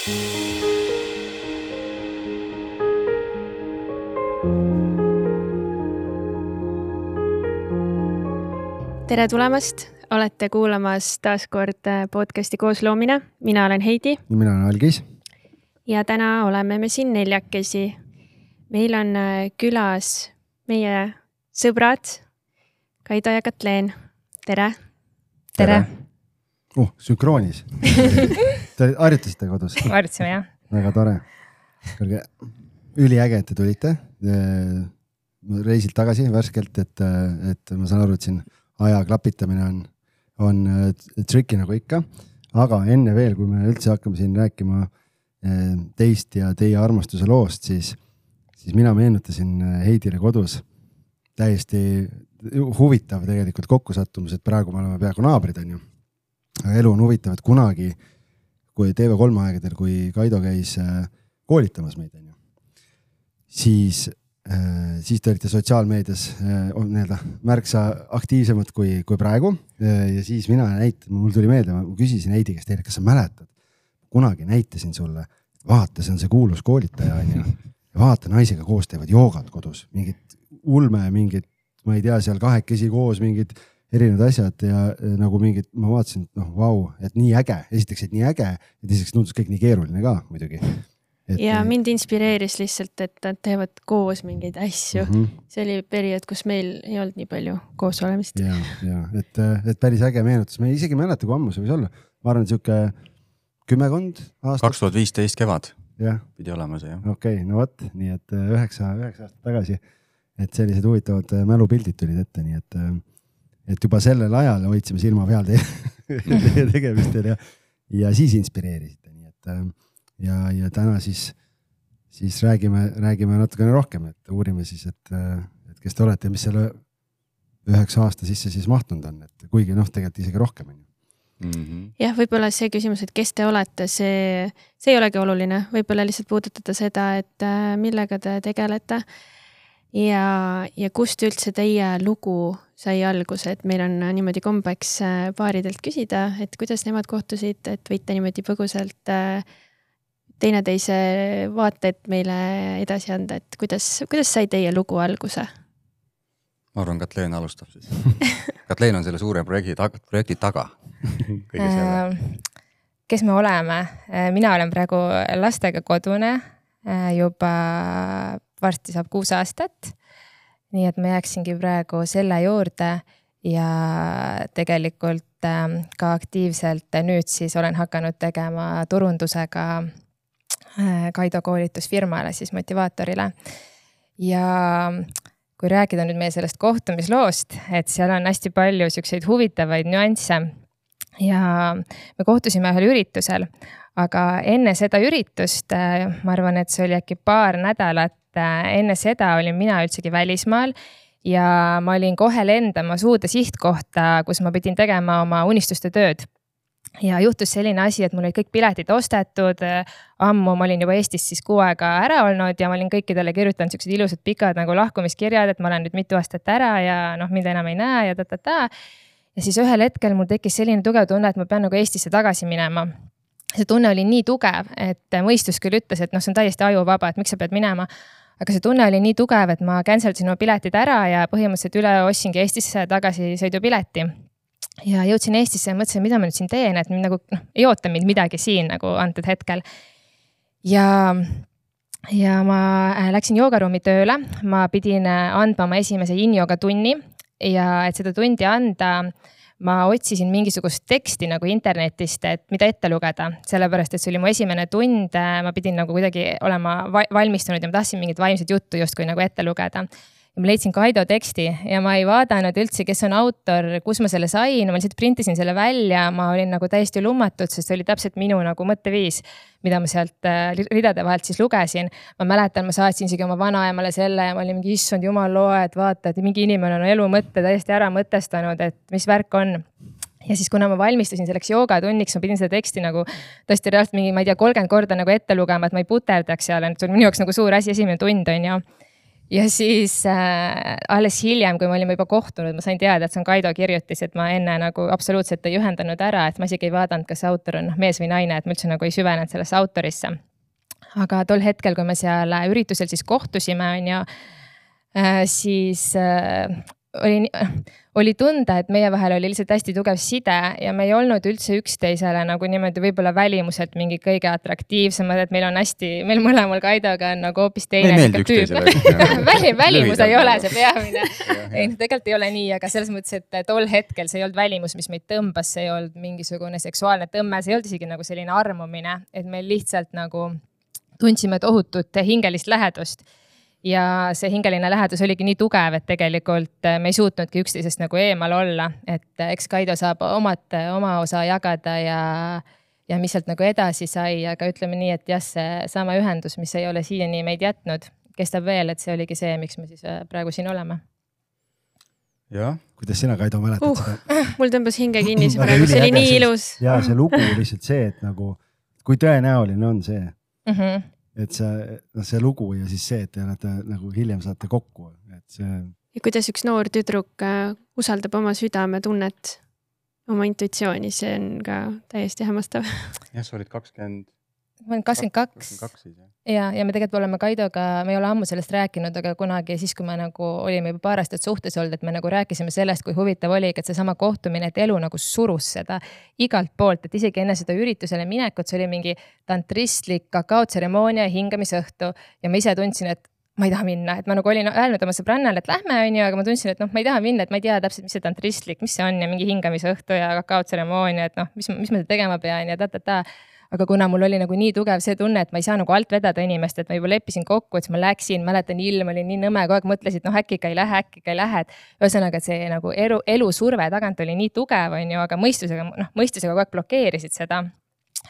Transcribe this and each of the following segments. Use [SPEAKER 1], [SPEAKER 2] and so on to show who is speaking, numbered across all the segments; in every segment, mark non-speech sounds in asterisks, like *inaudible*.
[SPEAKER 1] tere tulemast, olete kuulamas taas kord äh, podcasti Koosloomine, mina olen Heidi.
[SPEAKER 2] mina olen Algis.
[SPEAKER 1] ja täna oleme me siin neljakesi. meil on äh, külas meie sõbrad Kaido ja Katleen, tere.
[SPEAKER 3] tere,
[SPEAKER 2] uh, sünkroonis *laughs* Te harjutasite kodus? *laughs*
[SPEAKER 3] harjutasime jah.
[SPEAKER 2] väga tore. kuulge, üliäge, et te tulite reisilt tagasi värskelt, et, et ma saan aru, et siin aja klapitamine on, on tricky nagu ikka. aga enne veel, kui me üldse hakkame siin rääkima teist ja teie armastuse loost, siis, siis mina meenutasin Heidile kodus täiesti huvitav tegelikult kokkusattumus, et praegu me oleme peaaegu naabrid, onju. aga elu on huvitav, et kunagi, kui TV3 aegadel, kui Kaido käis äh, koolitamas meid, onju, siis, äh, siis te olite sotsiaalmeedias äh, nii-öelda märksa aktiivsemad kui, kui praegu. ja siis mina näit-, mul tuli meelde, ma küsisin Heidi käest, kas sa mäletad, kunagi näitasin sulle, vaata, see on see kuulus koolitaja, onju. vaata, naisega koos teevad joogat kodus, mingit ulme, mingit ma ei tea, seal kahekesi koos mingid erinevad asjad ja nagu mingid, ma vaatasin, et noh, vau, et nii äge, esiteks, et nii äge ja teiseks tundus kõik nii keeruline ka muidugi.
[SPEAKER 1] ja mind inspireeris lihtsalt, et nad teevad koos mingeid asju mm. -hmm. see oli periood, kus meil ei olnud nii palju koos olemist.
[SPEAKER 2] ja, ja et, et päris äge meenutus, ma isegi ei mäleta, kui ammu see võis olla, ma arvan, sihuke kümmekond aastat.
[SPEAKER 4] kaks tuhat viisteist kevad
[SPEAKER 2] ja.
[SPEAKER 4] pidi olema see jah.
[SPEAKER 2] okei okay,, no vot, nii et üheksa, üheksa aastat tagasi et sellised huvitavad äh, mälupildid tulid ette, nii et, äh, et juba sellel ajal hoidsime silma peal teie, *laughs* teie tegemistel ja, ja siis inspireerisite, nii et äh, ja, ja täna siis, siis räägime, räägime natukene rohkem, et uurime siis, et, et kes te olete ja mis selle üheksa aasta sisse siis mahtunud on, et kuigi noh, tegelikult isegi rohkem on ju.
[SPEAKER 1] Mm -hmm. jah, võib-olla see küsimus, et kes te olete, see, see ei olegi oluline, võib-olla lihtsalt puudutada seda, et millega te tegelete ja, ja kust üldse teie lugu sai alguse, et meil on niimoodi kombeks äh, paaridelt küsida, et kuidas nemad kohtusid, et võite niimoodi põgusalt äh, teineteise vaateid meile edasi anda, et kuidas, kuidas sai teie lugu alguse?
[SPEAKER 4] ma arvan, Katleen alustab siis *laughs* Katleen on selle suure projekti taga, projekti taga *laughs* kõige selle.
[SPEAKER 3] Äh, kes me oleme? mina olen praegu lastega kodune juba varsti saab kuus aastat. nii et ma jääksingi praegu selle juurde ja tegelikult ähm, ka aktiivselt nüüd siis olen hakanud tegema turundusega äh, Kaido koolitusfirmale, siis motivaatorile. ja kui rääkida nüüd meie sellest kohtumisloost, et seal on hästi palju siukseid huvitavaid nüansse ja me kohtusime ühel üritusel, aga enne seda üritust, äh, ma arvan, et see oli äkki paar nädalat Äh, enne seda olin mina üldsegi välismaal ja ma olin kohe lendamas uude sihtkohta, kus ma pidin tegema oma unistuste tööd ja juhtus selline asi, et mul olid kõik piletid ostetud. ammu ma olin juba Eestis siis kuu aega ära olnud ja ma olin kõikidele kirjutanud siuksed ilusad pikad nagu lahkumiskirjad, et ma olen nüüd mitu aastat ära ja noh, mind enam ei näe ja ta-ta-ta. ja siis ühel hetkel mul tekkis selline tugev tunne, et ma pean nagu Eestisse tagasi minema see tunne oli nii tugev, et mõistus küll ütles, et noh, see on täiesti ajuvaba, et miks sa pead minema aga see tunne oli nii tugev, et ma cancel dasin oma piletid ära ja põhimõtteliselt üle ostsingi Eestisse tagasisõidupileti. ja jõudsin Eestisse ja mõtlesin, mida ma nüüd siin teen, et nagu noh, ei oota mind midagi siin nagu antud hetkel. ja, ja ma äh, läksin joogaruumi tööle, ma pidin äh, andma oma esimese yin-yoga tunni ja et seda tundi anda ma otsisin mingisugust teksti nagu internetist, et mida ette lugeda, sellepärast et see oli mu esimene tund, ma pidin nagu kuidagi olema valmistunud ja ma tahtsin mingit vaimset juttu justkui nagu ette lugeda ma leidsin Kaido teksti ja ma ei vaadanud üldse, kes on autor, kus ma selle sain, ma lihtsalt printisin selle välja, ma olin nagu täiesti lummatud, sest see oli täpselt minu nagu mõtteviis, mida ma sealt äh, ridade vahelt siis lugesin. ma mäletan, ma saatsin isegi oma vanaemale selle ja ma olin mingi, issand jumal, loe, et vaata, et mingi inimene on elu mõtte täiesti ära mõtestanud, et mis värk on. Ja siis, kuna ma valmistusin selleks joogatunniks, ma pidin seda teksti nagu tõesti reaalselt mingi, ma ei tea, kolmkümmend korda nagu ette lugema, et ma ei puterdaks seal, et see oli minu jaoks nagu suur asi, esimene tund on ju ja siis äh, alles hiljem, kui me olime juba kohtunud, ma sain teada, et see on Kaido kirjutis, et ma enne nagu absoluutselt ei ühendanud ära, et ma isegi ei vaadanud, kas autor on noh, mees või naine, et ma üldse nagu ei süvenenud sellesse autorisse. aga tol hetkel, kui me seal üritusel siis kohtusime, on ju äh,, siis äh, oli, oli tunda, et meie vahel oli lihtsalt hästi tugev side ja me ei olnud üldse üksteisele nagu niimoodi võib-olla välimuselt mingi kõige atraktiivsemad, et meil on hästi, meil mõlemal Kaidoga on nagu hoopis teine. *laughs* väli, välimus ei ole see peamine. *laughs* ei, tegelikult ei ole nii, aga selles mõttes, et tol hetkel see ei olnud välimus, mis meid tõmbas, see ei olnud mingisugune seksuaalne tõmme, see ei olnud isegi nagu selline armumine, et meil lihtsalt nagu tundsime tohutut hingelist lähedust ja see hingeline lähedus oligi nii tugev, et tegelikult äh, me ei suutnudki üksteisest nagu eemal olla, et äh, eks Kaido saab omad, äh, oma osa jagada ja, ja mis sealt nagu edasi sai, aga ütleme nii, et jah, seesama ühendus, mis ei ole siiani meid jätnud, kestab veel, et see oligi see, miks me siis praegu siin oleme.
[SPEAKER 4] jah.
[SPEAKER 2] kuidas sina, Kaido, mäletad uh,
[SPEAKER 1] seda? *laughs* mul tõmbas hinge kinni see praegu, see oli nii ilus.
[SPEAKER 2] ja see lugu lihtsalt see, et nagu, kui tõenäoline on see mm. -hmm et see, noh, see lugu ja siis see, et te olete nagu hiljem saate kokku, et see.
[SPEAKER 1] ja kuidas üks noor tüdruk äh, usaldab oma südametunnet, oma intuitsiooni, see on ka täiesti hämmastav.
[SPEAKER 4] jah, sa olid kakskümmend
[SPEAKER 3] ma olen kakskümmend kaks. ja, ja me tegelikult oleme Kaidoga, me ei ole ammu sellest rääkinud, aga kunagi siis, kui me nagu olime juba paar aastat suhtes olnud, et me nagu rääkisime sellest, kui huvitav oligi, et seesama kohtumine, et elu nagu surus seda igalt poolt, et isegi enne seda üritusele minekut, see oli mingi tantristlik kakaotseremoonia hingamisõhtu ja ma ise tundsin, et ma ei taha minna, et ma nagu olin öelnud oma sõbrannale, et lähme, onju, aga ma tundsin, et noh, ma ei taha minna, et ma ei tea täpselt, mis see tantristlik, mis see on ja mingi hingamisõhtu ja kakaotseremoonia, et noh, mis, mis ma tegema pean ja ta-ta-ta aga kuna mul oli nagu nii tugev see tunne, et ma ei saa nagu alt vedada inimest, et ma juba leppisin kokku, et siis ma läksin, mäletan, ilm oli nii nõme, kogu aeg mõtlesid, noh äkki ikka ei lähe, äkki ikka ei lähe, et. ühesõnaga, et see nagu elu, elusurve tagant oli nii tugev, on ju, aga mõistusega, noh mõistusega kogu aeg blokeerisid seda.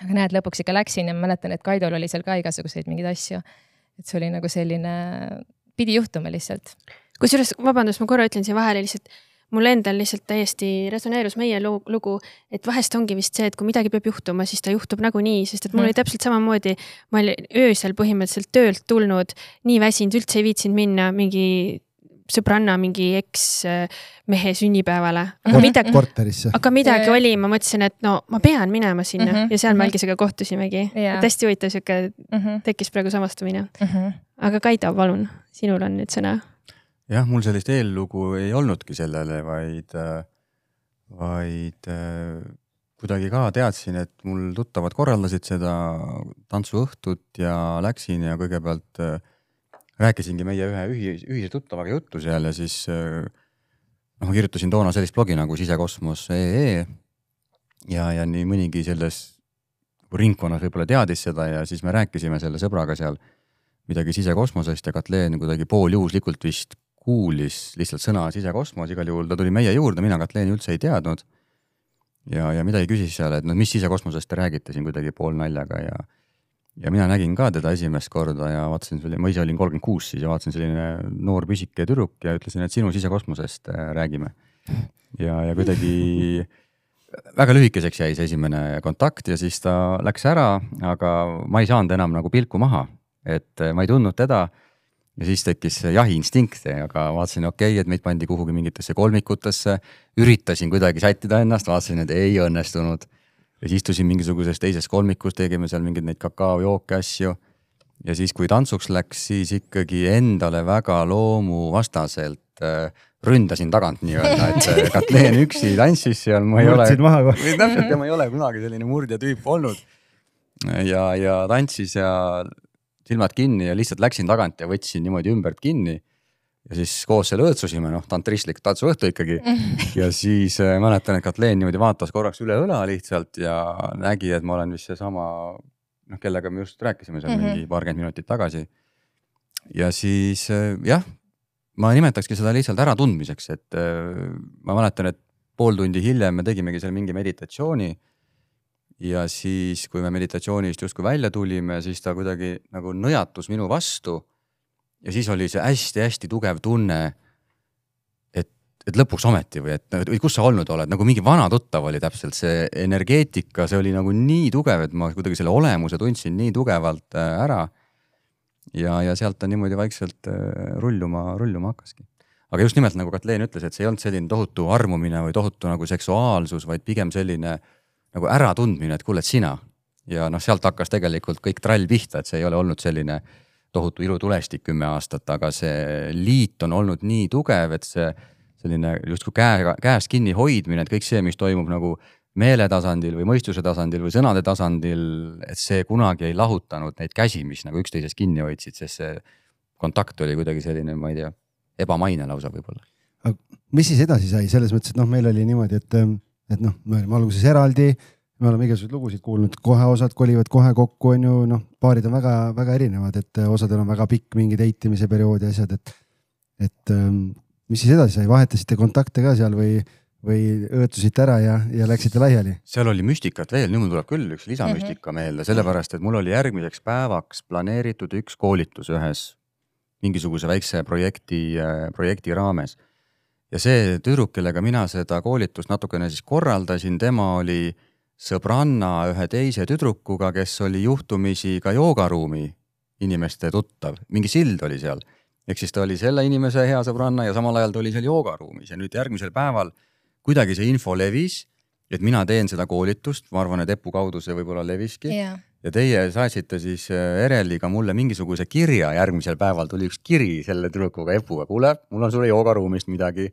[SPEAKER 3] aga näed, lõpuks ikka läksin ja ma mäletan, et Kaidol oli seal ka igasuguseid mingeid asju. et see oli nagu selline, pidi juhtuma lihtsalt.
[SPEAKER 1] kusjuures, vabandust, ma korra ütlen siia vahele lihtsalt mul endal lihtsalt täiesti resoneerus meie lugu, et vahest ongi vist see, et kui midagi peab juhtuma, siis ta juhtub nagunii, sest et mul mm. oli täpselt samamoodi. ma olin öösel põhimõtteliselt töölt tulnud, nii väsinud, üldse ei viitsinud minna mingi sõbranna mingi eksmehe sünnipäevale. aga
[SPEAKER 2] midagi, korterisse.
[SPEAKER 1] aga midagi oli, ma mõtlesin, et no ma pean minema sinna mm -hmm, ja seal. Mälgisega kohtusimegi. et hästi huvitav sihuke mm, -hmm. tekkis praegu samastumine mm. -hmm. aga Kaido, palun, sinul on nüüd sõna
[SPEAKER 4] jah, mul sellist eellugu ei olnudki sellele, vaid, vaid kuidagi ka teadsin, et mul tuttavad korraldasid seda tantsuõhtut ja läksin ja kõigepealt rääkisingi meie ühe ühise, ühise tuttavaga juttu seal ja siis noh, ma kirjutasin toona sellist blogi nagu sisekosmos.ee ja, ja nii mõnigi selles ringkonnas võib-olla teadis seda ja siis me rääkisime selle sõbraga seal midagi sisekosmosest ja Katleen kuidagi pooljuhuslikult vist kuulis lihtsalt sõna sisekosmos, igal juhul ta tuli meie juurde, mina Katleeni üldse ei teadnud. ja, ja midagi küsis seal, et no mis sisekosmosest te räägite siin kuidagi poolnaljaga ja ja mina nägin ka teda esimest korda ja vaatasin, ma ise olin kolmkümmend kuus siis ja vaatasin selline noor pisike tüdruk ja ütlesin, et sinu sisekosmosest äh, räägime. ja, ja kuidagi *laughs* väga lühikeseks jäi see esimene kontakt ja siis ta läks ära, aga ma ei saanud enam nagu pilku maha, et äh, ma ei tundnud teda ja siis tekkis jahiinstinkt, aga vaatasin, okei okay,, et meid pandi kuhugi mingitesse kolmikutesse. üritasin kuidagi sättida ennast, vaatasin, et ei õnnestunud. ja siis istusin mingisuguses teises kolmikus, tegime seal mingeid neid kakaojooke, asju. ja siis, kui tantsuks läks, siis ikkagi endale väga loomuvastaselt äh, ründasin tagant nii-öelda, et äh, *laughs* Katleen üksi tantsis seal, ma ei
[SPEAKER 2] Murdsid
[SPEAKER 4] ole. täpselt ja ma ei ole kunagi selline murdja tüüp olnud. ja, ja tantsis ja silmad kinni ja lihtsalt läksin tagant ja võtsin niimoodi ümbert kinni. ja siis koos seal õõtsusime, noh, tantristlik tantsuõhtu ikkagi. *laughs* ja siis äh, mäletan, et Katleen niimoodi vaatas korraks üle õla lihtsalt ja nägi, et ma olen vist seesama, noh, kellega me just rääkisime seal mm -hmm. mingi paarkümmend minutit tagasi. ja siis äh, jah, ma nimetakski seda lihtsalt äratundmiseks, et äh, ma mäletan, et pool tundi hiljem me tegimegi seal mingi meditatsiooni ja siis, kui me meditatsioonist justkui välja tulime, siis ta kuidagi nagu nõjatus minu vastu. ja siis oli see hästi-hästi tugev tunne. et, et lõpuks ometi või et või kus sa olnud oled, nagu mingi vana tuttav oli täpselt see energeetika, see oli nagu nii tugev, et ma kuidagi selle olemuse tundsin nii tugevalt äh, ära. ja, ja sealt ta niimoodi vaikselt äh, rulluma, rulluma hakkaski. aga just nimelt nagu Katleen ütles, et see ei olnud selline tohutu armumine või tohutu nagu seksuaalsus, vaid pigem selline nagu äratundmine, et kuule, et sina. ja noh, sealt hakkas tegelikult kõik trall pihta, et see ei ole olnud selline tohutu ilutulestik kümme aastat, aga see liit on olnud nii tugev, et see selline justkui käega, käest kinni hoidmine, et kõik see, mis toimub nagu meele tasandil või mõistuse tasandil või sõnade tasandil, et see kunagi ei lahutanud neid käsi, mis nagu üksteisest kinni hoidsid, sest see kontakt oli kuidagi selline, ma ei tea, ebamaine lausa võib-olla.
[SPEAKER 2] mis siis edasi sai, selles mõttes, et noh, meil oli niimoodi, et, et noh, me olime alguses eraldi, me oleme igasuguseid lugusid kuulnud, kohe osad kolivad kohe kokku, on ju, noh, paarid on väga-väga erinevad, et osadel on väga pikk mingi date imise periood ja asjad, et, et mis siis edasi sai, vahetasite kontakte ka seal või või õõtsusite ära ja, ja läksite laiali?
[SPEAKER 4] seal oli müstikat veel, nüüd mul tuleb küll üks lisamüstika mm -hmm. meelde, sellepärast et mul oli järgmiseks päevaks planeeritud üks koolitus ühes mingisuguse väikse projekti, projekti raames. Ja see tüdruk, kellega mina seda koolitust natukene siis korraldasin, tema oli sõbranna ühe teise tüdrukuga, kes oli juhtumisi ka joogaruumi inimeste tuttav, mingi sild oli seal. ehk siis ta oli selle inimese hea sõbranna ja samal ajal ta oli seal joogaruumis. Ja nüüd järgmisel päeval kuidagi see info levis, et mina teen seda koolitust, ma arvan, et Epu kaudu see võib-olla leviski. Yeah.. Ja teie saatsite siis äh, Ereliga mulle mingisuguse kirja, järgmisel päeval tuli üks kiri selle tüdrukuga Epuga, kuule, mul on sulle joogaruumist midagi.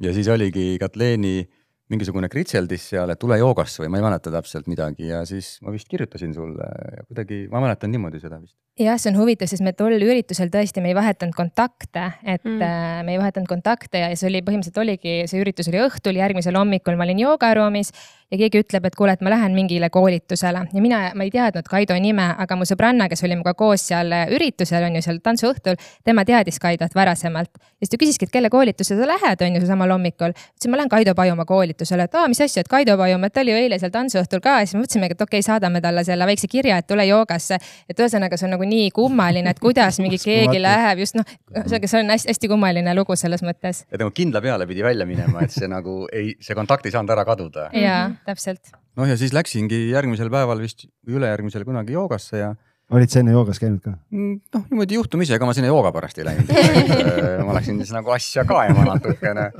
[SPEAKER 4] ja siis oligi Katleeni mingisugune kritseldis seal, et tule joogasse või ma ei mäleta täpselt midagi ja siis ma vist kirjutasin sulle ja kuidagi, ma mäletan niimoodi seda vist.
[SPEAKER 3] jah, see on huvitav, sest me tol üritusel tõesti, me ei vahetanud kontakte, et mm. Äh, me ei vahetanud kontakte ja see oli põhimõtteliselt oligi, see üritus oli õhtul, järgmisel hommikul ma olin joogaruumis ja keegi ütleb, et kuule, et ma lähen mingile koolitusele ja mina, ma ei teadnud Kaido nime, aga mu sõbranna, kes oli minuga koos seal üritusel, on ju seal tantsuõhtul, tema teadis Kaidot varasemalt. ja siis ta küsiski, et kelle koolitusele sa lähed, on ju, samal hommikul. ütlesin, ma lähen Kaido Pajumaa koolitusele, et aa, mis asja, et Kaido Pajumaa, et ta oli ju eile seal tantsuõhtul ka ja siis mõtlesimegi, et okei okay,, saadame talle selle väikse kirja, et tule joogasse. et ühesõnaga, see on nagu nii kummaline, et kuidas mingi keegi läheb just noh, ühesõnaga, see on hästi-hästi kummaline lugu selles mõttes.
[SPEAKER 4] et nagu kindla peale pidi välja minema, et see nagu ei, see kontakt ei saanud ära kaduda.
[SPEAKER 3] jaa täpselt.
[SPEAKER 4] noh, ja siis läksingi järgmisel päeval vist või ülejärgmisel kunagi joogasse ja.
[SPEAKER 2] olid sa enne joogas käinud ka?
[SPEAKER 4] Mm, noh, niimoodi juhtumisi, ega ma sinna jooga pärast ei läinud *laughs* ma läksin siis nagu asja kaema natukene.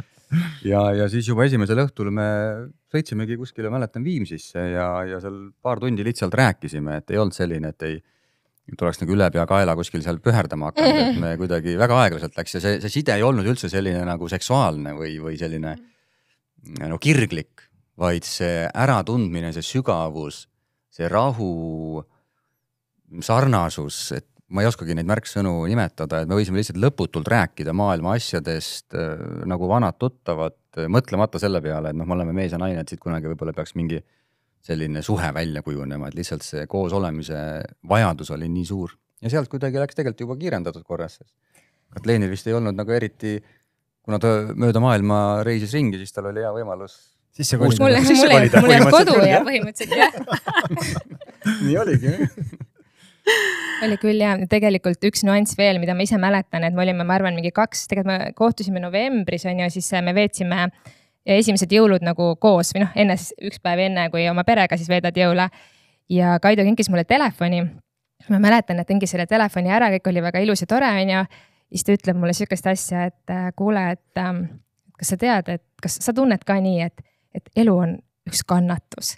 [SPEAKER 4] ja, ja siis juba esimesel õhtul me sõitsimegi kuskile, mäletan Viimsisse ja, ja seal paar tundi lihtsalt rääkisime, et ei olnud selline, et ei tuleks nagu ülepeakaela kuskil seal püherdama hakanud, et me kuidagi väga aeglaselt läks ja see, see side ei olnud üldse selline nagu seksuaalne või, või selline no kirglik, vaid see äratundmine, see sügavus, see rahu, sarnasus, et ma ei oskagi neid märksõnu nimetada, et me võisime lihtsalt lõputult rääkida maailma asjadest äh, nagu vanad tuttavad, mõtlemata selle peale, et noh, me oleme mees ja naine, et siit kunagi võib-olla peaks mingi selline suhe välja kujunema, et lihtsalt see koos olemise vajadus oli nii suur ja sealt kuidagi läks tegelikult juba kiirendatud korras. Katleenil vist ei olnud nagu eriti, kuna ta mööda maailma reisis ringi, siis tal oli hea võimalus
[SPEAKER 2] sisse kolida.
[SPEAKER 3] mulle, mulle, mul jääb kodu ja põhimõtteliselt jah *laughs*
[SPEAKER 4] nii oligi
[SPEAKER 3] oli küll ja tegelikult üks nüanss veel, mida ma ise mäletan, et me olime, ma arvan, mingi kaks, tegelikult me kohtusime novembris on ju, siis me veetsime esimesed jõulud nagu koos või noh, enne siis üks päev enne, kui oma perega siis veedad jõule. ja Kaido kinkis mulle telefoni. ma mäletan, et kinkis selle telefoni ära, kõik oli väga ilus ja tore, on ju. siis ta ütleb mulle sihukest asja, et kuule, et ähm, kas sa tead, et kas sa tunned ka nii, et et elu on üks kannatus.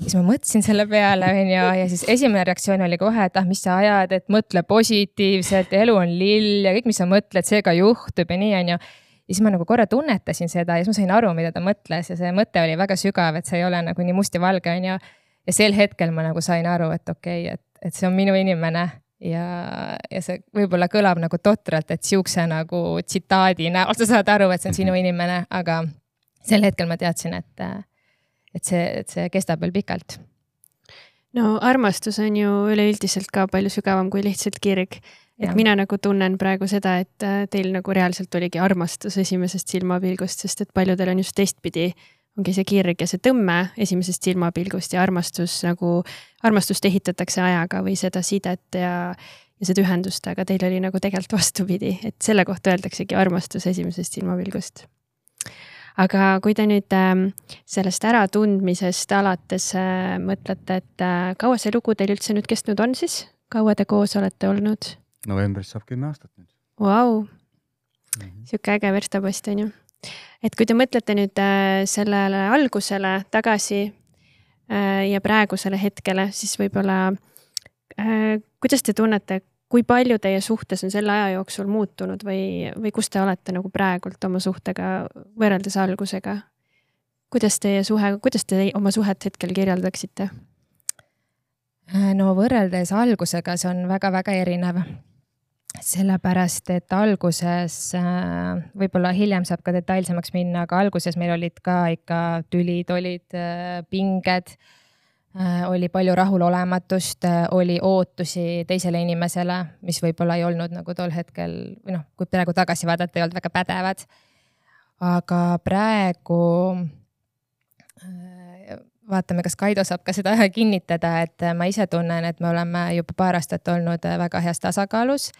[SPEAKER 3] siis ma mõtlesin selle peale, onju, ja siis esimene reaktsioon oli kohe, et ah, mis sa ajad, et mõtle positiivselt, elu on lill ja kõik, mis sa mõtled, see ka juhtub ja nii, onju. ja siis ma nagu korra tunnetasin seda ja siis ma sain aru, mida ta mõtles ja see mõte oli väga sügav, et see ei ole nagu nii must ja valge, onju. ja sel hetkel ma nagu sain aru, et okei okay,, et, et see on minu inimene ja, ja see võib-olla kõlab nagu totralt, et sihukese nagu tsitaadi näol sa saad aru, et see on sinu inimene, aga sel hetkel ma teadsin, et, et see, et see kestab veel pikalt.
[SPEAKER 1] no armastus on ju üleüldiselt ka palju sügavam kui lihtsalt kirg. et mina nagu tunnen praegu seda, et äh, teil nagu reaalselt oligi armastus esimesest silmapilgust, sest et paljudel on just teistpidi ongi see kirg ja see tõmme esimesest silmapilgust ja armastus nagu, armastust ehitatakse ajaga või seda sidet ja, ja seda ühendust, aga teil oli nagu tegelikult vastupidi, et selle kohta öeldaksegi armastus esimesest silmapilgust aga kui te nüüd ähm, sellest äratundmisest alates äh, mõtlete, et äh, kaua see lugu teil üldse nüüd kestnud on siis? kaua te koos olete olnud?
[SPEAKER 4] novembris saab kümme aastat nüüd.
[SPEAKER 1] Vau, sihuke äge verstapost on ju. et kui te mõtlete nüüd äh, sellele algusele tagasi ja praegusele hetkele, siis võib-olla kuidas te tunnete, kui palju teie suhtes on selle aja jooksul muutunud või, või kus te olete nagu praegult oma suhtega võrreldes algusega? kuidas teie suhe, kuidas te oma suhet hetkel kirjeldaksite?
[SPEAKER 3] no võrreldes algusega, see on väga-väga erinev sellepärast, et alguses, äh, võib-olla hiljem saab ka detailsemaks minna, aga alguses meil olid ka ikka tülid, olid äh, pinged. Äh, oli palju rahulolematust, oli ootusi teisele inimesele, mis võib-olla ei olnud nagu tol hetkel või noh, kui praegu tagasi vaadata, ei olnud väga pädevad. aga praegu vaatame, kas Kaido saab ka seda *laughs* kinnitada, et ma ise tunnen, et me oleme juba paar aastat olnud väga heas tasakaalus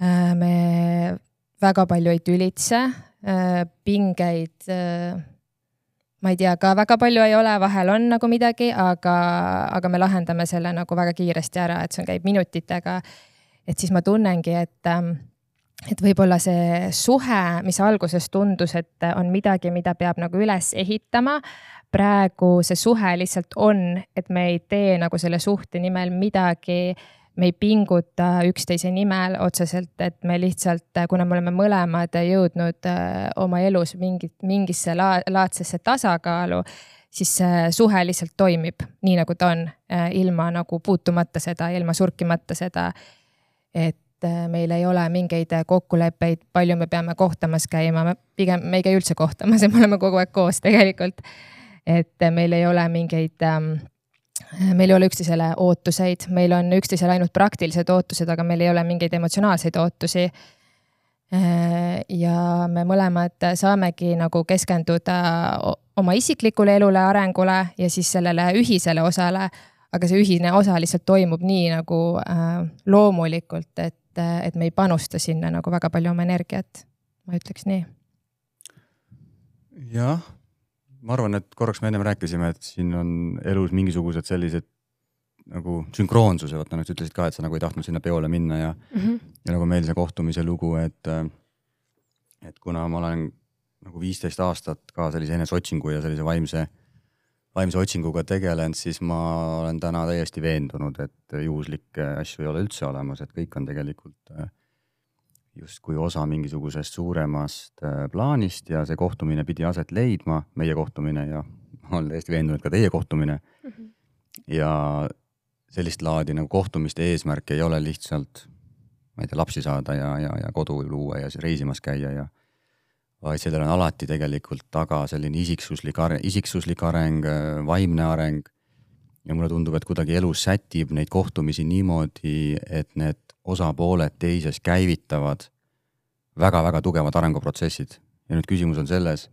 [SPEAKER 3] Äh, me väga palju ei tülitse, äh, pingeid äh, ma ei tea, ka väga palju ei ole, vahel on nagu midagi, aga, aga me lahendame selle nagu väga kiiresti ära, et see käib minutitega. et siis ma tunnengi, et, ähm, et võib-olla see suhe, mis alguses tundus, et on midagi, mida peab nagu üles ehitama. praegu see suhe lihtsalt on, et me ei tee nagu selle suhte nimel midagi me ei pinguta üksteise nimel otseselt, et me lihtsalt, kuna me oleme mõlemad jõudnud äh, oma elus mingit, mingisse la, laadsesse tasakaalu, siis see suhe lihtsalt toimib nii, nagu ta on, äh, ilma nagu puutumata seda, ilma surkimata seda. et äh, meil ei ole mingeid kokkuleppeid, palju me peame kohtamas käima, me pigem, me ei käi üldse kohtamas ja *laughs* me oleme kogu aeg koos tegelikult. et meil ei ole mingeid ähm, meil ei ole üksteisele ootuseid, meil on üksteisele ainult praktilised ootused, aga meil ei ole mingeid emotsionaalseid ootusi. ja me mõlemad saamegi nagu keskenduda oma isiklikule elule, arengule ja siis sellele ühisele osale. aga see ühine osa lihtsalt toimub nii nagu äh, loomulikult, et, et me ei panusta sinna nagu väga palju oma energiat, ma ütleks nii.
[SPEAKER 4] jah ma arvan, et korraks me ennem rääkisime, et siin on elus mingisugused sellised nagu sünkroonsuse, vaata nagu sa ütlesid ka, et sa nagu ei tahtnud sinna peole minna ja mm, -hmm. ja nagu meil see kohtumise lugu, et, et kuna ma olen nagu viisteist aastat ka sellise eneseotsingu ja sellise vaimse, vaimse otsinguga tegelenud, siis ma olen täna täiesti veendunud, et juhuslikke asju ei ole üldse olemas, et kõik on tegelikult äh, justkui osa mingisugusest suuremast äh, plaanist ja see kohtumine pidi aset leidma, meie kohtumine ja ma olen täiesti veendunud, ka teie kohtumine mm. -hmm. ja sellist laadi nagu kohtumiste eesmärk ei ole lihtsalt, ma ei tea, lapsi saada ja, ja, ja kodu luua ja reisimas käia ja vaid sellel on alati tegelikult taga selline isiksuslik areng, isiksuslik areng, vaimne areng. ja mulle tundub, et kuidagi elus sätib neid kohtumisi niimoodi, et need osapooled teises käivitavad väga-väga tugevad arenguprotsessid. ja nüüd küsimus on selles,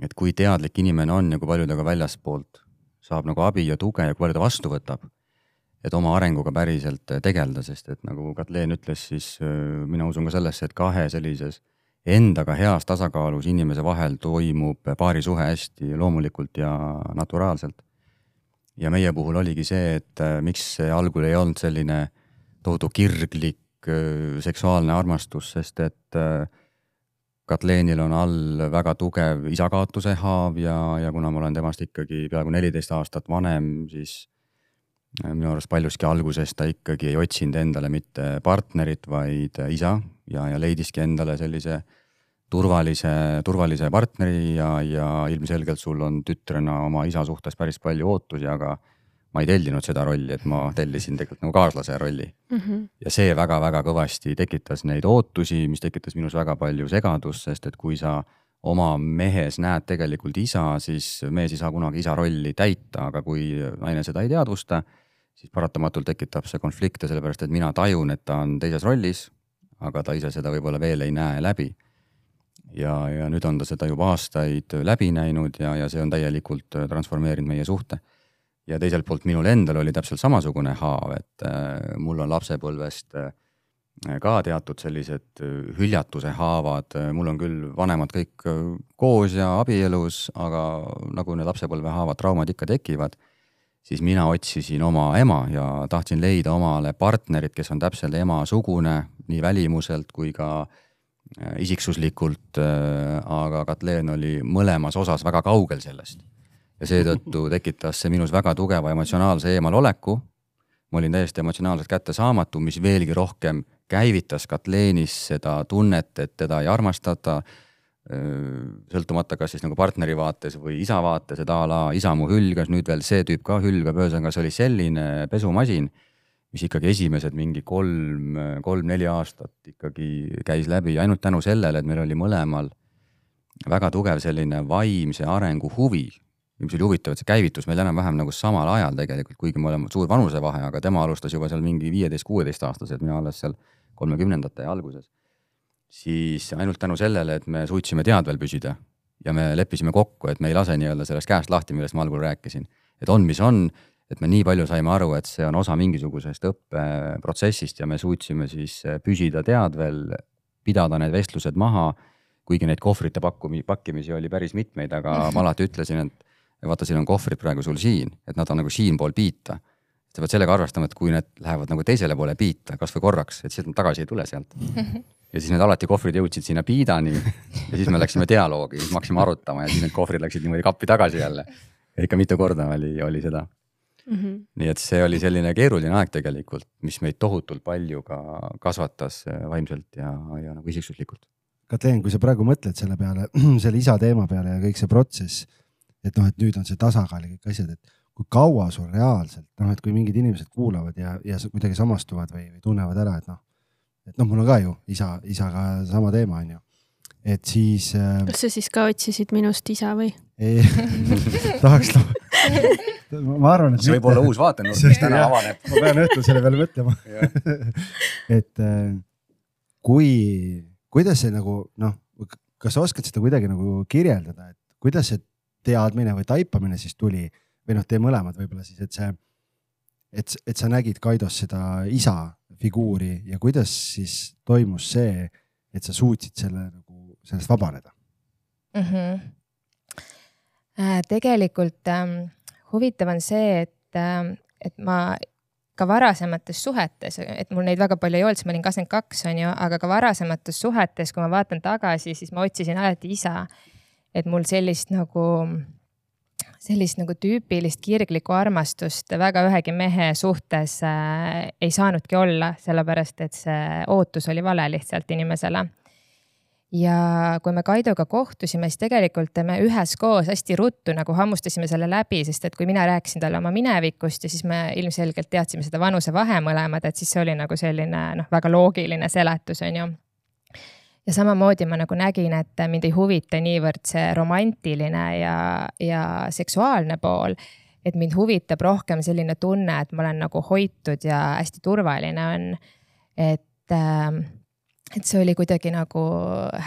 [SPEAKER 4] et kui teadlik inimene on ja kui palju ta ka väljaspoolt saab nagu abi ja tuge ja kui palju ta vastu võtab, et oma arenguga päriselt tegeleda, sest et nagu Katleen ütles, siis äh, mina usun ka sellesse, et kahe sellises endaga heas tasakaalus inimese vahel toimub paarisuhe hästi loomulikult ja naturaalselt. ja meie puhul oligi see, et äh, miks see algul ei olnud selline tohutu kirglik äh, seksuaalne armastus, sest et äh, Katleenil on all väga tugev isakaotuse haav ja, ja kuna ma olen temast ikkagi peaaegu neliteist aastat vanem, siis äh, minu arust paljuski alguses ta ikkagi ei otsinud endale mitte partnerit, vaid isa ja, ja leidiski endale sellise turvalise, turvalise partneri ja, ja ilmselgelt sul on tütrena oma isa suhtes päris palju ootusi, aga ma ei tellinud seda rolli, et ma tellisin tegelikult nagu kaaslase rolli mm. -hmm. ja see väga-väga kõvasti tekitas neid ootusi, mis tekitas minus väga palju segadust, sest et kui sa oma mehes näed tegelikult isa, siis mees ei saa kunagi isa rolli täita, aga kui naine seda ei teadvusta, siis paratamatult tekitab see konflikte, sellepärast et mina tajun, et ta on teises rollis, aga ta ise seda võib-olla veel ei näe läbi. ja, ja nüüd on ta seda juba aastaid läbi näinud ja, ja see on täielikult transformeerinud meie suhte ja teiselt poolt minul endal oli täpselt samasugune haav, et äh, mul on lapsepõlvest äh, ka teatud sellised äh, hüljatuse haavad, mul on küll vanemad kõik koos ja abielus, aga nagu need lapsepõlve haavad, traumad ikka tekivad, siis mina otsisin oma ema ja tahtsin leida omale partnerit, kes on täpselt ema sugune nii välimuselt kui ka isiksuslikult, aga Katleen oli mõlemas osas väga kaugel sellest. Ja seetõttu *laughs* tekitas see minus väga tugeva emotsionaalse eemaloleku. ma olin täiesti emotsionaalselt kättesaamatu, mis veelgi rohkem käivitas Katleenis seda tunnet, et teda ei armastata sõltumata, kas siis nagu partneri vaates või isa vaates, et a la isa mu hülgas, nüüd veel see tüüp ka hülgab, ühesõnaga see oli selline pesumasin, mis ikkagi esimesed mingi kolm, kolm-neli aastat ikkagi käis läbi ainult tänu sellele, et meil oli mõlemal väga tugev selline vaimse arengu huvi. Mis oli huvitav, et see käivitus meil enam-vähem nagu samal ajal tegelikult, kuigi me oleme suur vanusevahe, aga tema alustas juba seal mingi viieteist-kuueteistaastaselt, mina alles seal kolmekümnendate alguses siis ainult tänu sellele, et me suutsime teadvel püsida ja me leppisime kokku, et me ei lase nii-öelda sellest käest lahti, millest ma algul rääkisin. et on, mis on, et me nii palju saime aru, et see on osa mingisugusest õppeprotsessist ja me suutsime siis püsida teadvel, pidada need vestlused maha, kuigi neid kohvrite pakkumi-, pakkimisi oli päris mitmeid, aga ma alati ütlesin, et vaata, siin on kohvrid praegu sul siin, et nad on nagu siinpool piita. sa pead sellega arvestama, et kui need lähevad nagu teisele poole piita, kasvõi korraks, et siis nad tagasi ei tule sealt *laughs* ja siis need alati kohvrid jõudsid sinna Piidani ja siis me läksime dialoogi, siis me hakkasime arutama ja siis need kohvrid läksid niimoodi kappi tagasi jälle. ja ikka mitu korda oli, oli seda mm. -hmm. nii et see oli selline keeruline aeg tegelikult, mis meid tohutult palju ka kasvatas äh, vaimselt ja, ja nagu isiksuslikult.
[SPEAKER 2] Katleen, kui sa praegu mõtled selle peale, *clears throat* selle isa teema peale ja kõik see protsess, et noh, et nüüd on see tasakaal ja kõik asjad, et kui kaua sul reaalselt noh, et kui mingid inimesed kuulavad ja, ja kuidagi samastuvad või, või tunnevad ära, et noh et noh, mul on ka ju isa, isaga sama teema, on ju. et siis
[SPEAKER 1] äh.... kas sa siis ka otsisid minust isa või?
[SPEAKER 2] ei *laughs* tahaks noh ma arvan, et.
[SPEAKER 4] see võib olla uus vaatenurk, mis täna avaneb.
[SPEAKER 2] ma pean õhtul selle peale mõtlema *laughs* et äh, kui, kuidas see nagu noh, kas sa oskad seda kuidagi nagu kirjeldada, et kuidas see teadmine või taipamine siis tuli või noh, te mõlemad võib-olla siis, et see, et, et sa nägid Kaidos seda isa figuuri ja kuidas siis toimus see, et sa suutsid selle nagu sellest vabaneda mm?
[SPEAKER 3] -hmm. tegelikult ähm, huvitav on see, et ähm,, et ma ka varasemates suhetes, et mul neid väga palju ei olnud, siis ma olin kakskümmend kaks, on ju, aga ka varasemates suhetes, kui ma vaatan tagasi, siis ma otsisin alati isa. Et mul sellist nagu sellist nagu tüüpilist kirglikku armastust väga ühegi mehe suhtes äh, ei saanudki olla, sellepärast et see ootus oli vale lihtsalt inimesele. ja kui me Kaidoga kohtusime, siis tegelikult me üheskoos hästi ruttu nagu hammustasime selle läbi, sest et kui mina rääkisin talle oma minevikust ja siis me ilmselgelt teadsime seda vanusevahe mõlemad, et siis see oli nagu selline noh, väga loogiline seletus, on ju ja samamoodi ma nagu nägin, et mind ei huvita niivõrd see romantiline ja, ja seksuaalne pool. et mind huvitab rohkem selline tunne, et ma olen nagu hoitud ja hästi turvaline on. et, ähm, et see oli kuidagi nagu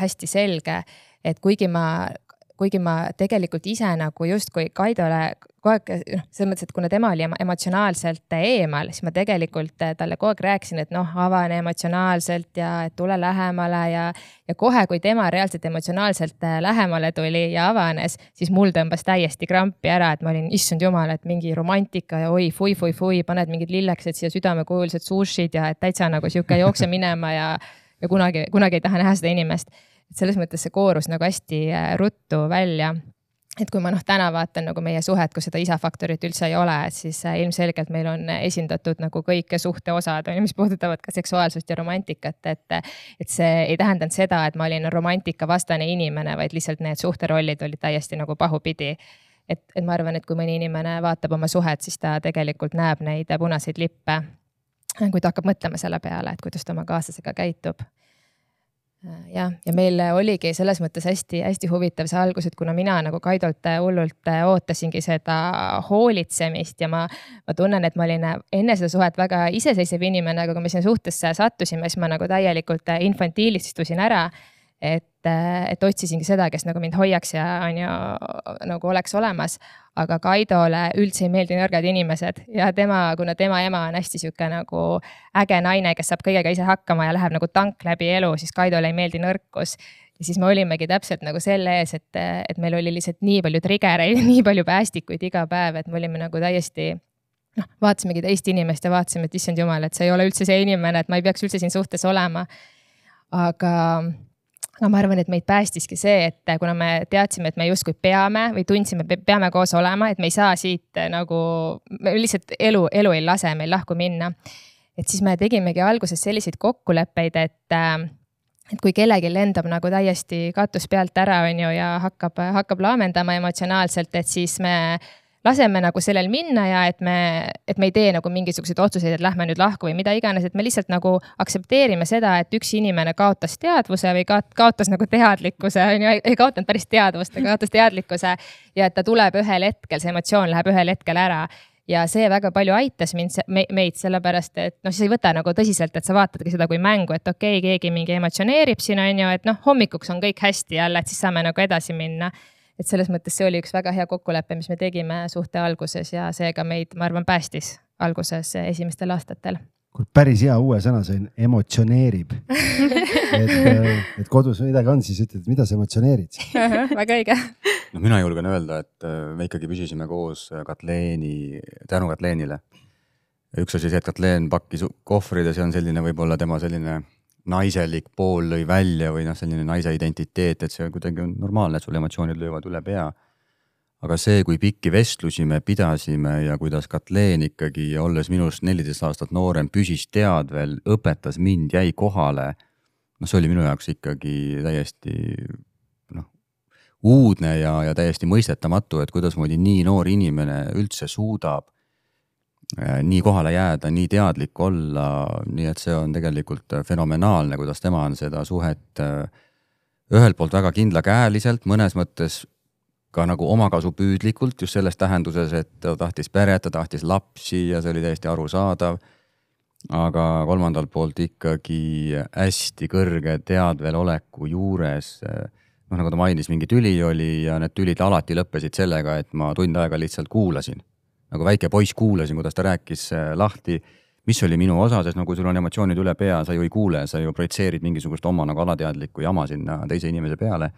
[SPEAKER 3] hästi selge, et kuigi ma kuigi ma tegelikult ise nagu justkui Kaidole kogu aeg noh, selles mõttes, et kuna tema oli emotsionaalselt eemal, siis ma tegelikult talle kogu aeg rääkisin, et noh, avane emotsionaalselt ja tule lähemale ja. ja kohe, kui tema reaalselt emotsionaalselt lähemale tuli ja avanes, siis mul tõmbas täiesti krampi ära, et ma olin, issand jumal, et mingi romantika ja oi fui-fui-fui, paned mingid lillekesed siia südamekujulised sushid ja et täitsa nagu sihuke jookse minema ja, ja kunagi, kunagi ei taha näha seda inimest et selles mõttes see koorus nagu hästi äh, ruttu välja et kui ma noh, täna vaatan nagu meie suhet, kus seda isa-faktorit üldse ei ole, siis äh, ilmselgelt meil on esindatud nagu kõik suhte osad on ju, mis puudutavad ka seksuaalsust ja romantikat, et. et see ei tähendanud seda, et ma olin romantikavastane inimene, vaid lihtsalt need suhterollid olid täiesti nagu pahupidi. et, et ma arvan, et kui mõni inimene vaatab oma suhet, siis ta tegelikult näeb neid punaseid lippe. kui ta hakkab mõtlema selle peale, et kuidas ta oma kaaslasega käitub Äh, jah, ja meil oligi selles mõttes hästi-hästi huvitav see algus, et kuna mina nagu Kaidolt hullult ootasingi seda hoolitsemist ja ma, ma tunnen, et ma olin enne seda suhet väga iseseisev inimene, aga kui me sinna suhtesse sattusime, siis ma nagu täielikult infantiilistusin ära et, et otsisingi seda, kes nagu mind hoiaks ja on ju nagu oleks olemas. aga Kaidole üldse ei meeldi nõrgad inimesed ja tema, kuna tema ema on hästi sihuke nagu äge naine, kes saab kõigega ise hakkama ja läheb nagu tank läbi elu, siis Kaidole ei meeldi nõrkus ja siis me olimegi täpselt nagu selle ees, et, et meil oli lihtsalt nii palju trigger eid, *laughs* nii palju päästikuid iga päev, et me olime nagu täiesti noh, vaatasimegi teist inimest ja vaatasime, et issand jumal, et see ei ole üldse see inimene, et ma ei peaks üldse siin suhtes olema. aga no ma arvan, et meid päästiski see, et kuna me teadsime, et me justkui peame või tundsime, peame koos olema, et me ei saa siit nagu, me lihtsalt elu, elu ei lase meil lahku minna. et siis me tegimegi alguses selliseid kokkuleppeid, et et kui kellelgi lendab nagu täiesti katus pealt ära, on ju, ja hakkab, hakkab laamendama emotsionaalselt, et siis me laseme nagu sellel minna ja et me, et me ei tee nagu mingisuguseid otsuseid, et lähme nüüd lahku või mida iganes, et me lihtsalt nagu aktsepteerime seda, et üks inimene kaotas teadvuse või kaotas nagu teadlikkuse, on ju, ei kaotanud päris teadvust, aga kaotas teadlikkuse. ja et ta tuleb ühel hetkel, see emotsioon läheb ühel hetkel ära ja see väga palju aitas mind, meid, sellepärast et noh, siis ei võta nagu tõsiselt, et sa vaatadki seda kui mängu, et okei okay,, keegi mingi emotsioneerib siin on ju, et noh, hommikuks on kõik hästi jälle, et siis saame nagu edasi minna et selles mõttes see oli üks väga hea kokkulepe, mis me tegime suhte alguses ja seega meid, ma arvan, päästis alguses esimestel aastatel.
[SPEAKER 2] kuule, päris hea uue sõna sain, emotsioneerib *laughs* et, et kodus midagi on, siis ütled, mida sa emotsioneerid *laughs*
[SPEAKER 3] väga õige.
[SPEAKER 4] no mina julgen öelda, et äh, me ikkagi püsisime koos äh, Katleeni, tänu Katleenile. üks asi see, et Katleen pakkis kohvrid ja see on selline võib-olla tema selline naiselik pool lõi välja või noh, selline naise identiteet, et see kuidagi on normaalne, et sul emotsioonid löövad üle pea. aga see, kui pikki vestlusi me pidasime ja kuidas Katleen ikkagi, olles minust neliteist aastat noorem, püsis teadvel, õpetas mind, jäi kohale. noh, see oli minu jaoks ikkagi täiesti noh, uudne ja, ja täiesti mõistetamatu, et kuidasmoodi nii noor inimene üldse suudab nii kohale jääda, nii teadlik olla, nii et see on tegelikult äh, fenomenaalne, kuidas tema on seda suhet äh, ühelt poolt väga kindlakäeliselt, mõnes mõttes ka nagu omakasupüüdlikult, just selles tähenduses, et ta tahtis peret, ta tahtis lapsi ja see oli täiesti arusaadav. aga kolmandalt poolt ikkagi hästi kõrge teadveloleku juures, noh nagu ta mainis, mingi tüli oli ja need tülid alati lõppesid sellega, et ma tund aega lihtsalt kuulasin nagu väike poiss kuulasin, kuidas ta rääkis äh, lahti, mis oli minu osa, sest kui sul on emotsioonid üle pea, sa ju ei kuule, sa ju projitseerid mingisugust oma nagu alateadlikku jama sinna teise inimese peale.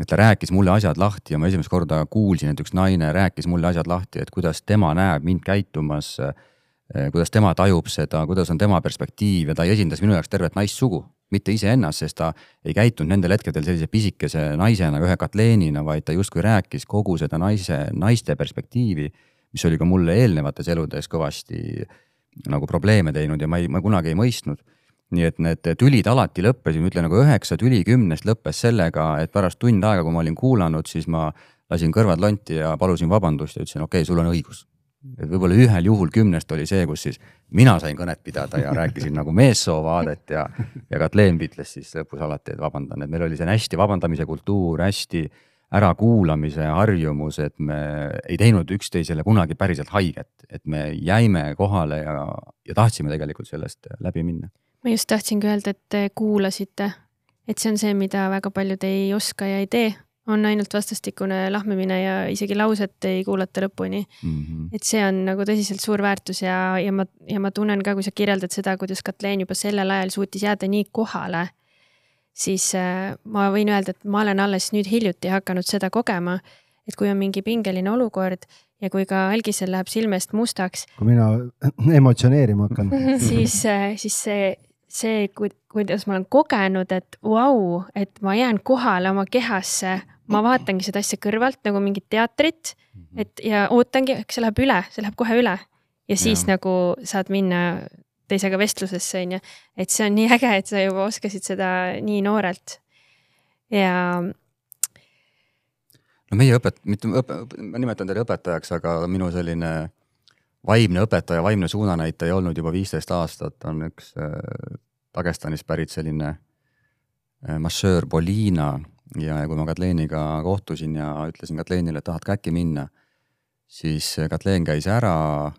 [SPEAKER 4] et ta rääkis mulle asjad lahti ja ma esimest korda kuulsin, et üks naine rääkis mulle asjad lahti, et kuidas tema näeb mind käitumas, äh, kuidas tema tajub seda, kuidas on tema perspektiiv ja ta esindas minu jaoks tervet naissugu mitte iseennast, sest ta ei käitunud nendel hetkedel sellise pisikese naisena, ühe Katleenina, vaid ta justkui rääkis kogu seda naise, naiste perspektiivi mis oli ka mulle eelnevates eludes kõvasti nagu probleeme teinud ja ma ei, ma kunagi ei mõistnud. nii et need tülid alati lõppesid, ma ütlen nagu üheksa tüli kümnest lõppes sellega, et pärast tund aega, kui ma olin kuulanud, siis ma lasin kõrvad lonti ja palusin vabandust ja ütlesin, okei okay,, sul on õigus. et võib-olla ühel juhul kümnest oli see, kus siis mina sain kõnet pidada ja rääkisin nagu meessoo vaadet ja, ja Katleen ütles siis lõpus alati, et vabandan, et meil oli selline hästi vabandamise kultuur, hästi ärakuulamise harjumus, et me ei teinud üksteisele kunagi päriselt haiget, et me jäime kohale ja, ja tahtsime tegelikult sellest läbi minna.
[SPEAKER 1] ma just tahtsingi öelda, et te kuulasite, et see on see, mida väga paljud ei oska ja ei tee, on ainult vastastikune lahmimine ja isegi lauset ei kuulata lõpuni mm. -hmm. et see on nagu tõsiselt suur väärtus ja, ja ma, ja ma tunnen ka, kui sa kirjeldad seda, kuidas Katleen juba sellel ajal suutis jääda nii kohale siis äh, ma võin öelda, et ma olen alles nüüd hiljuti hakanud seda kogema, et kui on mingi pingeline olukord ja kui ka algisel läheb silmest mustaks.
[SPEAKER 2] kui mina *clears throat* emotsioneerima hakkan *laughs*
[SPEAKER 1] siis, äh, siis see, see, kuidas ma olen kogenud, et vau, et ma jään kohale oma kehasse, ma vaatangi seda asja kõrvalt nagu mingit teatrit, et ja ootangi, see läheb üle, see läheb kohe üle ja siis ja. nagu saad minna teisega vestlusesse, on ju. et see on nii äge, et sa juba oskasid seda nii noorelt. ja.
[SPEAKER 4] no meie õpet-, mitte õpe-, ma nimetan teile õpetajaks, aga minu selline vaimne õpetaja, vaimne suunanäitaja olnud juba viisteist aastat, on üks äh, Dagestanist pärit selline äh, massöör Polina ja kui ma Katleeniga kohtusin ja ütlesin Katleenile, et tahad ka äkki minna, siis Katleen käis ära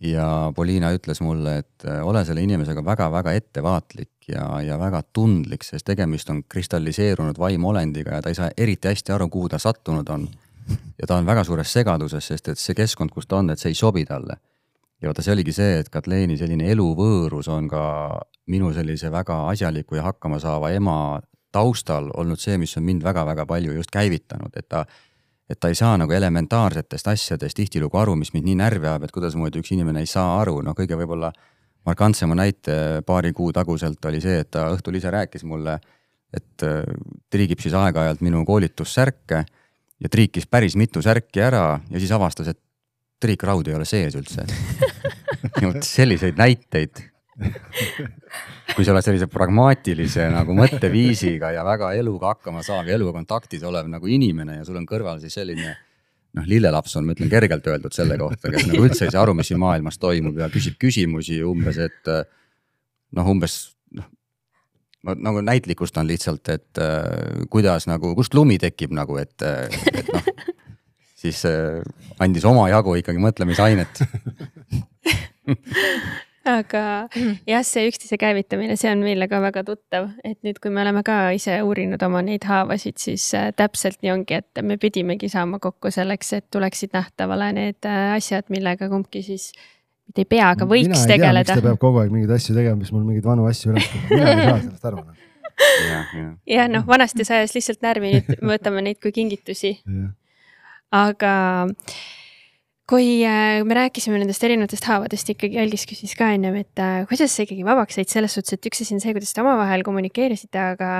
[SPEAKER 4] ja Poliina ütles mulle, et äh, ole selle inimesega väga-väga ettevaatlik ja, ja väga tundlik, sest tegemist on kristalliseerunud vaimolendiga ja ta ei saa eriti hästi aru, kuhu ta sattunud on. ja ta on väga suures segaduses, sest et see keskkond, kus ta on, et see ei sobi talle. ja vaata, see oligi see, et Katleeni selline eluvõõrus on ka minu sellise väga asjaliku ja hakkama saava ema taustal olnud see, mis on mind väga-väga palju just käivitanud, et ta et ta ei saa nagu elementaarsetest asjadest tihtilugu aru, mis mind nii närvi ajab, et kuidasmoodi üks inimene ei saa aru, no kõige võib-olla markantsema näite paari kuu taguselt oli see, et ta õhtul ise rääkis mulle, et äh, triigib siis aeg-ajalt minu koolitussärke ja triikis päris mitu särki ära ja siis avastas, et triikraud ei ole sees üldse. *laughs* Selliseid näiteid *laughs* kui sa oled sellise pragmaatilise nagu mõtteviisiga ja väga eluga hakkama saav ja eluga kontaktis olev nagu inimene ja sul on kõrval siis selline noh, lillelaps on, ma ütlen kergelt öeldud selle kohta, kes nagu üldse ei saa aru, mis siin maailmas toimub ja küsib küsimusi umbes, et noh, umbes noh, ma nagu näitlikustan lihtsalt, et äh, kuidas nagu, kust lumi tekib nagu, et, et noh, siis äh, andis omajagu ikkagi mõtlemisainet *laughs*
[SPEAKER 1] aga jah, see üksteise käivitamine, see on meile ka väga tuttav, et nüüd, kui me oleme ka ise uurinud oma neid haavasid, siis äh, täpselt nii ongi, et me pidimegi saama kokku selleks, et tuleksid nähtavale need äh, asjad, millega kumbki siis mitte ei pea, aga võiks
[SPEAKER 2] mina
[SPEAKER 1] tegeleda.
[SPEAKER 2] ta peab kogu aeg mingeid asju tegema, mis mul mingeid vanu asju üles tuleb, mina ei saa sellest aru no..
[SPEAKER 1] jah, noh, vanasti sa ajas lihtsalt närvi, nüüd me võtame neid kui kingitusi. aga kui äh, me rääkisime nendest erinevatest haavadest, ikkagi Algis küsis ka ennem, et äh, kuidas sa ikkagi vabaks said selles suhtes, et üks asi on see, kuidas te omavahel kommunikeerisite, aga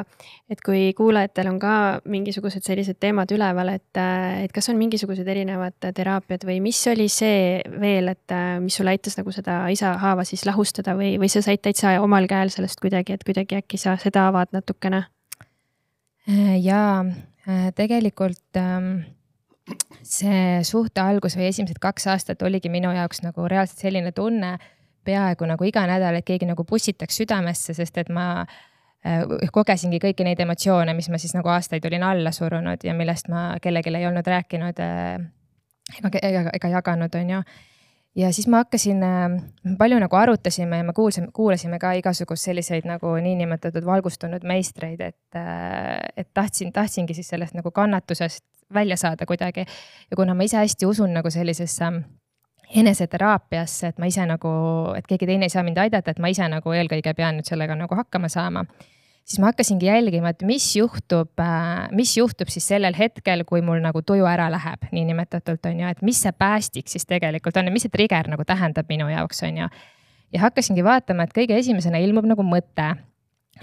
[SPEAKER 1] et kui kuulajatel on ka mingisugused sellised teemad üleval, et, äh, et kas on mingisugused erinevad teraapiad või mis oli see veel, et mis sul aitas nagu seda isa haava siis lahustada või, või sa said täitsa omal käel sellest kuidagi, et kuidagi äkki sa seda avad natukene?
[SPEAKER 3] jaa, tegelikult ähm see suhte algus või esimesed kaks aastat oligi minu jaoks nagu reaalselt selline tunne peaaegu nagu iga nädal, et keegi nagu pussitaks südamesse, sest et ma äh, kogesingi kõiki neid emotsioone, mis ma siis nagu aastaid olin alla surunud ja millest ma kellelegi ei olnud rääkinud äh, ega, ega, ega jaganud, on ju. ja siis ma hakkasin, äh, palju nagu arutasime ja me kuulsime, kuulasime ka igasuguseid selliseid nagu niinimetatud valgustunud meistreid, et, et tahtsin, tahtsingi siis sellest nagu kannatusest välja saada kuidagi. ja kuna ma ise hästi usun nagu sellisesse eneseteraapiasse, et ma ise nagu, et keegi teine ei saa mind aidata, et ma ise nagu eelkõige pean nüüd sellega nagu hakkama saama siis ma hakkasingi jälgima, et mis juhtub, äh, mis juhtub siis sellel hetkel, kui mul nagu tuju ära läheb, niinimetatult on ju, et mis see päästik siis tegelikult on ja mis see trigger nagu tähendab minu jaoks, on ju. ja hakkasingi vaatama, et kõige esimesena ilmub nagu mõte,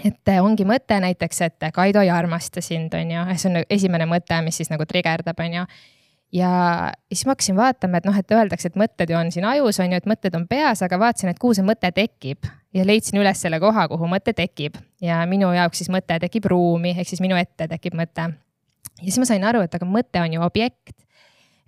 [SPEAKER 3] et äh, ongi mõte näiteks, et Kaido ei armasta sind, on ju, see on esimene mõte, mis siis nagu trigerdab, on ju. ja siis ma hakkasin vaatama, et noh, et öeldakse, et mõtted ju on siin ajus, on ju, et mõtted on peas, aga vaatasin, et kuhu see mõte tekib ja leidsin üles selle koha, kuhu mõte tekib ja minu jaoks siis mõte tekib ruumi, ehk siis minu ette tekib mõte. ja siis ma sain aru, et aga mõte on ju objekt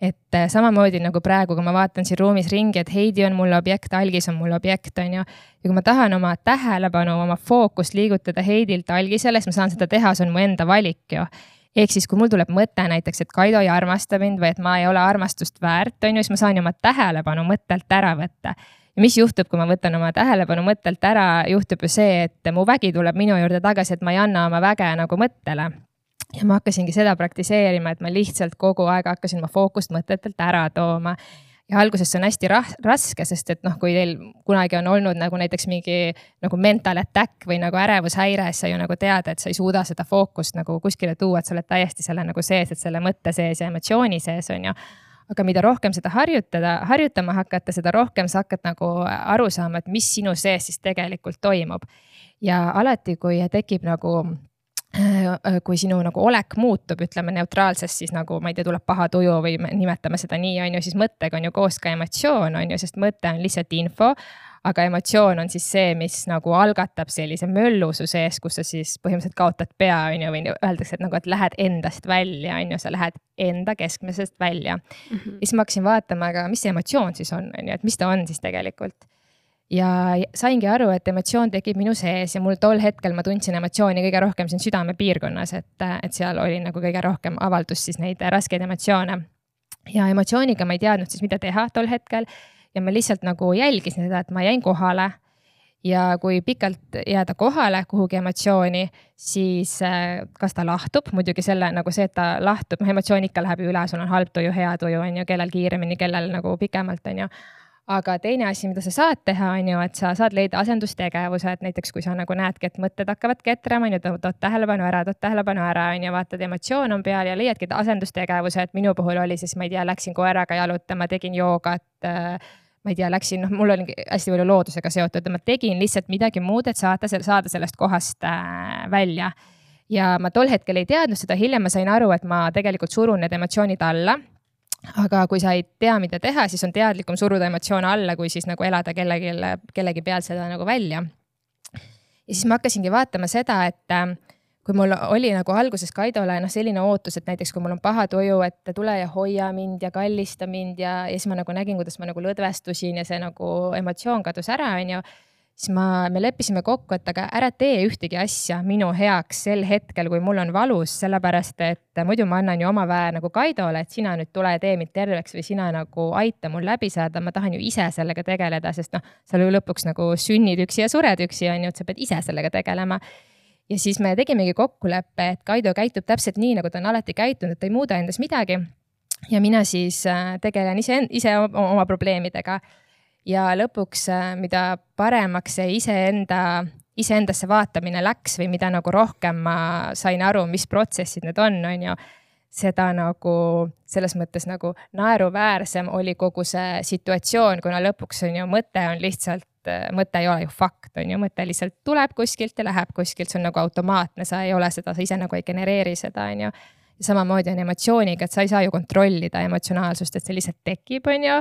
[SPEAKER 3] et äh, samamoodi nagu praegu, kui ma vaatan siin ruumis ringi, et Heidi on mul objekt, Algis on mul objekt, on ju. ja kui ma tahan oma tähelepanu, oma fookust liigutada Heidilt Algisele, siis ma saan seda teha, see on mu enda valik ju. ehk siis, kui mul tuleb mõte näiteks, et Kaido ei armasta mind või et ma ei ole armastust väärt, on ju, siis ma saan ju oma tähelepanu mõttelt ära võtta ja mis juhtub, kui ma võtan oma tähelepanu mõttelt ära, juhtub ju see, et mu vägi tuleb minu juurde tagasi, et ma ei anna oma väge nagu mõttele ja ma hakkasingi seda praktiseerima, et ma lihtsalt kogu aeg hakkasin oma fookust mõtetelt ära tooma. ja alguses see on hästi raske, sest et noh, kui teil kunagi on olnud nagu näiteks mingi nagu mental attack või nagu ärevushäire, siis sa ju nagu tead, et sa ei suuda seda fookust nagu kuskile tuua, et sa oled täiesti selle nagu sees, et selle mõtte sees ja emotsiooni sees on ju aga mida rohkem seda harjutada, harjutama hakata, seda rohkem sa hakkad nagu aru saama, et mis sinu sees siis tegelikult toimub. ja alati, kui tekib nagu kui sinu nagu olek muutub, ütleme neutraalsest, siis nagu ma ei tea, tuleb paha tuju või nimetame seda nii, on ju, siis mõttega on ju koos ka emotsioon, on ju, sest mõte on lihtsalt info. aga emotsioon on siis see, mis nagu algatab sellise möllusu sees, kus sa siis põhimõtteliselt kaotad pea, on ju, või öeldakse, et nagu, et lähed endast välja, on ju, sa lähed enda keskmisest välja mm. -hmm. siis ma hakkasin vaatama, aga mis see emotsioon siis on, on ju, et mis ta on siis tegelikult ja saingi aru, et emotsioon tekib minu sees ja mul tol hetkel ma tundsin emotsiooni kõige rohkem siin südamepiirkonnas, et, et seal oli nagu kõige rohkem avaldus siis neid raskeid emotsioone. ja emotsiooniga ma ei teadnud siis, mida teha tol hetkel ja ma lihtsalt nagu jälgisin seda, et ma jäin kohale. ja kui pikalt jääda kohale kuhugi emotsiooni, siis äh, kas ta lahtub, muidugi selle nagu see, et ta lahtub, noh emotsioon ikka läheb ju üle, sul on halb tuju, hea tuju on ju, kellel kiiremini, kellel nagu pikemalt on ju aga teine asi, mida sa saad teha, on ju, et sa saad leida asendustegevused, näiteks kui sa nagu näedki, et mõtted hakkavad ketrama, on ju, tood tähelepanu ära, tood tähelepanu ära, on ju, vaatad, emotsioon on peal ja leiadki asendustegevused. minu puhul oli siis, ma ei tea, läksin koeraga jalutama, tegin joogat äh, ma ei tea, läksin, noh, mul oli hästi palju loodusega seotud ma tegin lihtsalt midagi muud, et saada, saada sellest kohast äh, välja. ja ma tol hetkel ei teadnud seda, hiljem ma sain aru, et ma tegelikult surun need emotsioonid alla aga kui sa ei tea, mida teha, siis on teadlikum suruda emotsioone alla, kui siis nagu elada kellegi, kellegi peal seda nagu välja. ja siis ma hakkasingi vaatama seda, et äh, kui mul oli nagu alguses Kaidole noh, selline ootus, et näiteks kui mul on paha tuju, et tule ja hoia mind ja kallista mind ja, ja siis ma nagu nägin, kuidas ma nagu lõdvestusin ja see nagu emotsioon kadus ära, onju siis ma, me leppisime kokku, et aga ära tee ühtegi asja minu heaks sel hetkel, kui mul on valus, sellepärast et muidu ma annan ju oma väe nagu Kaidole, et sina nüüd tule tee mind terveks või sina nagu aita mul läbi saada, ma tahan ju ise sellega tegeleda, sest noh, sa ju lõpuks nagu sünnid üksi ja sured üksi, on ju, et sa pead ise sellega tegelema. Ja siis me tegimegi kokkuleppe, et Kaido käitub täpselt nii, nagu ta on alati käitunud, ta ei muuda endas midagi. ja mina siis äh, tegelen ise, ise oma probleemidega ja lõpuks, äh, mida paremaks see iseenda, iseendasse vaatamine läks või mida nagu rohkem ma sain aru, mis protsessid need on, on ju seda nagu selles mõttes nagu naeruväärsem oli kogu see situatsioon, kuna lõpuks on ju mõte on lihtsalt, äh, mõte ei ole ju fakt, on ju, mõte lihtsalt tuleb kuskilt ja läheb kuskilt, see on nagu automaatne, sa ei ole seda, sa ise nagu ei genereeri seda, on ju. Samamoodi on emotsiooniga, et sa ei saa ju kontrollida emotsionaalsust, et see lihtsalt tekib, on ju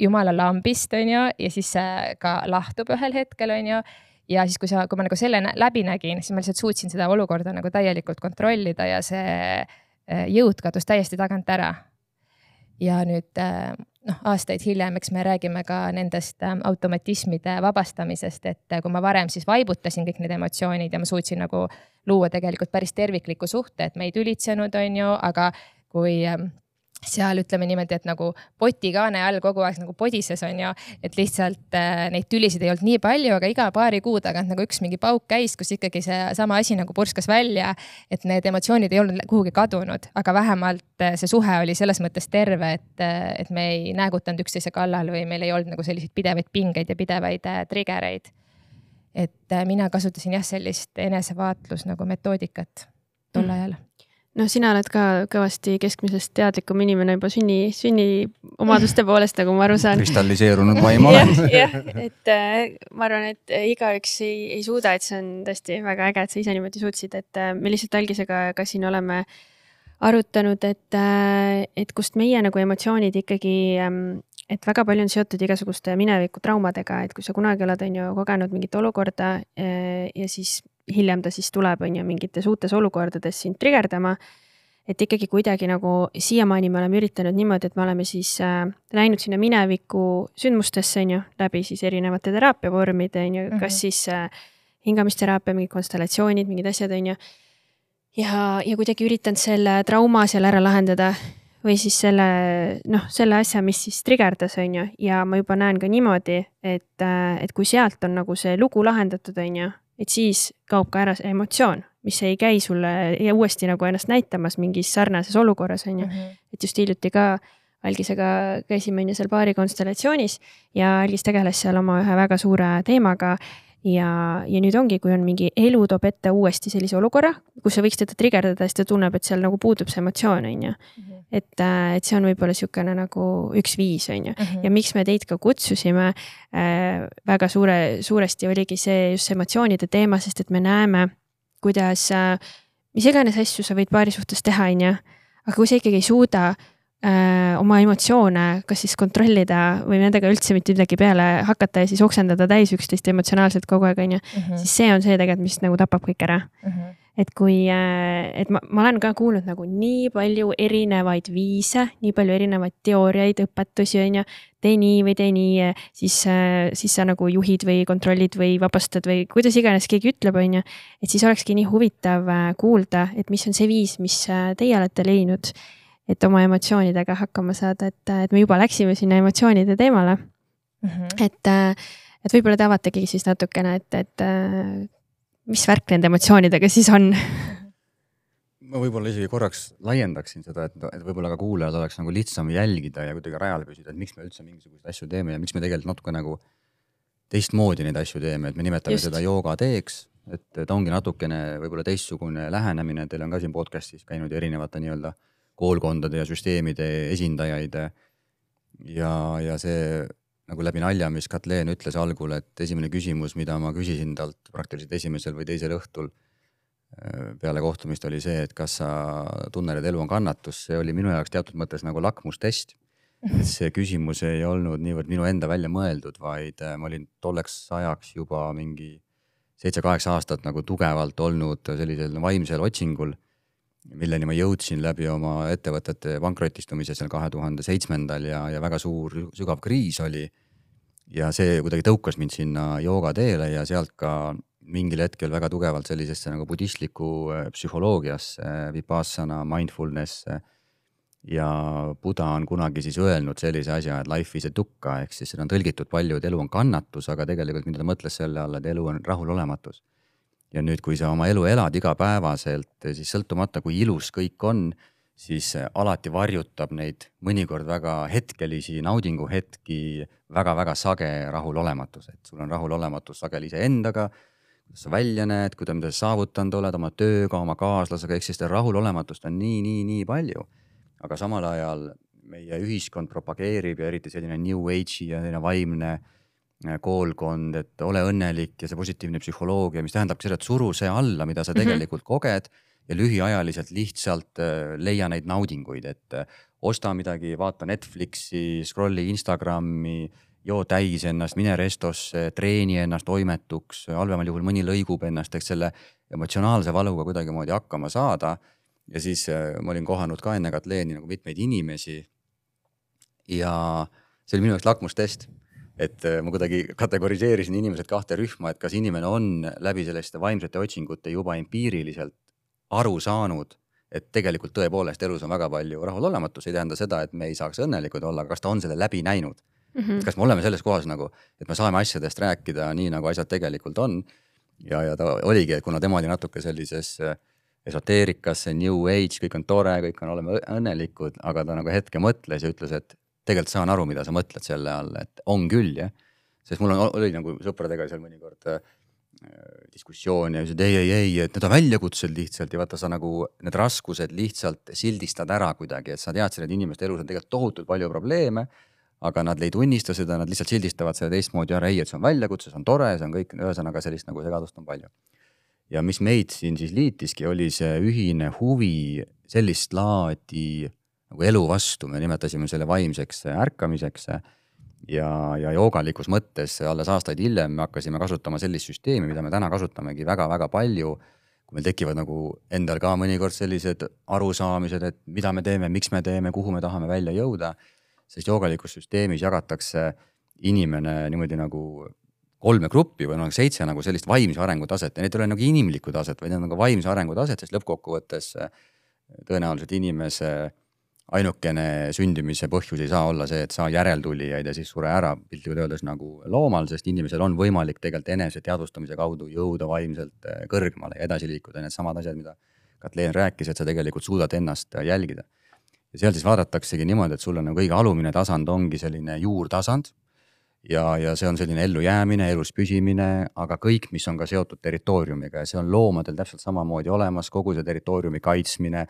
[SPEAKER 3] jumala lambist, on ju, ja siis see ka lahtub ühel hetkel, on ju. ja siis, kui sa, kui ma nagu selle läbi nägin, siis ma lihtsalt suutsin seda olukorda nagu täielikult kontrollida ja see eh, jõud kadus täiesti tagant ära. ja nüüd eh, noh, aastaid hiljem, eks me räägime ka nendest eh, automatismide vabastamisest, et kui ma varem siis vaibutasin kõik need emotsioonid ja ma suutsin nagu luua tegelikult päris tervikliku suhte, et me ei tülitsenud, on ju, aga kui seal ütleme niimoodi, et nagu potikaane all kogu aeg nagu podises on ju, et lihtsalt äh, neid tülisid ei olnud nii palju, aga iga paari kuu tagant nagu üks mingi pauk käis, kus ikkagi seesama asi nagu purskas välja. et need emotsioonid ei olnud kuhugi kadunud, aga vähemalt äh, see suhe oli selles mõttes terve, et, äh, et me ei näägutanud üksteise kallal või meil ei olnud nagu selliseid pidevaid pingeid ja pidevaid äh, trigger eid. et äh, mina kasutasin jah, sellist enesevaatlus nagu metoodikat tol mm.
[SPEAKER 1] Noh, sina oled ka kõvasti keskmisest teadlikum inimene juba sünni, sünniomaduste poolest, nagu ma aru saan.
[SPEAKER 4] kristalliseerunud vaim olen.
[SPEAKER 1] jah, et äh, ma arvan, et igaüks ei, ei suuda, et see on tõesti väga äge, et sa ise niimoodi suutsid, et äh, me lihtsalt Algisega ka siin oleme arutanud, et, äh, et kust meie nagu emotsioonid ikkagi ähm, et väga palju on seotud igasuguste mineviku traumadega, et kui sa kunagi oled, on ju, kogenud mingit olukorda ja siis hiljem ta siis tuleb, on ju, mingites uutes olukordades sind trigerdama. et ikkagi kuidagi nagu siiamaani me oleme üritanud niimoodi, et me oleme siis äh, läinud sinna mineviku sündmustesse, on ju, läbi siis erinevate teraapiavormide, on ju, kas mm -hmm. siis äh, hingamisteraapia, mingid konstellatsioonid, mingid asjad, on ju. ja, ja kuidagi üritanud selle trauma seal ära lahendada või siis selle noh, selle asja, mis siis trigerdas, on ju, ja ma juba näen ka niimoodi, et, äh, et kui sealt on nagu see lugu lahendatud, on ju, et siis kaob ka ära see emotsioon, mis ei käi sulle ja uuesti nagu ennast näitamas mingis sarnases olukorras, on ju. Mhm. et just hiljuti ka Algisega käisime on ju seal paari konstellatsioonis ja Algis tegeles seal oma ühe väga suure teemaga ja, ja nüüd ongi, kui on mingi elu toob ette uuesti sellise olukorra, kus sa võiks teda trigerdada, siis ta tunneb, et seal nagu puudub see emotsioon, on ju. Mhm. et, äh, et see on võib-olla niisugune nagu üks viis, on ju. Mhm. ja miks me teid ka kutsusime äh,, väga suure, suuresti oligi see just see emotsioonide teema, sest et me näeme, kuidas äh,, mis iganes asju sa võid paari suhtes teha, on ju. aga kui sa ikkagi ei suuda äh, äh, oma emotsioone kas siis kontrollida või nendega üldse mitte midagi peale hakata ja siis oksendada täis üksteist emotsionaalselt kogu aeg, on ju. Mhm. siis see on see tegelikult, mis nagu tapab kõik ära mm. -hmm. et kui äh,, et ma, ma olen ka kuulnud nagu nii palju erinevaid viise, nii palju erinevaid teooriaid, õpetusi, on ju. tee nii või tee nii, siis äh,, siis sa nagu juhid või kontrollid või vabastad või kuidas iganes keegi ütleb, on ju. et siis olekski nii huvitav äh, kuulda, et mis on see viis, mis äh, teie olete leidnud et oma emotsioonidega hakkama saada, et, et me juba läksime sinna emotsioonide teemale mm. -hmm. et, et võib-olla te avategi siis natukene, et, et mis värk nende emotsioonidega siis on?
[SPEAKER 4] ma võib-olla isegi korraks laiendaksin seda, et, et võib-olla ka kuulajal oleks nagu lihtsam jälgida ja kuidagi rajal püsida, et miks me üldse mingisuguseid asju teeme ja miks me tegelikult natuke nagu teistmoodi neid asju teeme, et me nimetame Just. seda joogateeks, et ta ongi natukene võib-olla teistsugune lähenemine, teil on ka siin podcast'is käinud erinevate nii-öelda koolkondade ja süsteemide esindajaid. ja, ja see nagu läbi nalja, mis Katleen ütles algul, et esimene küsimus, mida ma küsisin talt praktiliselt esimesel või teisel õhtul äh, peale kohtumist oli see, et kas sa tunned, et elu on kannatus, see oli minu jaoks teatud mõttes nagu lakmustest. et see küsimus ei olnud niivõrd minu enda välja mõeldud, vaid äh, ma olin tolleks ajaks juba mingi seitse-kaheksa aastat nagu tugevalt olnud sellisel vaimsel otsingul, milleni ma jõudsin läbi oma ettevõtete pankrotistumise seal kahe tuhande seitsmendal ja, ja väga suur sügav kriis oli. ja see kuidagi tõukas mind sinna joogateele ja sealt ka mingil hetkel väga tugevalt sellisesse nagu budistlikku äh, psühholoogiasse, vipassana, mindfulness. ja Buda on kunagi siis öelnud sellise asja, et life is a dukkha ehk siis seda on tõlgitud palju, et elu on kannatus, aga tegelikult mida ta mõtles selle all, et elu on rahulolematus ja nüüd, kui sa oma elu elad igapäevaselt, siis sõltumata, kui ilus kõik on, siis alati varjutab neid mõnikord väga hetkelisi naudinguhetki väga-väga sage rahulolematus, et sul on rahulolematus sageli iseendaga, kuidas sa välja näed, kuidas, mida sa saavutanud oled oma tööga, oma kaaslasega, ehk siis seda rahulolematust on nii, nii, nii palju. aga samal ajal meie ühiskond propageerib ja eriti selline new age'i ja selline vaimne äh, koolkond, et ole õnnelik ja see positiivne psühholoogia, mis tähendabki seda, et suru see alla, mida sa mhm. tegelikult mm -hmm. koged ja lühiajaliselt lihtsalt äh, leia neid naudinguid, et äh, osta midagi, vaata Netflixi, scroll'i Instagrami, joo täis ennast, mine restosse, treeni ennast toimetuks, halvemal juhul mõni lõigub ennast, eks selle emotsionaalse valuga kuidagimoodi hakkama saada. ja siis ma olin kohanud ka enne Katleeni nagu mitmeid inimesi. ja see oli minu jaoks lakmustest et äh, ma kuidagi kategoriseerisin inimesed kahte rühma, et kas inimene on läbi selliste vaimsete otsingute juba empiiriliselt aru saanud, et tegelikult tõepoolest elus on väga palju rahulolematust, ei tähenda seda, et me ei saaks õnnelikud olla, aga kas ta on selle läbi näinud mm. -hmm. kas me oleme selles kohas nagu, et me saame asjadest rääkida nii, nagu asjad tegelikult on. ja, ja ta oligi, et kuna tema oli natuke sellises äh, esoteerikas, new age, kõik on tore, kõik on, oleme õnnelikud, aga ta nagu hetke mõtles ja ütles, et tegelikult saan aru, mida sa mõtled selle all, et on küll jah. sest mul on, oli nagu sõpradega seal mõnikord äh, diskussioon ja ütlesid ei, ei, ei, et need on väljakutsed lihtsalt ja vaata, sa nagu need raskused lihtsalt sildistad ära kuidagi, et sa teadsid, et inimeste elus on tegelikult tohutult palju probleeme. aga nad ei tunnista seda, nad lihtsalt sildistavad seda teistmoodi ära, ei, et see on väljakutse, see on tore, see on kõik, ühesõnaga sellist nagu segadust on palju. ja mis meid siin siis liitiski, oli see ühine huvi sellist laadi nagu elu vastu, me nimetasime selle vaimseks ärkamiseks. ja, ja joogalikus mõttes alles aastaid hiljem me hakkasime kasutama sellist süsteemi, mida me täna kasutamegi väga-väga palju. kui meil tekivad nagu endal ka mõnikord sellised arusaamised, et mida me teeme, miks me teeme, kuhu me tahame välja jõuda. sest joogalikus süsteemis jagatakse inimene niimoodi nagu kolme gruppi või noh, seitse nagu sellist vaimse arengu taset ja need ei ole nagu inimlikku taset, vaid need on nagu vaimse arengu taset, sest lõppkokkuvõttes tõenäoliselt inimese ainukene sündimise põhjus ei saa olla see, et saa järeltulijaid ja siis sure ära piltlikult öeldes nagu loomal, sest inimesel on võimalik tegelikult enese teadvustamise kaudu jõuda vaimselt eh, kõrgemale ja edasi liikuda, needsamad asjad, mida Katleen rääkis, et sa tegelikult suudad ennast jälgida. ja seal siis vaadataksegi niimoodi, et sul on nagu kõige alumine tasand ongi selline juurtasand. Ja, ja see on selline ellujäämine, elus püsimine, aga kõik, mis on ka seotud territooriumiga. Ja see on loomadel täpselt samamoodi olemas, kogu see territooriumi kaitsmine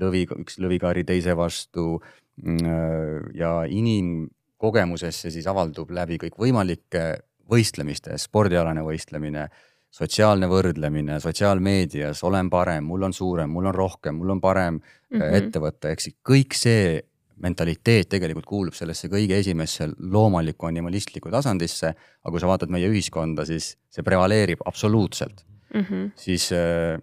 [SPEAKER 4] lõvi, üks lõvikari teise vastu. Mm, ja inimkogemuses see siis avaldub läbi kõikvõimalike võistlemiste, spordialane võistlemine, sotsiaalne võrdlemine, sotsiaalmeedias olen parem, mul on suurem, mul on rohkem, mul on parem mm -hmm. ettevõte, siis kõik see mentaliteet tegelikult kuulub sellesse kõige esimesse loomulikku animalistlikku tasandisse, aga kui sa vaatad meie ühiskonda, siis see prevaleerib absoluutselt mm. -hmm. siis äh,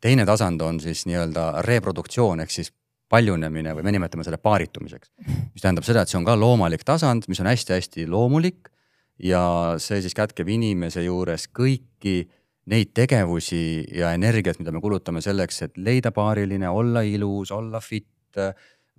[SPEAKER 4] teine tasand on siis nii-öelda reproduktsioon ehk siis paljunemine või me nimetame selle paaritumiseks. mis tähendab seda, et see on ka loomalik tasand, mis on hästi-hästi loomulik ja see siis kätkeb inimese juures kõiki neid tegevusi ja energiat, mida me kulutame selleks, et leida paariline, olla ilus, olla fit,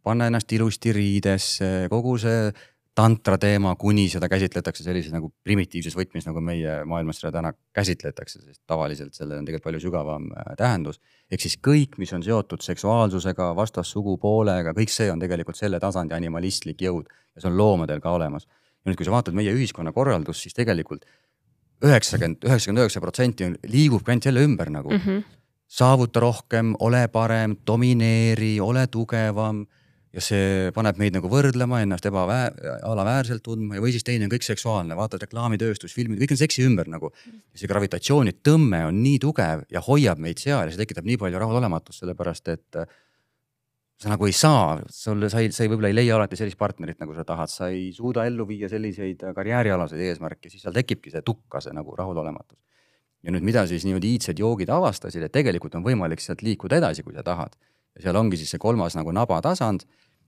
[SPEAKER 4] panna ennast ilusti riidesse, kogu see tantra teema, kuni seda käsitletakse sellises nagu primitiivses võtmes, nagu meie maailmas seda täna käsitletakse, sest tavaliselt sellel on tegelikult palju sügavam äh, tähendus. ehk siis kõik, mis on seotud seksuaalsusega, vastassugupoolega, kõik see on tegelikult selle tasandi animalistlik jõud ja see on loomadel ka olemas. ja nüüd, kui sa vaatad meie ühiskonnakorraldust, siis tegelikult üheksakümmend, üheksakümmend üheksa protsenti liigubki ainult jälle ümber nagu mm. -hmm. saavuta rohkem, ole parem, domineeri, ole tugevam ja see paneb meid nagu võrdlema ennast ebaväär, alaväärselt tundma ja, või siis teine on kõik seksuaalne, vaatad reklaamitööstus, filmid, kõik on seksi ümber nagu. see gravitatsioonitõmme on nii tugev ja hoiab meid seal ja see tekitab nii palju rahulolematust, sellepärast et äh, sa nagu ei saa, sul, sa ei, sa ei, võib-olla ei leia alati sellist partnerit, nagu sa tahad, sa ei suuda ellu viia selliseid karjäärialaseid eesmärke, siis seal tekibki see tukka, see nagu rahulolematus. ja nüüd, mida siis niimoodi iidsed joogid avastasid, et tegelikult on võimalik sealt liikuda edasi, kui sa tahad ja seal ongi siis see kolmas nagu nabatasand,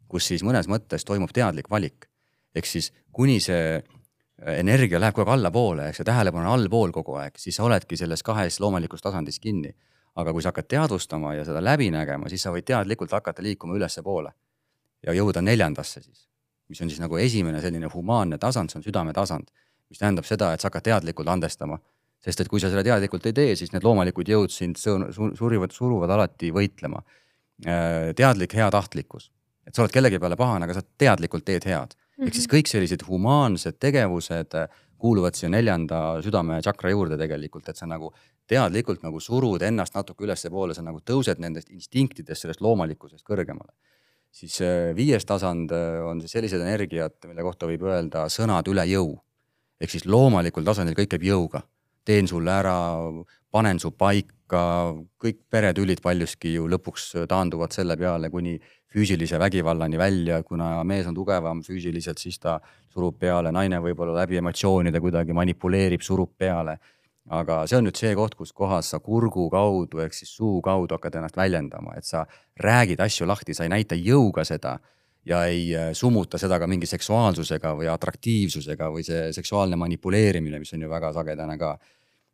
[SPEAKER 4] kus siis mõnes mõttes toimub teadlik valik. ehk siis kuni see äh, energia läheb kogu aeg allapoole, ehk see tähelepanu on allpool kogu aeg, siis sa oledki selles kahes loomulikus tasandis kinni. aga kui sa hakkad teadvustama ja seda läbi nägema, siis sa võid teadlikult hakata liikuma ülespoole ja jõuda neljandasse siis, mis on siis nagu esimene selline humaanne tasand, see on südametasand, mis tähendab seda, et sa hakkad teadlikult andestama sest et kui sa seda teadlikult ei tee, siis need loomulikud jõud sind surivad, suruvad alati võitlema teadlik heatahtlikkus, et sa oled kellegi peale pahane, aga sa teadlikult teed head ehk siis kõik sellised humaansed tegevused äh, kuuluvad siia neljanda südame tšakra juurde tegelikult, et sa nagu teadlikult nagu surud ennast natuke ülespoole, sa nagu tõused nendest instinktidest, sellest loomalikkusest kõrgemale. siis äh, viies tasand on siis sellised energiad, mille kohta võib öelda sõnad üle jõu. ehk siis loomalikul tasandil kõik käib jõuga teen sulle ära, panen su paika, kõik peretülid paljuski ju lõpuks taanduvad selle peale kuni füüsilise vägivallani välja, kuna mees on tugevam füüsiliselt, siis ta surub peale, naine võib-olla läbi emotsioonide kuidagi manipuleerib, surub peale. aga see on nüüd see koht, kus kohas sa kurgu kaudu ehk siis suu kaudu hakkad ennast väljendama, et sa räägid asju lahti, sa ei näita jõuga seda ja ei äh, summuta seda ka mingi seksuaalsusega või atraktiivsusega või see seksuaalne manipuleerimine, mis on ju väga sagedane ka.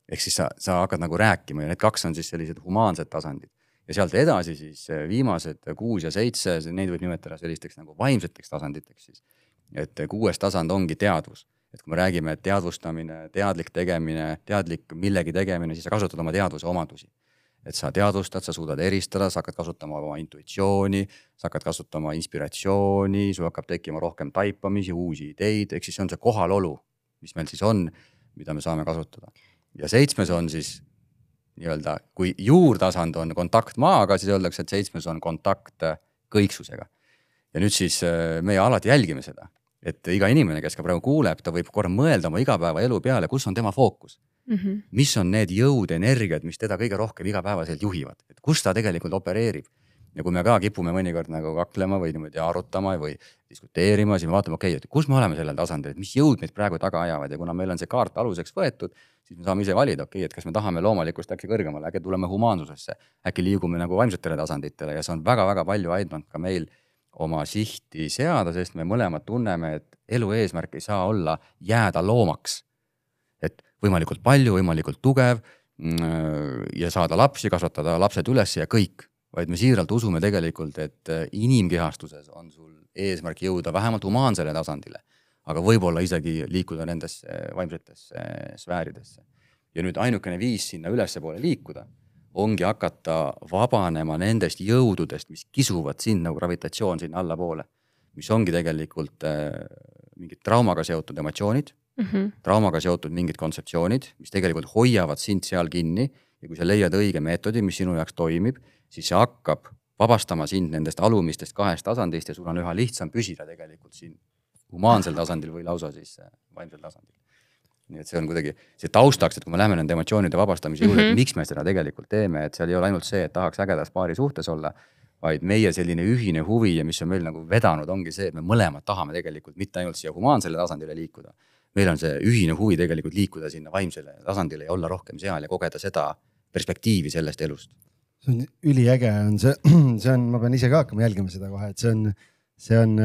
[SPEAKER 4] Ehk siis sa, sa hakkad nagu rääkima ja need kaks on siis sellised humaansed tasandid. ja sealt edasi siis äh, viimased kuus ja seitse, neid võib nimetada sellisteks nagu vaimseteks tasanditeks siis. et kuues tasand ongi teadvus et kui me räägime, et teadvustamine, teadlik tegemine, teadlik millegi tegemine, siis sa kasutad oma teadvuse omadusi et sa teadvustad, sa suudad eristada, sa hakkad kasutama oma intuitsiooni, sa hakkad kasutama inspiratsiooni, sul hakkab tekkima rohkem taipamisi, uusi ideid, ehk siis see on see kohalolu, mis meil siis on, mida me saame kasutada. Ja seitsmes on siis nii-öelda, kui juurtasand on kontakt maaga, siis öeldakse, et seitsmes on kontakt kõiksusega. ja nüüd siis äh, meie alati jälgime seda, et iga inimene, kes ka praegu kuuleb, ta võib korra mõelda oma igapäevaelu peale, kus on tema fookus mm. -hmm. mis on need jõud, energiad, mis teda kõige rohkem igapäevaselt juhivad, et kus ta tegelikult opereerib. ja kui me ka kipume mõnikord nagu kaklema või niimoodi arutama või diskuteerima, siis me vaatame, okei okay,, et kus me oleme sellel tasandil, et mis jõud meid praegu taga ajavad ja kuna meil on see kaart aluseks võetud, siis me saame ise valida, okei okay,, et kas me tahame loomulikkust äkki kõrgemale, äkki tuleme humaansusesse, äkki liigume nagu vaimsetele tasanditele ja see on väga-väga palju aidanud ka meil oma sihti seada, sest me mõlemad tunneme, et elu eesmärk ei saa olla jääda loomaks. et võimalikult palju, võimalikult tugev mm, ja saada lapsi, kasvatada lapsed üles ja kõik, vaid me siiralt usume tegelikult, et inimkehastuses on sul eesmärk jõuda vähemalt humaansele tasandile, aga võib-olla isegi liikuda nendesse vaimsetesse sfääridesse. ja nüüd ainukene viis sinna ülespoole liikuda ongi hakata vabanema nendest jõududest, mis kisuvad sind nagu gravitatsioon sinna allapoole, mis ongi tegelikult äh, mingid traumaga seotud emotsioonid mm, -hmm. traumaga seotud mingid kontseptsioonid, mis tegelikult hoiavad sind seal kinni ja kui sa leiad õige meetodi, mis sinu jaoks toimib, siis see hakkab vabastama sind nendest alumistest kahest tasandist ja sul on üha lihtsam püsida tegelikult siin humaansel tasandil või lausa siis äh, vaimsel tasandil. nii et see on kuidagi see taustaks, et kui me läheme nende emotsioonide vabastamise juurde mm, -hmm. et miks me seda tegelikult teeme, et seal ei ole ainult see, et tahaks ägedas paari suhtes olla, vaid meie selline ühine huvi ja mis on meil nagu vedanud, ongi see, et me mõlemad tahame tegelikult mitte ainult siia humaansele tasandile liikuda, meil on see ühine huvi tegelikult liikuda sinna vaimsele tasandile ja olla rohkem seal ja kogeda seda perspektiivi sellest elust.
[SPEAKER 2] see on üliäge, on see, *clears throat* see on, ma pean ise ka hakkama jälgima seda kohe, et see on, see on,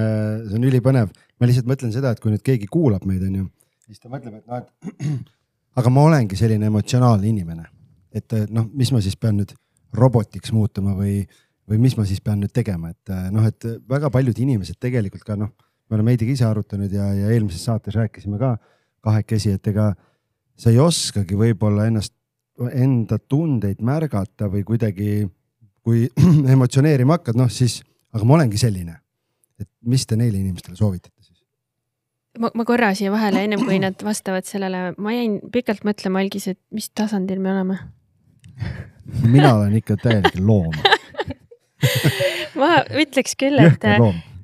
[SPEAKER 2] see on ülipõnev. Ma lihtsalt mõtlen seda, et kui nüüd keegi kuulab meid, on ju, siis ta mõtleb, et noh, et *clears throat* aga ma olengi selline emotsionaalne inimene. et noh, mis ma siis pean nüüd robotiks muutuma või, või mis ma siis pean nüüd tegema, et noh, et väga paljud inimesed tegelikult ka noh me oleme Heidiga ise arutanud ja, ja eelmises saates rääkisime ka kahekesi, et ega sa ei oskagi võib-olla ennast, enda tundeid märgata või kuidagi, kui *clears throat* emotsioneerima hakkad, noh siis, aga ma olengi selline. et mis te neile inimestele soovitate siis?
[SPEAKER 1] Ma, ma korra siia vahele, ennem kui *clears throat* nad vastavad sellele, ma jäin pikalt mõtlema, Algis, et mis tasandil me oleme?
[SPEAKER 2] Mina olen ikka täielik loom. *laughs*
[SPEAKER 1] Ma ütleks küll, et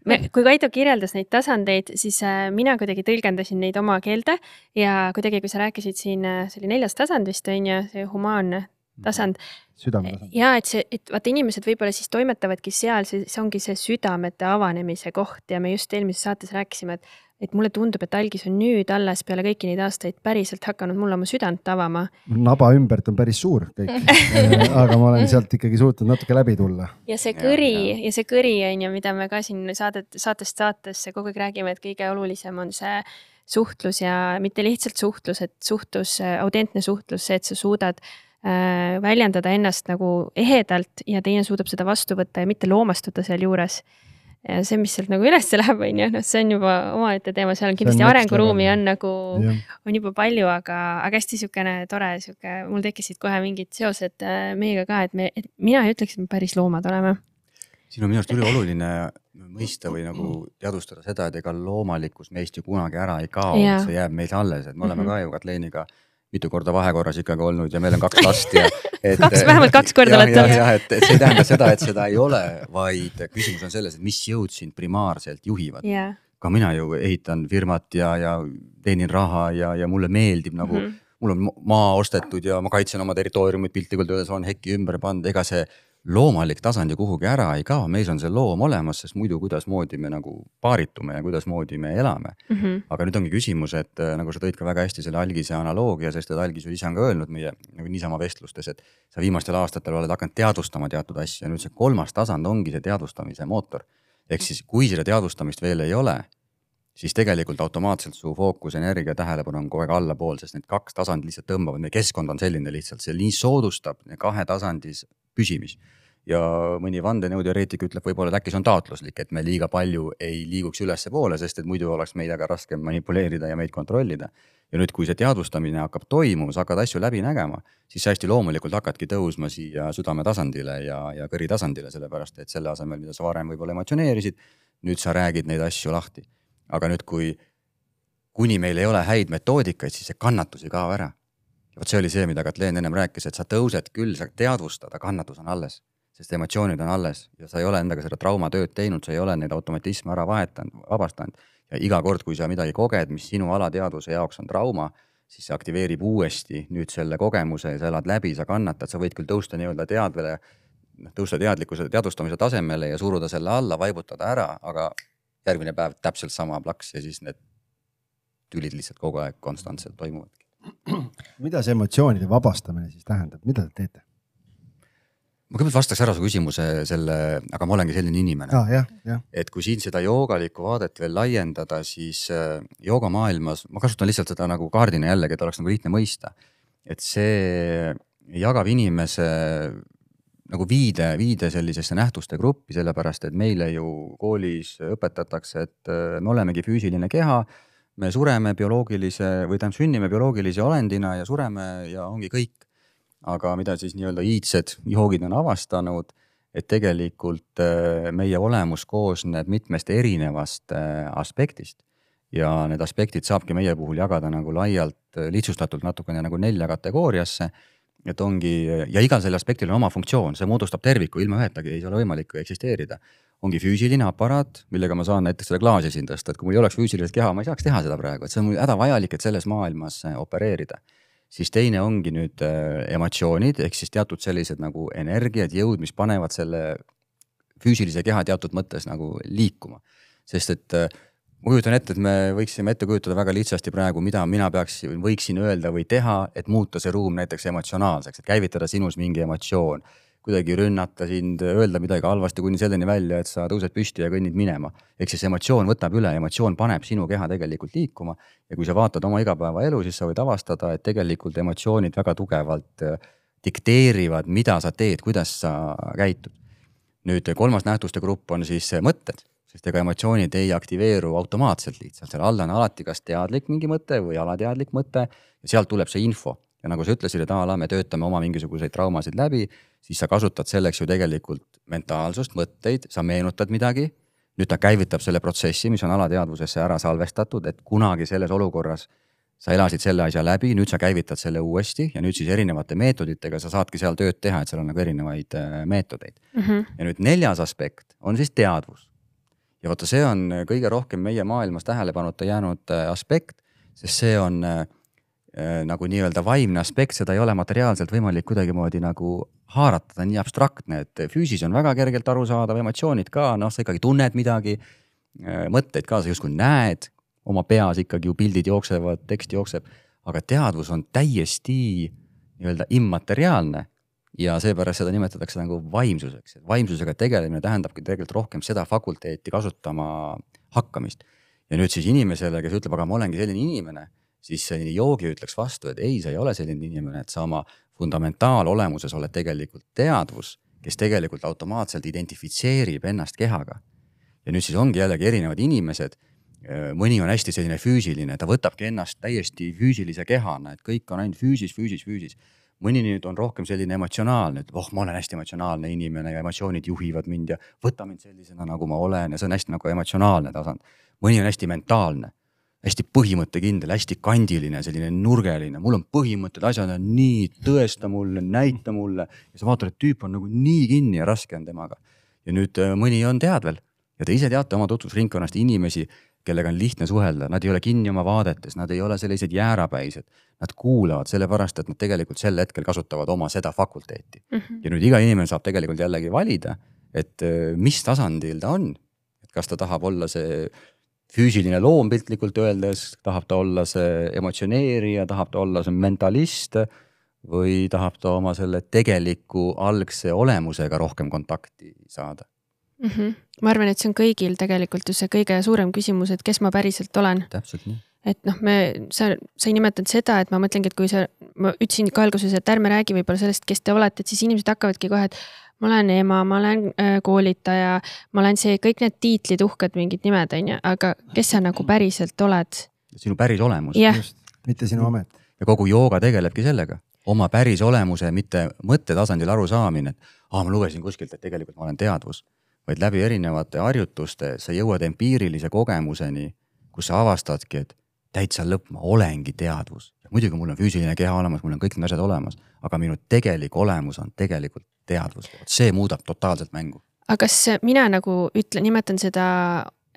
[SPEAKER 1] me, kui Kaido kirjeldas neid tasandeid, siis äh, mina kuidagi tõlgendasin neid oma keelde ja kuidagi, kui sa rääkisid siin, äh, see oli neljas tasand vist on ju, see humaanne tasand. ja et see, et vaata, inimesed võib-olla siis toimetavadki seal, see ongi see südamete avanemise koht ja me just eelmises saates rääkisime, et et mulle tundub, et algis on nüüd alles peale kõiki neid aastaid päriselt hakanud mulle oma südant avama.
[SPEAKER 2] naba ümbert on päris suur kõik *laughs* aga ma olen sealt ikkagi suutnud natuke läbi tulla.
[SPEAKER 1] ja see kõri ja, ja. ja see kõri on ju, mida me ka siin saadet, saatest saatesse kogu aeg räägime, et kõige olulisem on see suhtlus ja mitte lihtsalt suhtlus, et suhtlus, autentne suhtlus, see, et sa suudad äh, väljendada ennast nagu ehedalt ja teine suudab seda vastu võtta ja mitte loomastuda sealjuures ja see, mis sealt nagu ülesse läheb, on ju, noh, see on juba omaette teema, seal on kindlasti arenguruumi on nagu, on juba palju, aga, aga hästi niisugune tore, sihuke, mul tekkisid kohe mingid seosed äh, meiega ka, et me, et mina ei ütleks, et me päris loomad oleme.
[SPEAKER 4] siin on minu arust ülioluline mõista või nagu teadvustada seda, et ega loomalikkus meist ju kunagi ära ei kao, see jääb meis alles, et me oleme mm -hmm. ka ju Katleeniga mitu korda vahekorras ikkagi olnud ja meil on kaks last ja *laughs*
[SPEAKER 1] kaks, vähemalt kaks korda olete
[SPEAKER 4] olnud. jah, et, et see ei tähenda seda, et seda ei ole, vaid küsimus on selles, et mis jõud sind primaarselt juhivad
[SPEAKER 1] yeah..
[SPEAKER 4] ka mina ju ehitan firmat ja, ja teenin raha ja, ja mulle meeldib nagu mm, -hmm. mul on maa ostetud ja ma kaitsen oma territooriumit piltlikult öeldes, on hekki ümber pandud, ega see loomalik tasand ju kuhugi ära ei kao, meis on see loom olemas, sest muidu kuidasmoodi me nagu paaritume ja kuidasmoodi me elame mm. -hmm. aga nüüd ongi küsimus, et äh, nagu sa tõid ka väga hästi selle algise analoogia, sest et algis ju ise on ka öelnud meie nagu niisama vestlustes, et sa viimastel aastatel oled hakanud teadvustama teatud asju ja nüüd see kolmas tasand ongi see teadvustamise mootor. ehk siis, kui seda teadvustamist veel ei ole, siis tegelikult automaatselt su fookus, energia, tähelepanu on kogu aeg allapool, sest need kaks tasandit lihtsalt tõmbavad, meie keskkond on selline lihtsalt, see nii soodustab kahe tasandis püsimist ja mõni vandenõuteoreetik ütleb võib-olla, et äkki see on taotluslik, et me liiga palju ei liiguks ülespoole, sest et muidu oleks meidega raskem manipuleerida ja meid kontrollida. ja nüüd, kui see teadvustamine hakkab toimuma, sa hakkad asju läbi nägema, siis sa hästi loomulikult hakkadki tõusma siia südametasandile ja, ja kõritasandile, sellepärast et selle asemel, mida sa varem võib-olla emotsioneerisid, nüüd sa räägid neid asju lahti. aga nüüd, kui, kuni meil ei ole häid metoodikaid, siis see kannatus ei kao ära vot see oli see, mida Katleen ennem rääkis, et sa tõused küll, sa teadvustad, aga kannatus on alles. sest emotsioonid on alles ja sa ei ole endaga seda traumatööd teinud, sa ei ole neid automatisme ära vahetanud, vabastanud. ja iga kord, kui sa midagi koged, mis sinu alateadvuse jaoks on trauma, siis see aktiveerib uuesti nüüd selle kogemuse ja sa elad läbi, sa kannatad, sa võid küll tõusta nii-öelda teadvele, noh tõusta teadlikkuse, teadvustamise tasemele ja suruda selle alla, vaibutada ära, aga järgmine päev täpselt sama plaks ja siis need tülid lihtsalt kogu aeg konstantselt toimuvad *clears throat*
[SPEAKER 2] mida see emotsioonide vabastamine siis tähendab, mida te teete?
[SPEAKER 4] ma kõigepealt vastaks ära su küsimuse selle, aga ma olengi selline inimene
[SPEAKER 2] ah,.
[SPEAKER 4] et kui siin seda joogalikku vaadet veel laiendada, siis äh, joogamaailmas, ma kasutan lihtsalt seda nagu kaardina jällegi, et oleks nagu lihtne mõista. et see jagab inimese nagu viide, viide sellisesse nähtuste gruppi, sellepärast et meile ju koolis õpetatakse, et äh, me olemegi füüsiline keha me sureme bioloogilise või tähendab, sünnime bioloogilise olendina ja sureme ja ongi kõik. aga mida siis nii-öelda iidsed joogid on avastanud, et tegelikult äh, meie olemus koosneb mitmest erinevast äh, aspektist ja need aspektid saabki meie puhul jagada nagu laialt, äh, lihtsustatult natukene nagu nelja kategooriasse. et ongi ja igal sellel aspektil on oma funktsioon, see moodustab terviku, ilma ühetagi ei ole võimalik eksisteerida ongi füüsiline aparaat, millega ma saan näiteks seda klaasi siin tõsta, et kui mul ei oleks füüsilist keha, ma ei saaks teha seda praegu, et see on mul hädavajalik, et selles maailmas äh, opereerida. siis teine ongi nüüd äh, emotsioonid ehk siis teatud sellised nagu energiad, jõud, mis panevad selle füüsilise keha teatud mõttes nagu liikuma. sest et äh, ma kujutan ette, et me võiksime ette kujutada väga lihtsasti praegu, mida mina peaks, võiksin öelda või teha, et muuta see ruum näiteks emotsionaalseks, et käivitada sinus mingi emotsioon kuidagi rünnata sind, öelda midagi halvasti kuni selleni välja, et sa tõused püsti ja kõnnid minema. ehk siis emotsioon võtab üle, emotsioon paneb sinu keha tegelikult liikuma ja kui sa vaatad oma igapäevaelu, siis sa võid avastada, et tegelikult emotsioonid väga tugevalt äh, dikteerivad, mida sa teed, kuidas sa käitud. nüüd kolmas nähtuste grupp on siis mõtted, sest ega emotsioonid ei aktiveeru automaatselt lihtsalt, seal all on alati kas teadlik mingi mõte või alateadlik mõte ja sealt tuleb see info. ja nagu sa ütlesid, et a la me töötame oma mingisuguseid traumasid läbi, siis sa kasutad selleks ju tegelikult mentaalsust, mõtteid, sa meenutad midagi. nüüd ta käivitab selle protsessi, mis on alateadvusesse ära salvestatud, et kunagi selles olukorras sa elasid selle asja läbi, nüüd sa käivitad selle uuesti ja nüüd siis erinevate meetoditega sa saadki seal tööd teha, et seal on nagu erinevaid äh, meetodeid mm. -hmm. ja nüüd neljas aspekt on siis teadvus ja vaata, see on kõige rohkem meie maailmas tähelepanuta jäänud äh, aspekt, sest see on äh, äh, nagu nii-öelda vaimne aspekt, seda ei ole materiaalselt võimalik kuidagimoodi nagu haarata, ta on nii abstraktne, et füüsis on väga kergelt arusaadav, emotsioonid ka, noh, sa ikkagi tunned midagi, äh, mõtteid ka, sa justkui näed, oma peas ikkagi ju pildid jooksevad, tekst jookseb, aga teadvus on täiesti nii-öelda immateriaalne ja seepärast seda nimetatakse nagu vaimsuseks, et vaimsusega tegelemine tähendabki tegelikult rohkem seda fakulteeti kasutama hakkamist. ja nüüd siis inimesele, kes ütleb, aga ma olengi selline inimene, siis see joogi ütleks vastu, et ei, sa ei ole selline inimene, et sa oma fundamentaalolemuses oled tegelikult teadvus, kes tegelikult automaatselt identifitseerib ennast kehaga. ja nüüd siis ongi jällegi erinevad inimesed mõni on hästi selline füüsiline, ta võtabki ennast täiesti füüsilise kehana, et kõik on ainult füüsis, füüsis, füüsis mõni nüüd on rohkem selline emotsionaalne, ütleb, oh, ma olen hästi emotsionaalne inimene ja emotsioonid juhivad mind ja võta mind sellisena, nagu ma olen ja see on hästi nagu emotsionaalne tasand. mõni on hästi mentaalne, hästi põhimõttekindel, hästi kandiline, selline nurgeline, mul on põhimõtted, asjad on nii, tõesta mulle, näita mulle ja sa vaatad, et tüüp on nagu nii kinni ja raske on temaga. ja nüüd äh, mõni on teadvel ja te ise teate oma tutvusringkonnast inimesi kellega on lihtne suhelda, nad ei ole kinni oma vaadetes, nad ei ole sellised jäärapäised. Nad kuulavad sellepärast, et nad tegelikult sel hetkel kasutavad oma seda fakulteeti mm. -hmm. ja nüüd iga inimene saab tegelikult jällegi valida, et äh, mis tasandil ta on. et kas ta tahab olla see füüsiline loom piltlikult öeldes, tahab ta olla see emotsioneerija, tahab ta olla see mentalist või tahab ta oma selle tegeliku algse olemusega rohkem kontakti saada
[SPEAKER 1] mm. -hmm. ma arvan, et see on kõigil tegelikult ju see kõige suurem küsimus, et kes ma päriselt olen.
[SPEAKER 4] täpselt nii
[SPEAKER 1] et noh, me, sa, sa ei nimetanud seda, et ma mõtlengi, et kui sa, ma ütlesin ka alguses, et ärme räägi võib-olla sellest, kes te olete, et siis inimesed hakkavadki kohe, et ma olen ema, ma olen äh, koolitaja, ma olen see, kõik need tiitlid, uhked mingid nimed, on ju, aga kes sa nagu päriselt oled?
[SPEAKER 4] sinu päris olemus
[SPEAKER 1] yeah..
[SPEAKER 2] mitte sinu amet.
[SPEAKER 4] ja kogu jooga tegelebki sellega, oma päris olemuse, mitte mõttetasandil arusaamine, et aa, ma lugesin kuskilt, et tegelikult ma olen teadvus vaid läbi erinevate harjutuste sa jõuad empiirilise kogemuseni, kus sa avastadki, et täitsa lõpp, ma olengi teadvus. Muidugi mul on füüsiline keha olemas, mul on kõik need asjad olemas, aga minu tegelik olemus on tegelikult teadvus, see muudab totaalselt mängu.
[SPEAKER 1] aga kas mina nagu ütlen, nimetan seda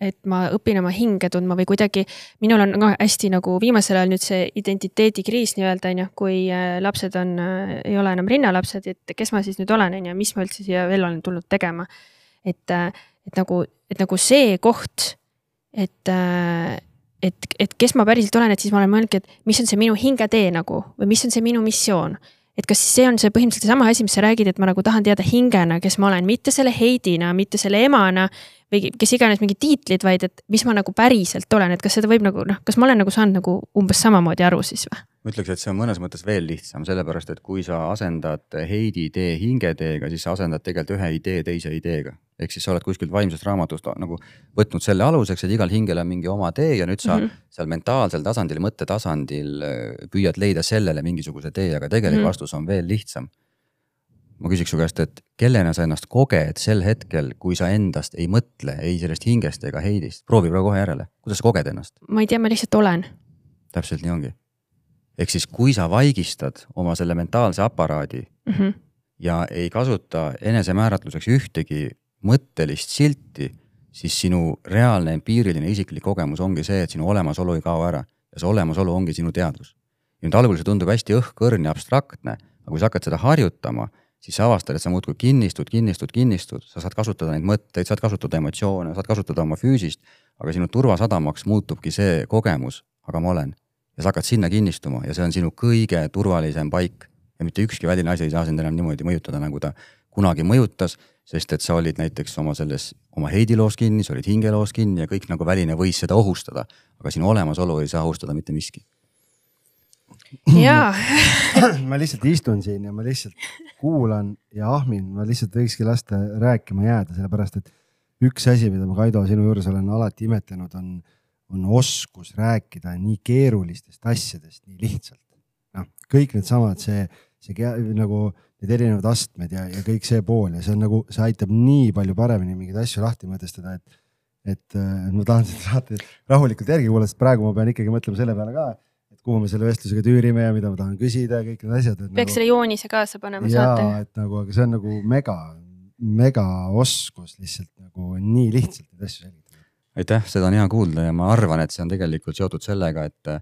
[SPEAKER 1] et ma õpin oma hinge tundma või kuidagi, minul on noh, hästi nagu viimasel ajal nüüd see identiteedikriis nii-öelda on ju, kui äh, lapsed on, äh, ei ole enam rinnalapsed, et kes ma siis nüüd olen, on ju, mis ma üldse siia veel olen tulnud tegema et, et nagu, et nagu see koht, et, et, et kes ma päriselt olen, et siis ma olen mõelnudki, et mis on see minu hingetee nagu või mis on see minu missioon. Et kas see on see põhimõtteliselt seesama asi, mis sa räägid, et ma nagu tahan teada hingena, kes ma olen, mitte selle Heidina, mitte selle emana või kes iganes mingid tiitlid, vaid et mis ma nagu päriselt olen, et kas seda võib nagu noh, kas ma olen nagu saanud nagu umbes samamoodi aru siis või?
[SPEAKER 4] Ma ütleks, et see on mõnes mõttes veel lihtsam, sellepärast et kui sa asendad Heidi idee hingeteega, siis sa asendad tegelikult ühe idee teise ideega. ehk siis sa oled kuskilt vaimsest raamatust nagu võtnud selle aluseks, et igal hingel on mingi oma tee ja nüüd sa mm -hmm. seal mentaalsel tasandil, mõttetasandil äh, püüad leida sellele mingisuguse tee, aga tegelik mm -hmm. vastus on veel lihtsam. ma küsiks su käest, et kellena sa ennast koged sel hetkel, kui sa endast ei mõtle ei sellest hingest ega Heidist, proovi praegu kohe järele, kuidas sa koged ennast?
[SPEAKER 1] ma ei tea, ma lihtsalt olen.
[SPEAKER 4] täpselt nii ongi ehk siis, kui sa vaigistad oma selle mentaalse aparaadi mm -hmm. ja ei kasuta enesemääratluseks ühtegi mõttelist silti, siis sinu reaalne empiiriline isiklik kogemus ongi see, et sinu olemasolu ei kao ära ja see olemasolu ongi sinu teadvus. ja nüüd algul see tundub hästi õhkõrn ja abstraktne, aga kui sa hakkad seda harjutama, siis sa avastad, et sa muudkui kinnistud, kinnistud, kinnistud, sa saad kasutada neid mõtteid, saad kasutada emotsioone, saad kasutada oma füüsist, aga sinu turvasadamaks muutubki see kogemus, aga ma olen ja sa hakkad sinna kinnistuma ja see on sinu kõige turvalisem paik. ja mitte ükski väline asi ei saa sind enam niimoodi mõjutada, nagu ta kunagi mõjutas, sest et sa olid näiteks oma selles, oma heidiloos kinni, sa olid hingeloos kinni ja kõik nagu väline võis seda ohustada. aga sinu olemasolu ei saa ohustada mitte miski.
[SPEAKER 1] jaa *clears throat*
[SPEAKER 2] ma lihtsalt istun siin ja ma lihtsalt kuulan ja ahmin, ma lihtsalt võikski lasta rääkima jääda, sellepärast et üks asi, mida ma Kaido sinu juures olen alati imetlenud, on, on oskus rääkida nii keerulistest asjadest nii lihtsalt. noh, kõik needsamad, see, see nagu need erinevad astmed ja, ja kõik see pool ja see on nagu, see aitab nii palju paremini mingeid asju lahti mõtestada, et, et, et ma tahan seda saadet rahulikult järgi kuulata, sest praegu ma pean ikkagi mõtlema selle peale ka kuhu me selle vestlusega tüürime ja mida ma tahan küsida ja kõik need asjad.
[SPEAKER 1] peaks nagu... selle joonise kaasa panema
[SPEAKER 2] saatega. et nagu, aga see on nagu mega, mega oskus lihtsalt nagu nii lihtsalt neid asju selgitada.
[SPEAKER 4] Aitäh, seda on hea kuulda ja ma arvan, et see on tegelikult seotud sellega, et äh,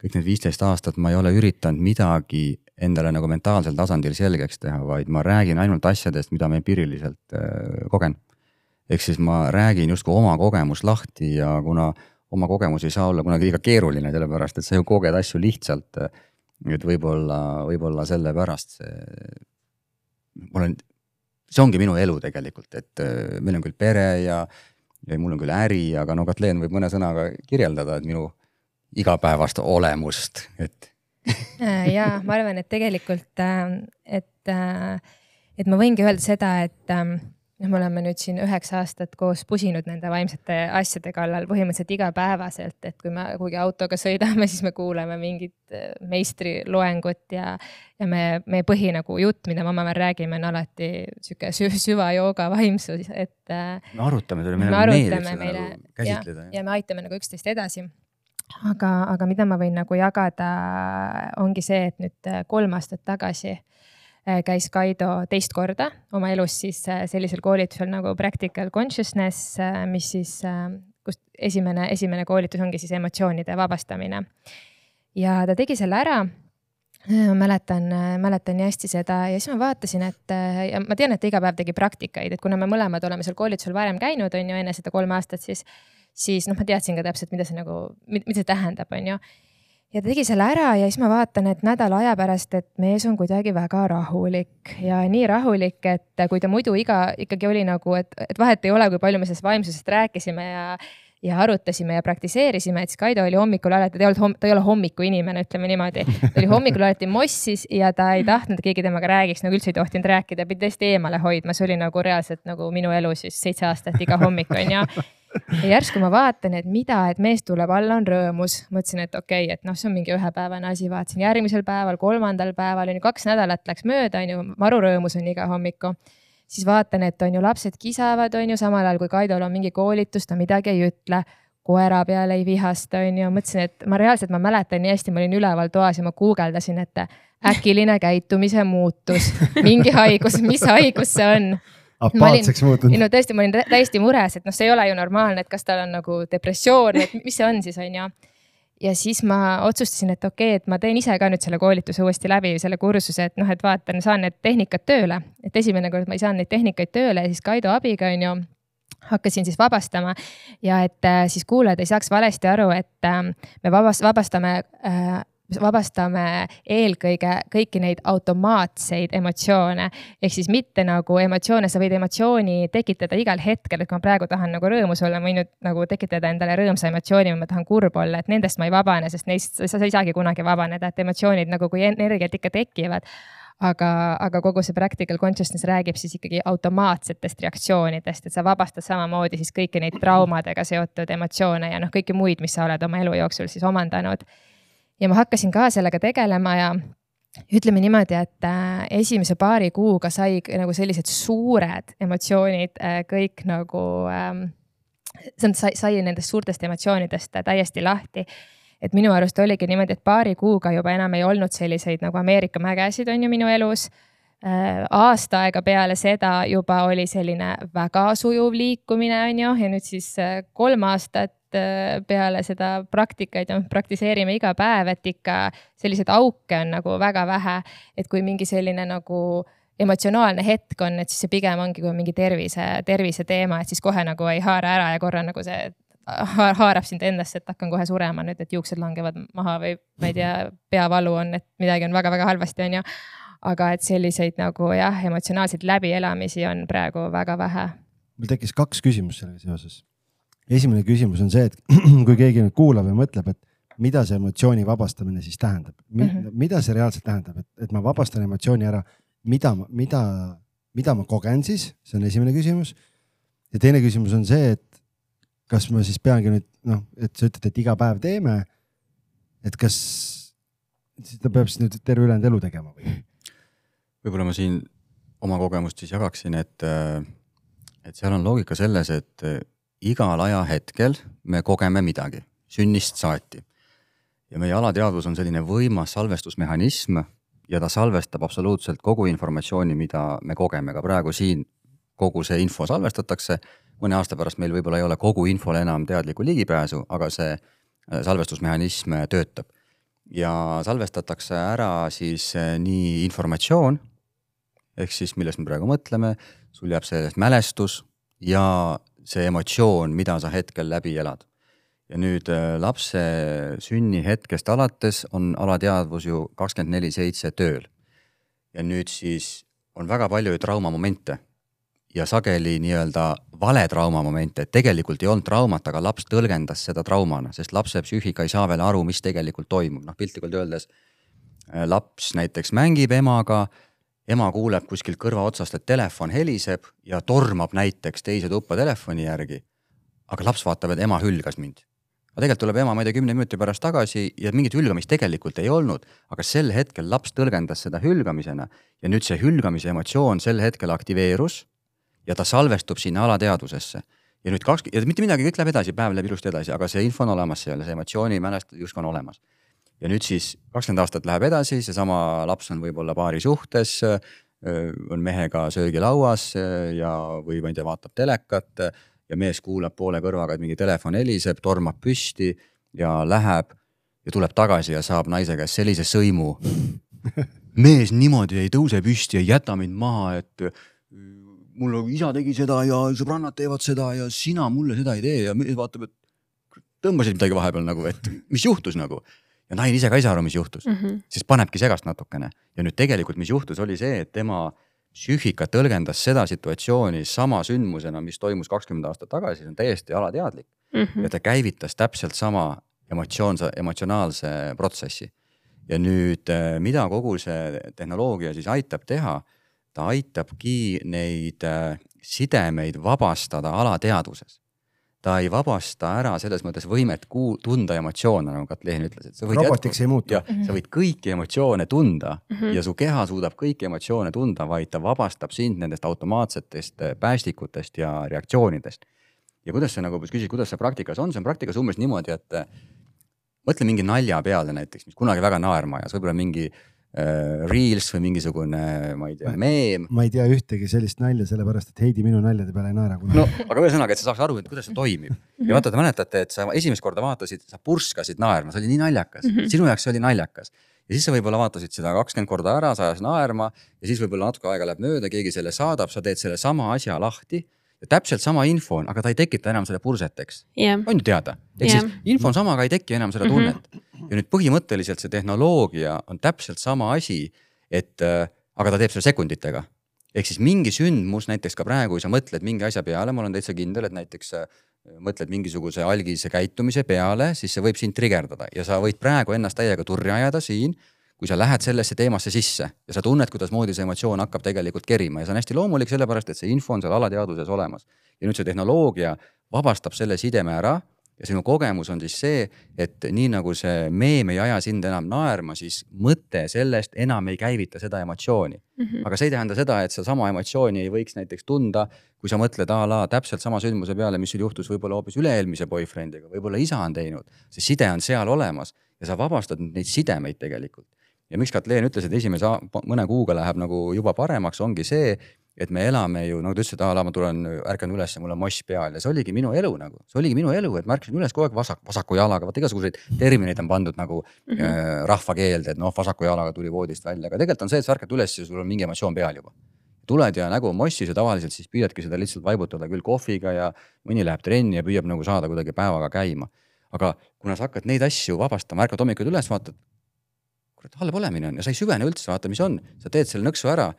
[SPEAKER 4] kõik need viisteist aastat ma ei ole üritanud midagi endale nagu mentaalsel tasandil selgeks teha, vaid ma räägin ainult asjadest, mida ma empiriliselt äh, kogen. ehk siis ma räägin justkui oma kogemust lahti ja kuna äh, oma kogemus ei saa olla kunagi liiga keeruline, sellepärast et sa ju koged asju lihtsalt. et võib-olla, võib-olla sellepärast see, ma olen, see ongi minu elu tegelikult, et äh, meil on küll pere ja, ja mul on küll äri, aga no Katleen võib mõne sõnaga kirjeldada, et minu igapäevast olemust, et *laughs*
[SPEAKER 3] äh, ja ma arvan, et tegelikult, äh, et, et ma võingi öelda seda, et ähm, noh, me oleme nüüd siin üheksa aastat koos pusinud nende vaimsete asjade kallal põhimõtteliselt igapäevaselt, et kui me kuhugi autoga sõidame, *laughs* siis me kuuleme mingit äh, meistriloengut ja, ja me, meie põhi nagu jutt, mida me omavahel räägime, on alati sihuke süvajooga vaimsus, et.
[SPEAKER 4] Äh, me arutame selle, meile
[SPEAKER 3] meeldib seda meile, nagu käsitleda. ja me aitame nagu üksteist edasi aga, aga mida ma võin nagu jagada, ongi see, et nüüd kolm aastat tagasi käis Kaido teist korda oma elus siis äh, sellisel koolitusel nagu Practical Consciousness, äh, mis siis, kust esimene, esimene koolitus ongi siis emotsioonide vabastamine. ja ta tegi selle ära. Ma mäletan, mäletan nii hästi seda. Ja siis ma vaatasin, et ja ma tean, et ta iga päev tegi praktikaid, et kuna me mõlemad oleme seal koolitusel varem käinud, on ju, enne seda kolme aastat, siis, siis noh, ma teadsin ka täpselt, mida see nagu, mida see tähendab, on ju ja ta tegi selle ära ja siis ma vaatan, et nädala aja pärast, et mees on kuidagi väga rahulik ja nii rahulik, et kui ta muidu iga ikkagi oli nagu, et, et vahet ei ole, kui palju me sellest vaimsusest rääkisime ja ja arutasime ja praktiseerisime, et siis Kaido oli hommikul alati, ta ei olnud, ta ei ole hommikuinimene, ütleme niimoodi. ta oli hommikul alati mossis ja ta ei tahtnud, et keegi temaga räägiks, nagu üldse ei tohtinud rääkida, pidi tõesti eemale hoidma, see oli nagu reaalselt nagu minu elu siis seitse aastat iga hommik on ju *laughs* ja järsku ma vaatan, et mida, et mees tuleb alla, on rõõmus. mõtlesin, et okei okay,, et noh, see on mingi ühepäevane asi, vaatasin järgmisel päeval, kolmandal päeval on ju kaks nädalat läks mööda, on ju, maru rõõmus on iga hommiku. siis vaatan, et on ju lapsed kisavad, on ju, samal ajal kui Kaidol on mingi koolitus, ta midagi ei ütle. Koera peale ei vihasta, on ju, mõtlesin, et ma reaalselt, ma mäletan nii hästi, ma olin üleval toas ja ma guugeldasin, et äkiline käitumise muutus, mingi haigus, mis haigus see on
[SPEAKER 2] apaatseks muutunud.
[SPEAKER 3] no tõesti, ma olin täiesti mures, et noh, see ei ole ju normaalne, et kas tal on nagu depressioon, et mis see on siis, on ju. ja siis ma otsustasin, et okei okay,, et ma teen ise ka nüüd selle koolituse uuesti läbi, selle kursuse, et noh, et vaatan, saan need tehnikad tööle. et esimene kord ma ei saanud neid tehnikaid tööle ja siis Kaido abiga on ju hakkasin siis vabastama ja et äh, siis kuulajad ei saaks valesti aru, et äh, me vabast-, vabastame äh, vabastame eelkõige kõiki neid automaatseid emotsioone. ehk siis mitte nagu emotsioone, sa võid emotsiooni tekitada igal hetkel, et kui ma praegu tahan nagu rõõmus olla, ma võin nüüd nagu tekitada endale rõõmsa emotsiooni või ma tahan kurb olla, et nendest ma ei vabane, sest neist sa ei saagi kunagi vabaneda, et emotsioonid nagu kui energiat ikka tekivad aga, aga kogu see practical consciousness räägib siis ikkagi automaatsetest reaktsioonidest, et sa vabastad samamoodi siis kõiki neid traumadega seotud emotsioone ja noh, kõiki muid, mis sa oled oma elu jooksul siis omandanud ja ma hakkasin ka sellega tegelema ja ütleme niimoodi, et äh, esimese paari kuuga sai nagu sellised suured emotsioonid äh, kõik nagu ähm,, sai, sai nendest suurtest emotsioonidest täiesti lahti et minu arust oligi niimoodi, et paari kuuga juba enam ei olnud selliseid nagu Ameerika mägesid on ju minu elus. Äh, aasta aega peale seda juba oli selline väga sujuv liikumine on ju ja nüüd siis kolm aastat Äh, peale seda praktikaid ja praktiseerime iga päev, et ikka selliseid auke on nagu väga vähe. et kui mingi selline nagu emotsionaalne hetk on, et siis see pigem ongi kui mingi tervise, tervise teema, et siis kohe nagu ei haara ära ja korra nagu see haarab sind endasse, et hakkan kohe surema nüüd, et juuksed langevad maha või ma ei tea, peavalu on, et midagi on väga-väga halvasti, on ju. aga et selliseid nagu jah, emotsionaalseid läbielamisi on praegu väga vähe.
[SPEAKER 2] mul tekkis kaks küsimust sellega seoses esimene küsimus on see, et *clears throat* kui keegi nüüd kuulab ja mõtleb, et mida see emotsiooni vabastamine siis tähendab mm, -hmm. mida see reaalselt tähendab, et, et ma vabastan emotsiooni ära, mida, mida, mida ma kogen siis, see on esimene küsimus. ja teine küsimus on see, et kas ma siis peangi nüüd noh, et sa ütled, et iga päev teeme. et kas siis ta peab siis nüüd terve ülejäänud elu tegema või?
[SPEAKER 4] võib-olla ma siin oma kogemust siis jagaksin, et, et seal on loogika selles, et igal ajahetkel me kogeme midagi, sünnist saati. ja meie alateadvus on selline võimas salvestusmehhanism ja ta salvestab absoluutselt kogu informatsiooni, mida me kogeme, ka praegu siin kogu see info salvestatakse mõne aasta pärast meil võib-olla ei ole kogu infole enam teadlikku ligipääsu, aga see äh, salvestusmehhanism töötab. ja salvestatakse ära siis äh, nii informatsioon, ehk siis millest me praegu mõtleme, sul jääb sellest mälestus ja see emotsioon, mida sa hetkel läbi elad. ja nüüd lapse sünnihetkest alates on alateadvus ju kakskümmend neli seitse tööl. ja nüüd siis on väga palju traumamomente ja sageli nii-öelda vale trauma momente, et tegelikult ei olnud traumat, aga laps tõlgendas seda traumana, sest lapse psüühika ei saa veel aru, mis tegelikult toimub, noh piltlikult öeldes. Äh, laps näiteks mängib emaga, ema kuuleb kuskilt kõrva otsast, et telefon heliseb ja tormab näiteks teise tuppa telefoni järgi. aga laps vaatab, et ema hülgas mind. aga tegelikult tuleb ema, ma ei tea, kümne minuti pärast tagasi ja mingit hülgamist tegelikult ei olnud, aga sel hetkel laps tõlgendas seda hülgamisena ja nüüd see hülgamise emotsioon sel hetkel aktiveerus ja ta salvestub sinna alateadvusesse. ja nüüd kaks, ja mitte midagi, kõik läheb edasi, päev läheb ilusti edasi, aga see info on olemas seal, see emotsioonimälestus justkui on olemas. Ja nüüd siis kakskümmend aastat läheb edasi, seesama laps on võib-olla paari suhtes, on mehega söögilauas ja, või ma ei tea, vaatab telekat ja mees kuulab poole kõrvaga, et mingi telefon heliseb, tormab püsti ja läheb ja tuleb tagasi ja saab naise käest sellise sõimu. mees niimoodi ei tõuse püsti, ei jäta mind maha, et mul isa tegi seda ja sõbrannad teevad seda ja sina mulle seda ei tee ja mees vaatab, et tõmbasid midagi vahepeal nagu, et mis juhtus nagu. Ja naine ise ka ei saa aru, mis juhtus mm, -hmm. siis panebki segast natukene ja nüüd tegelikult, mis juhtus, oli see, et tema psüühika tõlgendas seda situatsiooni sama sündmusena, mis toimus kakskümmend aastat tagasi, see on täiesti alateadlik mm. -hmm. ja ta käivitas täpselt sama emotsioonse, emotsionaalse protsessi. ja nüüd, mida kogu see tehnoloogia siis aitab teha ta aitabki neid äh, sidemeid vabastada alateadvuses. Ta ei vabasta ära selles mõttes võimet kuu-, tunda emotsioone, nagu Katleen ütles, et sa võid.
[SPEAKER 2] robotiks jätku, ei muutu.
[SPEAKER 4] jah, sa võid kõiki emotsioone tunda mm -hmm. ja su keha suudab kõiki emotsioone tunda, vaid ta vabastab sind nendest automaatsetest äh, päästikutest ja reaktsioonidest. ja kuidas see nagu, küsid, kuidas see praktikas on, see on praktikas umbes niimoodi, et äh, mõtle mingi nalja peale näiteks, mis kunagi väga naerma ajas, võib-olla mingi reels või mingisugune, ma ei tea, meem.
[SPEAKER 2] ma ei tea ühtegi sellist nalja, sellepärast et Heidi minu naljade peale ei naera kunagi.
[SPEAKER 4] no aga ühesõnaga, et sa saaks aru, et kuidas see toimib ja vaata, te mäletate, et sa esimest korda vaatasid, sa purskasid naerma, see oli nii naljakas mm, -hmm. sinu jaoks see oli naljakas. ja siis sa võib-olla vaatasid seda kakskümmend korda ära, sa ajas naerma ja siis võib-olla natuke aega läheb mööda, keegi selle saadab, sa teed selle sama asja lahti ja täpselt sama info on, aga ta ei tekita enam selle purset, eks
[SPEAKER 1] yeah..
[SPEAKER 4] on ju teada, ehk yeah. siis info on sama, aga ei teki enam seda tunnet mm. -hmm. ja nüüd põhimõtteliselt see tehnoloogia on täpselt sama asi, et äh, aga ta teeb seda sekunditega. ehk siis mingi sündmus näiteks ka praegu, kui sa mõtled mingi asja peale, ma olen täitsa kindel, et näiteks äh, mõtled mingisuguse algise käitumise peale, siis see võib sind trigerdada ja sa võid praegu ennast täiega turri ajada siin kui sa lähed sellesse teemasse sisse ja sa tunned, kuidasmoodi see emotsioon hakkab tegelikult kerima ja see on hästi loomulik, sellepärast et see info on seal alateadvuses olemas. ja nüüd see tehnoloogia vabastab selle sideme ära ja sinu kogemus on siis see, et nii nagu see meem ei aja sind enam naerma, siis mõte sellest enam ei käivita seda emotsiooni mm. -hmm. aga see ei tähenda seda, et sedasama emotsiooni ei võiks näiteks tunda, kui sa mõtled a la täpselt sama sündmuse peale, mis sul juhtus võib-olla hoopis üle-eelmise boyfriend'iga, võib-olla isa on teinud, see side on seal olemas ja sa vabastad neid sidemeid tegelikult ja miks Katleen ütles, et esimese mõne kuuga läheb nagu juba paremaks, ongi see, et me elame ju, nagu ta ütles, et aa, ma tulen, ärkan üles, mul on moss peal ja see oligi minu elu nagu, see oligi minu elu, et ma ärkasin üles kogu aeg vasak, vasaku jalaga, vaata igasuguseid termineid on pandud nagu mm -hmm. äh, rahvakeelde, et noh, vasaku jalaga tuli voodist välja, aga tegelikult on see, et sa ärkad üles ja sul on mingi emotsioon peal juba. tuled ja nägu on mossis ja tavaliselt siis püüadki seda lihtsalt vaibutada küll kohviga ja mõni läheb trenni ja püüab nagu saada kuidagi päevaga käima. aga kuna sa hakkad neid asju vabastama, ärkad hommikul üles, vaatad kurat, halb olemine on ja sa ei süvene üldse, vaata, mis on, sa teed selle nõksu ära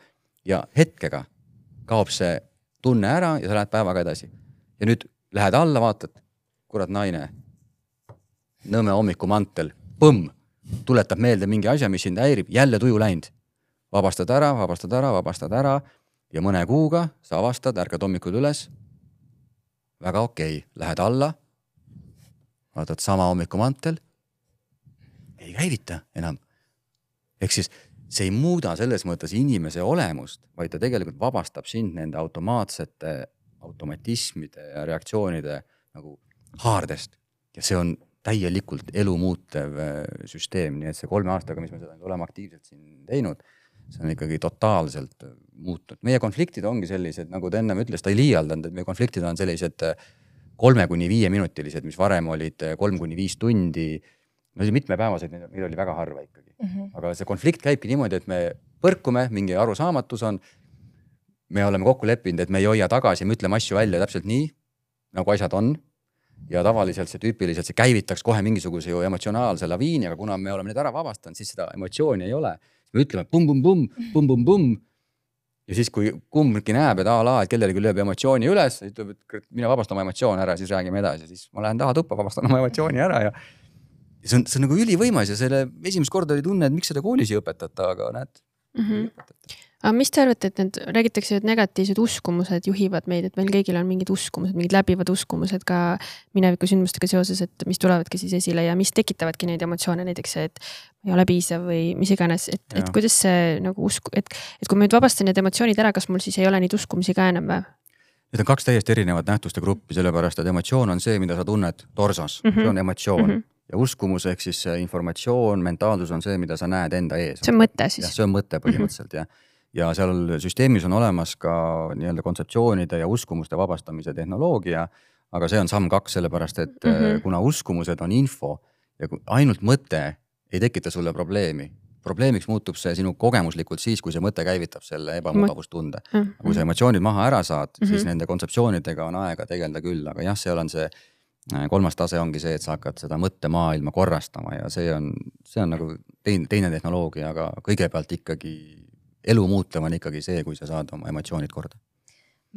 [SPEAKER 4] ja hetkega kaob see tunne ära ja sa lähed päevaga edasi. ja nüüd lähed alla, vaatad, kurat, naine, Nõmme hommikumantel, põmm, tuletab meelde mingi asja, mis sind häirib, jälle tuju läinud. vabastad ära, vabastad ära, vabastad ära ja mõne kuuga sa avastad, ärkad hommikul üles. väga okei okay., lähed alla, vaatad sama hommikumantel, ei käivita enam. Ehk siis see ei muuda selles mõttes inimese olemust, vaid ta tegelikult vabastab sind nende automaatsete automatismide ja reaktsioonide nagu haardest ja see on täielikult elu muutev äh, süsteem, nii et see kolme aastaga, mis me seda nüüd oleme aktiivselt siin teinud, see on ikkagi totaalselt äh, muutunud. meie konfliktid ongi sellised, nagu ta ennem ütles, ta ei liialdanud, et meie konfliktid on sellised äh, kolme kuni viieminutilised, mis varem olid kolm kuni viis tundi. No mitmepäevased, neid oli väga harva ikkagi mm. -hmm. aga see konflikt käibki niimoodi, et me põrkume, mingi arusaamatus on. me oleme kokku leppinud, et me ei hoia tagasi, me ütleme asju välja täpselt nii, nagu asjad on ja tavaliselt see tüüpiliselt, see käivitaks kohe mingisuguse ju emotsionaalse laviini, aga kuna me oleme need ära vabastanud, siis seda emotsiooni ei ole. me ütleme pumm-pumm-pumm, pumm-pumm-pumm. ja siis, kui kumbki näeb, et a la, et kellelegi lööb emotsiooni üles, ütleb, et mine vabasta oma emotsioon ära, siis räägime edasi, siis ma lähen taha tuppa, vabastan oma emotsiooni ära ja. Ja see on, see on nagu ülivõimas ja selle esimest korda oli tunne, et miks seda koolis ei õpetata, aga näed mm.
[SPEAKER 1] -hmm aga mis te arvate, et need, räägitakse, et negatiivsed uskumused juhivad meid, et meil kõigil on mingid uskumused, mingid läbivad uskumused ka mineviku sündmustega seoses, et mis tulevadki siis esile ja mis tekitavadki neid emotsioone, näiteks see, et ei ole piisav või mis iganes, et, et kuidas see nagu usk, et, et kui ma nüüd vabastan need emotsioonid ära, kas mul siis ei ole neid uskumusi ka enam või?
[SPEAKER 4] Need on kaks täiesti erinevat nähtuste gruppi, sellepärast et emotsioon on see, mida sa tunned torsos mm, -hmm. see on emotsioon mm. -hmm ja uskumus ehk siis informatsioon, mentaalsus on see, mida sa näed enda ees.
[SPEAKER 1] see on mõte siis?
[SPEAKER 4] see on mõte põhimõtteliselt mm -hmm. jah ja seal süsteemis on olemas ka nii-öelda kontseptsioonide ja uskumuste vabastamise tehnoloogia. aga see on samm kaks, sellepärast et mm -hmm. kuna uskumused on info ja ainult mõte ei tekita sulle probleemi. probleemiks muutub see sinu kogemuslikult siis, kui see mõte käivitab selle ebamugavustunde mm. -hmm. kui sa emotsioonid maha ära saad mm, -hmm. siis nende kontseptsioonidega on aega tegeleda küll, aga jah, seal on see kolmas tase ongi see, et sa hakkad seda mõttemaailma korrastama ja see on, see on nagu teine, teine tehnoloogia, aga kõigepealt ikkagi elu muutev on ikkagi see, kui sa saad oma emotsioonid korda.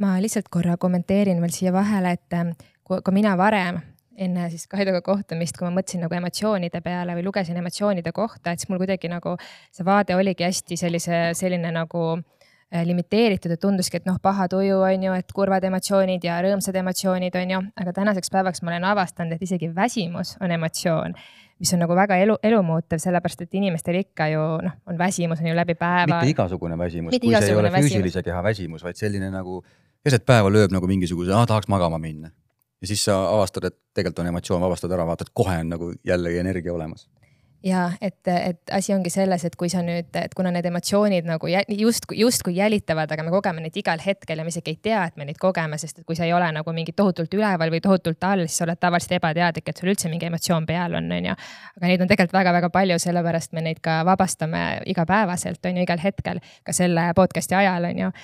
[SPEAKER 3] ma lihtsalt korra kommenteerin veel siia vahele, et ähm, ka mina varem enne siis Kaidoga kohtumist, kui ma mõtlesin nagu emotsioonide peale või lugesin emotsioonide kohta, et siis mul kuidagi nagu see vaade oligi hästi sellise, selline nagu äh, limiteeritud, et tunduski, et noh, paha tuju on ju, et kurvad emotsioonid ja rõõmsad emotsioonid on ju, aga tänaseks päevaks ma olen avastanud, et isegi väsimus on emotsioon mis on nagu väga elu, elumuutev, sellepärast et inimestel ikka ju noh, on väsimus on ju läbi päeva.
[SPEAKER 4] mitte igasugune väsimus, kui see ei ole väsimus. füüsilise keha väsimus, vaid selline nagu keset päeva lööb nagu mingisuguse, tahaks magama minna. ja siis sa avastad, et tegelikult on emotsioon, vabastad ära, vaatad, kohe on nagu jällegi energia olemas
[SPEAKER 3] ja et, et asi ongi selles, et kui sa nüüd, et kuna need emotsioonid nagu justkui, justkui jälitavad, aga me kogeme neid igal hetkel ja me isegi ei tea, et me neid kogeme, sest et kui sa ei ole nagu mingi tohutult üleval või tohutult all, siis sa oled tavaliselt ebateadlik, et sul üldse mingi emotsioon peal on, on ju. aga neid on tegelikult väga-väga palju, sellepärast me neid ka vabastame igapäevaselt, on ju, igal hetkel, ka selle podcast'i ajal, on ju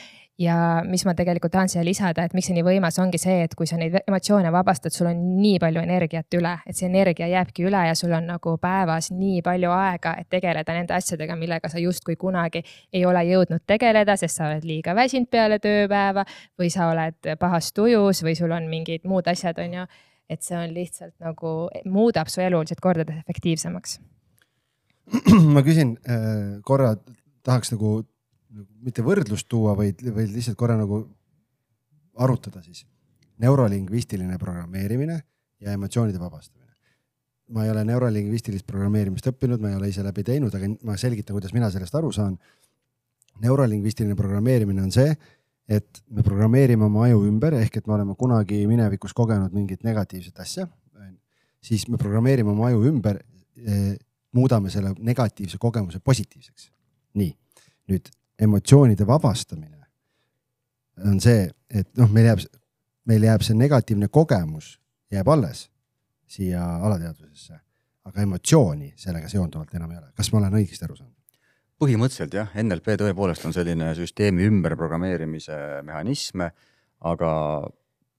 [SPEAKER 3] ja mis ma tegelikult tahan siia lisada, et miks see nii võimas ongi see, et kui sa neid emotsioone vabastad, sul on nii palju energiat üle, et see energia jääbki üle ja sul on nagu päevas nii palju aega, et tegeleda nende asjadega, millega sa justkui kunagi ei ole jõudnud tegeleda, sest sa oled liiga väsinud peale tööpäeva või sa oled pahas tujus või sul on mingid muud asjad, on ju. et see on lihtsalt nagu muudab su elu lihtsalt kordades efektiivsemaks. *clears throat*
[SPEAKER 2] ma küsin äh, korra, tahaks nagu mitte võrdlust tuua, vaid, vaid lihtsalt korra nagu arutada siis. neurolingvistiline programmeerimine ja emotsioonide vabastamine. ma ei ole neurolingvistilist programmeerimist õppinud, ma ei ole ise läbi teinud, aga ma selgitan, kuidas mina sellest aru saan. neurolingvistiline programmeerimine on see, et me programmeerime oma aju ümber ehk et me oleme kunagi minevikus kogenud mingit negatiivset asja. siis me programmeerime oma aju ümber eh,, muudame selle negatiivse kogemuse positiivseks. nii, nüüd emotsioonide vabastamine on see, et noh, meil jääb, meil jääb see negatiivne kogemus jääb alles siia alateadvusesse, aga emotsiooni sellega seonduvalt enam ei ole. kas ma olen õigesti aru saanud?
[SPEAKER 4] põhimõtteliselt jah, NLP tõepoolest on selline süsteemi ümberprogrammeerimise mehhanism, aga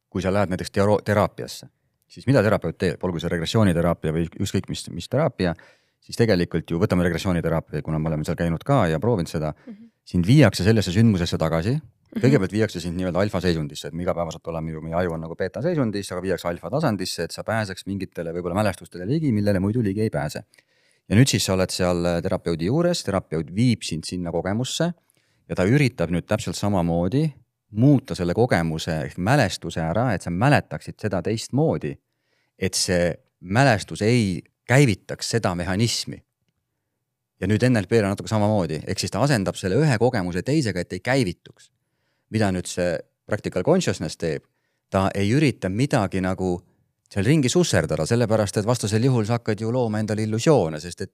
[SPEAKER 4] kui sa lähed näiteks teraapiasse, siis mida terapeut teeb, olgu see regressiooniteraapia või ükskõik mis, mis teraapia, siis tegelikult ju võtame regressiooniteraapia, kuna me oleme seal käinud ka ja proovinud seda mm, -hmm sind viiakse sellesse sündmusesse tagasi. Mhm. kõigepealt viiakse sind nii-öelda alfa seisundisse, et me igapäevaselt oleme ju, meie aju on nagu beeta seisundis, aga viiakse alfa tasandisse, et sa pääseks mingitele võib-olla mälestustele ligi, millele muidu ligi ei pääse. ja nüüd siis sa oled seal terapeudi juures, terapeut viib sind sinna kogemusse ja ta üritab nüüd täpselt samamoodi muuta selle kogemuse ehk mälestuse ära, et sa mäletaksid seda teistmoodi. et see mälestus ei käivitaks seda mehhanismi. Ja nüüd NLP-l on natuke samamoodi, ehk siis ta asendab selle ühe kogemuse teisega, et ei käivituks. mida nüüd see practical consciousness teeb, ta ei ürita midagi nagu seal ringi susserdada, sellepärast et vastasel juhul sa hakkad ju looma endale illusioone, sest et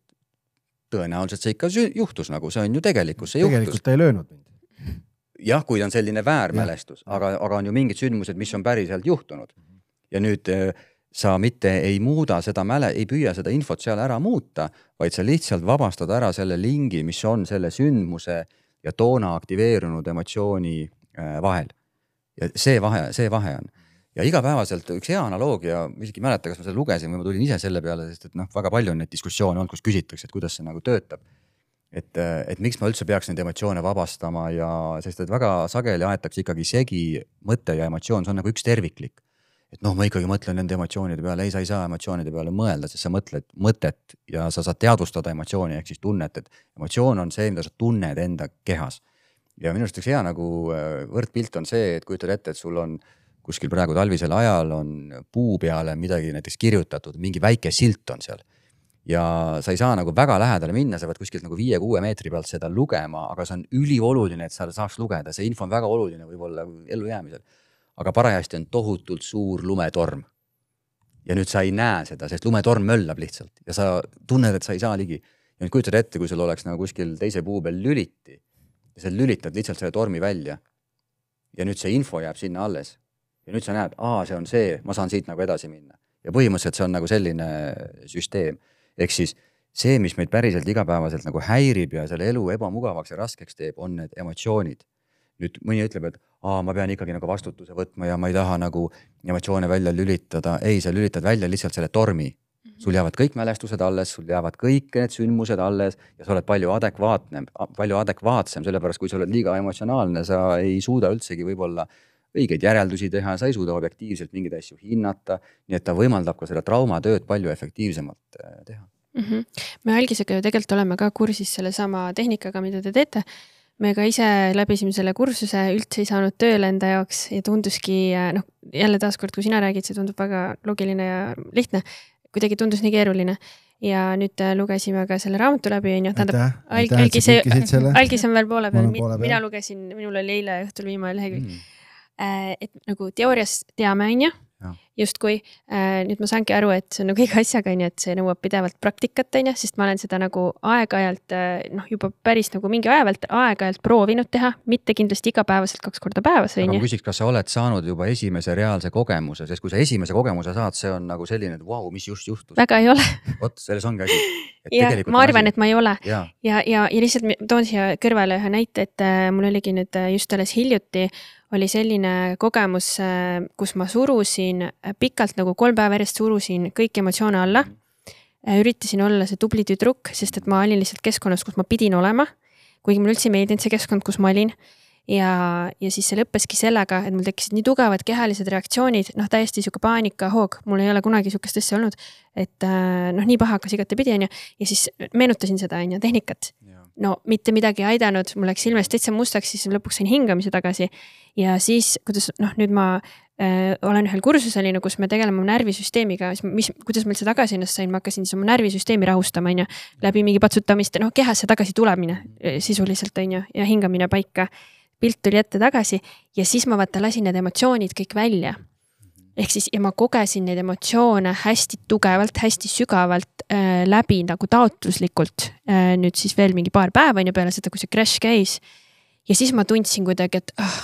[SPEAKER 4] tõenäoliselt see ikka juhtus nagu, see on ju tegelikkus, see
[SPEAKER 2] tegelikult
[SPEAKER 4] juhtus.
[SPEAKER 2] ta ei löönud mind.
[SPEAKER 4] jah, kui on selline väärmälestus, aga, aga on ju mingid sündmused, mis on päriselt juhtunud. ja nüüd eh, sa mitte ei muuda seda mäle, ei püüa seda infot seal ära muuta, vaid sa lihtsalt vabastad ära selle lingi, mis on selle sündmuse ja toona aktiveerunud emotsiooni eh, vahel. ja see vahe, see vahe on ja igapäevaselt üks hea analoogia, ma isegi ei mäleta, kas ma seda lugesin või ma tulin ise selle peale, sest et noh, väga palju on neid diskussioone olnud, kus küsitakse, et kuidas see nagu töötab. et, et miks ma üldse peaks neid emotsioone vabastama ja sest et väga sageli aetakse ikkagi segi mõte ja emotsioon, see on nagu üks terviklik. Et noh, ma ikkagi mõtlen nende emotsioonide peale, ei, sa ei saa emotsioonide peale mõelda, sest sa mõtled mõtet ja sa saad teadvustada emotsiooni ehk siis tunnet, et emotsioon on see, mida sa tunned enda kehas. ja minu arust üks hea nagu äh, võrdpilt on see, et kujutad ette, et sul on kuskil praegu talvisel ajal on puu peale midagi näiteks kirjutatud, mingi väike silt on seal. ja sa ei saa nagu väga lähedale minna, sa pead kuskilt nagu viie-kuue meetri pealt seda lugema, aga see on ülioluline, et sa saaks lugeda, see info on väga oluline võib-olla ellujäämisel. Aga parajasti on tohutult suur lumetorm. ja nüüd sa ei näe seda, sest lumetorm möllab lihtsalt ja sa tunned, et sa ei saa ligi. ja nüüd kujutad ette, kui sul oleks nagu kuskil teise puu peal lüliti ja sa lülitad lihtsalt selle tormi välja. ja nüüd see info jääb sinna alles ja nüüd sa näed, aa, see on see, ma saan siit nagu edasi minna. ja põhimõtteliselt see on nagu selline süsteem, ehk siis see, mis meid päriselt igapäevaselt nagu häirib ja selle elu ebamugavaks ja raskeks teeb, on need emotsioonid. Nüüd mõni ütleb, et aa, ma pean ikkagi nagu vastutuse võtma ja ma ei taha nagu emotsioone välja lülitada, ei, sa lülitad välja lihtsalt selle tormi. sul jäävad kõik mälestused alles, sul jäävad kõik need sündmused alles ja sa oled palju adekvaatne, palju adekvaatsem, sellepärast kui sa oled liiga emotsionaalne, sa ei suuda üldsegi võib-olla õigeid järeldusi teha, sa ei suuda objektiivselt mingeid asju hinnata. nii et ta võimaldab ka seda traumatööd palju efektiivsemalt äh, teha
[SPEAKER 1] mm. -hmm. me algisega ju tegelikult oleme ka kursis sellesama tehnikaga, mida te teete. Me ka ise läbisime selle kursuse, üldse ei saanud tööle enda jaoks ja tunduski äh, noh, jälle taaskord, kui sina räägid, see tundub väga loogiline ja lihtne. kuidagi tundus nii keeruline. Ja nüüd äh, lugesime ka selle raamatu läbi, onju. tähendab, algis, *laughs* algis on veel poole peal, mina lugesin, minul oli eile õhtul viimane lehekülg. Mm. Äh, et nagu teoorias teame, on ju, justkui. Äh, nüüd ma saangi aru, et see on nagu iga asjaga, on ju, et see nõuab pidevalt praktikat, on ju, sest ma olen seda nagu aeg-ajalt äh, noh, juba päris nagu mingi aja vältel aeg-ajalt proovinud teha, mitte kindlasti igapäevaselt kaks korda päevas,
[SPEAKER 4] on ju. ma küsiks, kas sa oled saanud juba esimese reaalse kogemuse, sest kui sa esimese kogemuse saad, see on nagu selline, et vau wow,, mis just juhtus.
[SPEAKER 1] väga ei ole
[SPEAKER 4] vot selles ongi asi.
[SPEAKER 1] ja ma arvan, et ma ei ole ja, ja, ja, ja lihtsalt toon siia kõrvale ühe näite, et mul oligi nüüd just alles hiljuti oli selline kogemus, äh, kus ma surusin äh, pikalt nagu kolm päeva järjest surusin kõiki emotsioone alla. Äh, üritasin olla see tubli tüdruk, sest et ma olin lihtsalt keskkonnas, kus ma pidin olema. kuigi mulle üldse ei meeldinud see keskkond, kus ma olin. ja, ja siis see lõppeski sellega, et mul tekkisid nii tugevad kehalised reaktsioonid, noh, täiesti sihuke paanikahoog, mul ei ole kunagi sihukest asja olnud. et noh, nii paha hakkas igatepidi, onju, ja siis meenutasin seda, onju, tehnikat no mitte midagi ei aidanud, mul läks silmest täitsa mustaks, siis lõpuks sain hingamise tagasi. ja siis, kuidas noh, nüüd ma äh, olen ühel kursusel, on ju, kus me tegeleme närvisüsteemiga, siis mis, kuidas ma üldse tagasi ennast sain, ma hakkasin siis oma närvisüsteemi rahustama, on ju. läbi mingi patsutamiste, noh kehasse tagasi tulemine äh, sisuliselt on ju ja hingamine paika. pilt tuli ette tagasi ja siis ma vaata lasin need emotsioonid kõik välja ehk siis ja ma kogesin neid emotsioone hästi tugevalt, hästi sügavalt äh, läbi nagu taotluslikult äh,. nüüd siis veel mingi paar päeva on ju peale seda, kui see crash käis. ja siis ma tundsin kuidagi, et ah,